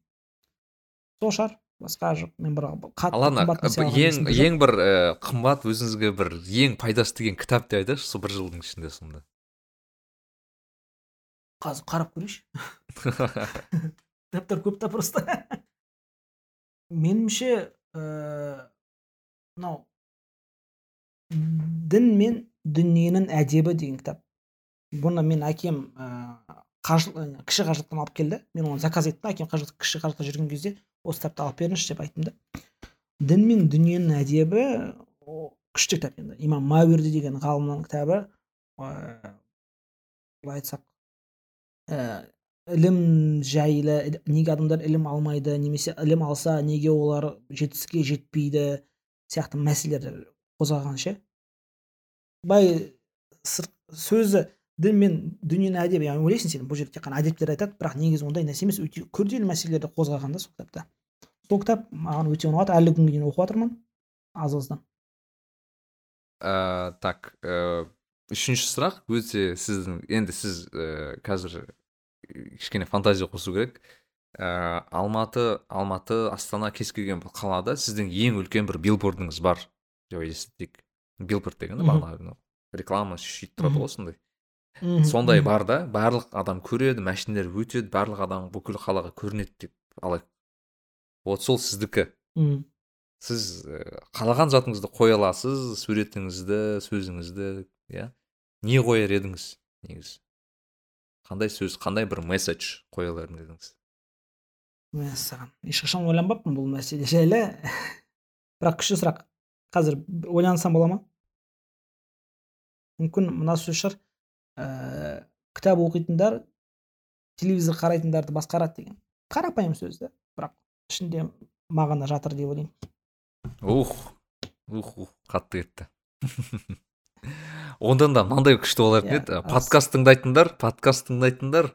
Сол шығар. Басқа жоқ. Мен бір ең ең бір ә, қымбат өзіңізге бір ең пайдасы тиген кітап деп айтайықшы сол бір жылдың ішінде сонда. Қазір қарап көрейінші. Кітаптар көп та просто. Меніңше ыыы мынау дін мен дүниенің әдебі деген кітап. Бұны мен әкем ыыы қажы ы, кіші қажылықтан алып келді. Мен оны заказ еттім. Әкем қажылық кіші қажылықта жүрген кезде осы кітапты алып беріңізші деп айттым да. Дін мен дүниенің әдебі күшті кітап енді. Имам мауерди деген ғалымның кітабы. Ыыы былай айтсақ ііі ілім жайлы неге адамдар ілім алмайды немесе ілім алса неге олар жетістікке жетпейді сияқты мәселелерді қозғаған ше? Сырт сөзі дін мен дүниенің әдебі яғни ойлайсың сен бұл жерде тек қана әдептер айтады бірақ негізі ондай нәрсе емес өте күрделі мәселелерді қозғаған да сол кітапта. Сол кітап маған өте ұнады әлі күнге дейін оқып жатырмын аз аздан ә, так ә, үшінші сұрақ өте сіздің енді сіз ә, қазір кішкене фантазия қосу керек. Ә, алматы алматы астана кез келген бір қалада сіздің ең үлкен бір билбордыңыз бар деп елестетейік билборд деген бағанағы реклама сөйтіп тұрады ғой сондай сондай бар да барлық адам көреді машиналар өтеді барлық адам бүкіл қалаға көрінеді деп алайық. Вот сол сіздікі. Сіз ә, қалаған затыңызды қоя аласыз суретіңізді сөзіңізді иә? Не қояр едіңіз негізі? Қандай сөз қандай бір месседж қоя алар едіңіз мәссаған ешқашан ойланбаппын бұл мәселе жайлы. Бірақ күшті сұрақ. Қазір ойлансам бола ма? Мүмкін мына сөз шығар. Ііі кітап оқитындар телевизор қарайтындарды басқарады деген. Қарапайым сөз да бірақ ішінде мағына жатыр деп ойлаймын. Ух ух ух қатты кетті. ондан да мынандай күшті болатын Иә, еді подкаст тыңдайтындар подкаст тыңдайтындар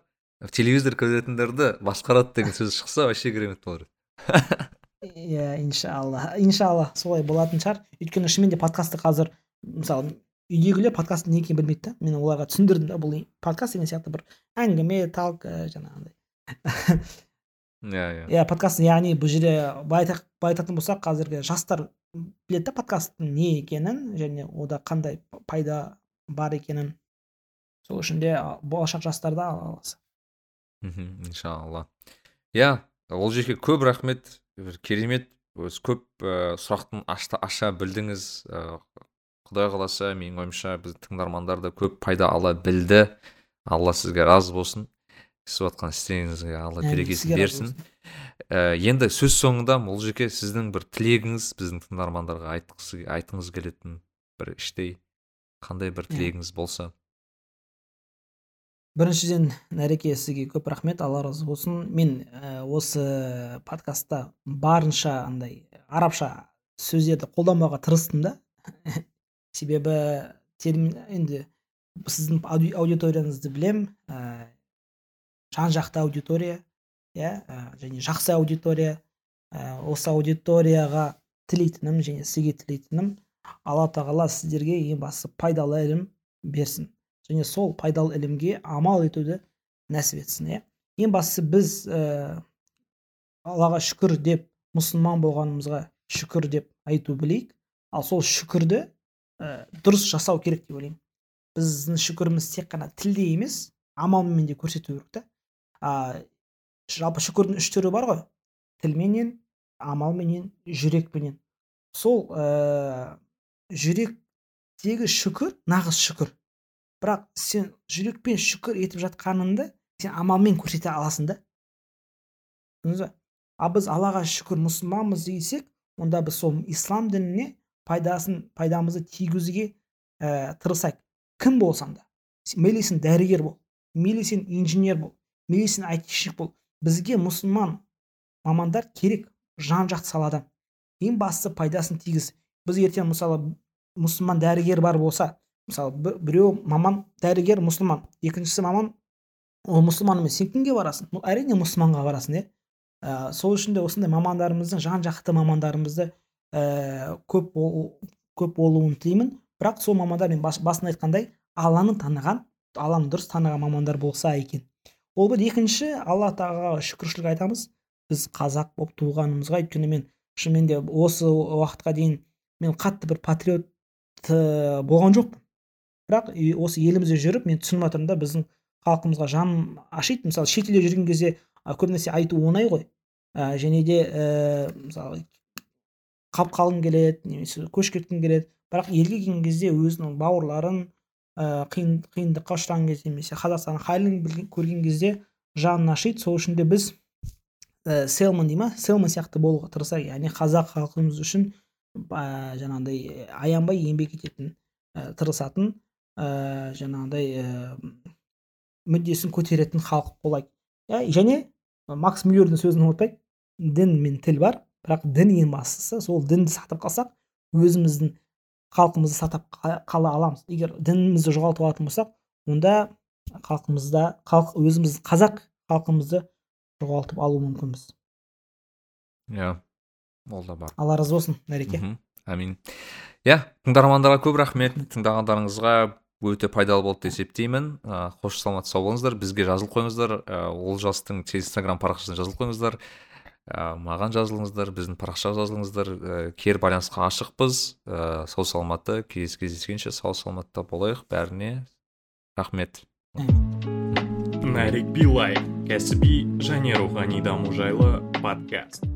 телевизор көретіндерді басқарады деген сөз шықса вообще керемет болар еді. Иә иншалла. Иншалла солай болатын шығар. Өйткені шынымен де подкастты қазір мысалы үйдегілер подкасттың не екенін білмейді да. Мен оларға түсіндірдім да бұл подкаст деген сияқты бір әңгіме талк жаңағындай. Иә иә. Иә подкаст яғни бұл жерде былай айтатын болсақ қазіргі жастар біледі да подкасттың не екенін және ода қандай пайда бар екенін. Сол үшін де болашақ жастарда алла қаласа мхм иншалла. Иә ол жерге көп рахмет. Бір керемет өзі көп ә, сұрақтың ашта, аша білдіңіз. Ә, құдай қаласа менің ойымша біз тыңдармандар да көп пайда ала білді. Алла сізге разы болсын. Істеп жатқан істеріңізге алла берекесін берсін. Ә, енді сөз соңында молжеке сіздің бір тілегіңіз біздің тыңдармандарға айтқысы айтқыңыз келетін бір іштей қандай бір Иә. тілегіңіз болса. Біріншіден нәреке сізге көп рахмет алла разы болсын. Мен ә, осы подкастта барынша андай арабша сөздерді қолданбауға тырыстым да. Себебі термин енді сіздің ауди- аудиторияңызды білем ә, жан жақты аудитория. Иә және жақсы аудитория осы аудиторияға тілейтінім және сізге тілейтінім алла тағала сіздерге ең бастысы пайдалы ілім берсін. Және сол пайдалы ілімге амал етуді нәсіп етсін иә. Ең бастысы біз ә, аллаға шүкір деп мұсылман болғанымызға шүкір деп айту білейік. Ал сол шүкірді ә, дұрыс жасау керек деп ойлаймын. Біздің шүкіріміз тек қана тілде емес амалмен де көрсету керек та жалпы шүкірдің үш түрі бар ғой. Тілменен амалменен жүрекменен. Сол ә, жүректегі шүкір нағыз шүкір. Бірақ сен жүрекпен шүкір етіп жатқаныңды сен амалмен көрсете аласың да. Түсіндіңіз ба? Ал біз аллаға шүкір мұсылманбыз десек онда біз сол ислам дініне пайдасын пайдамызды тигізуге ә, тырысайық. Кім болсаң да. Мейлі сен дәрігер бол мейлі сен инженер бол мейлі сен айтишник бол. Бізге мұсылман мамандар керек жан жақты саладан ең бастысы пайдасын тигіз. Біз ертең мысалы мұсылман дәрігер бар болса мысалы біреу маман дәрігер мұсылман. Екіншісі маман ол мұсылман емес сен кімге барасың? Әрине мұсылманға барасың иә. Ә, сол үшін де осындай мамандарымыздың жан жақты мамандарымызды ә, көп бол, көп болуын тілеймін. Бірақ сол мамандар мен бас, басында айтқандай алланы таныған алланы дұрыс таныған мамандар болса екен. Ол бір екінші алла тағалаға шүкіршілік айтамыз. Біз қазақ болып туғанымызға өйткені мен шынымен де осы уақытқа дейін мен қатты бір патриот болған жоқпын. Бірақ осы елімізде жүріп мен түсініп жатырмын да біздің халқымызға жаным ашиды. Мысалы шетелде жүрген кезде көбінесе айту оңай ғой. Ә, және де ә, мысалы қалып қалғың келеді немесе көшіп кеткің келеді. Бірақ елге келген кезде өзінің бауырларын ә, қиын қиындыққа ұшыраған кезде немесе қазақстанның халін көрген кезде жанын ашиды. Сол үшін де біз ә, селман дей ма селман сияқты болуға тырысайық. Яғни қазақ халқымыз үшін ә, жаңағыдай аянбай еңбек ететін ә, тырысатын ә, жаңағыдай ә, мүддесін көтеретін халық болайық. Иә және макс мюллердің сөзін ұмытпайық. Дін мен тіл бар бірақ дін ең бастысы сол дінді сақтап қалсақ өзіміздің халқымызды сақтап қала аламыз. Егер дінімізді жоғалтып алатын болсақ онда халқымызда халық өзіміз қазақ халқымызды жоғалтып алуы мүмкінбіз. Иә ол да бар. алла разы болсын нәреке әмин иә тыңдармандарға көп рахмет. Тыңдағандарыңызға өте пайдалы болды деп есептеймін ә, қош саламат сау болыңыздар. Бізге жазылып қойыңыздар. Ә, олжастың инстаграм парақшасына жазылып қойыңыздар. Ә, маған жазылыңыздар біздің парақшаға жазылыңыздар. Ә, кері байланысқа ашықпыз. Ә, сау саламатты келесі кездескенше сау саламатта болайық. Бәріне рахмет. Нарик билай кәсіби және рухани даму жайлы подкаст.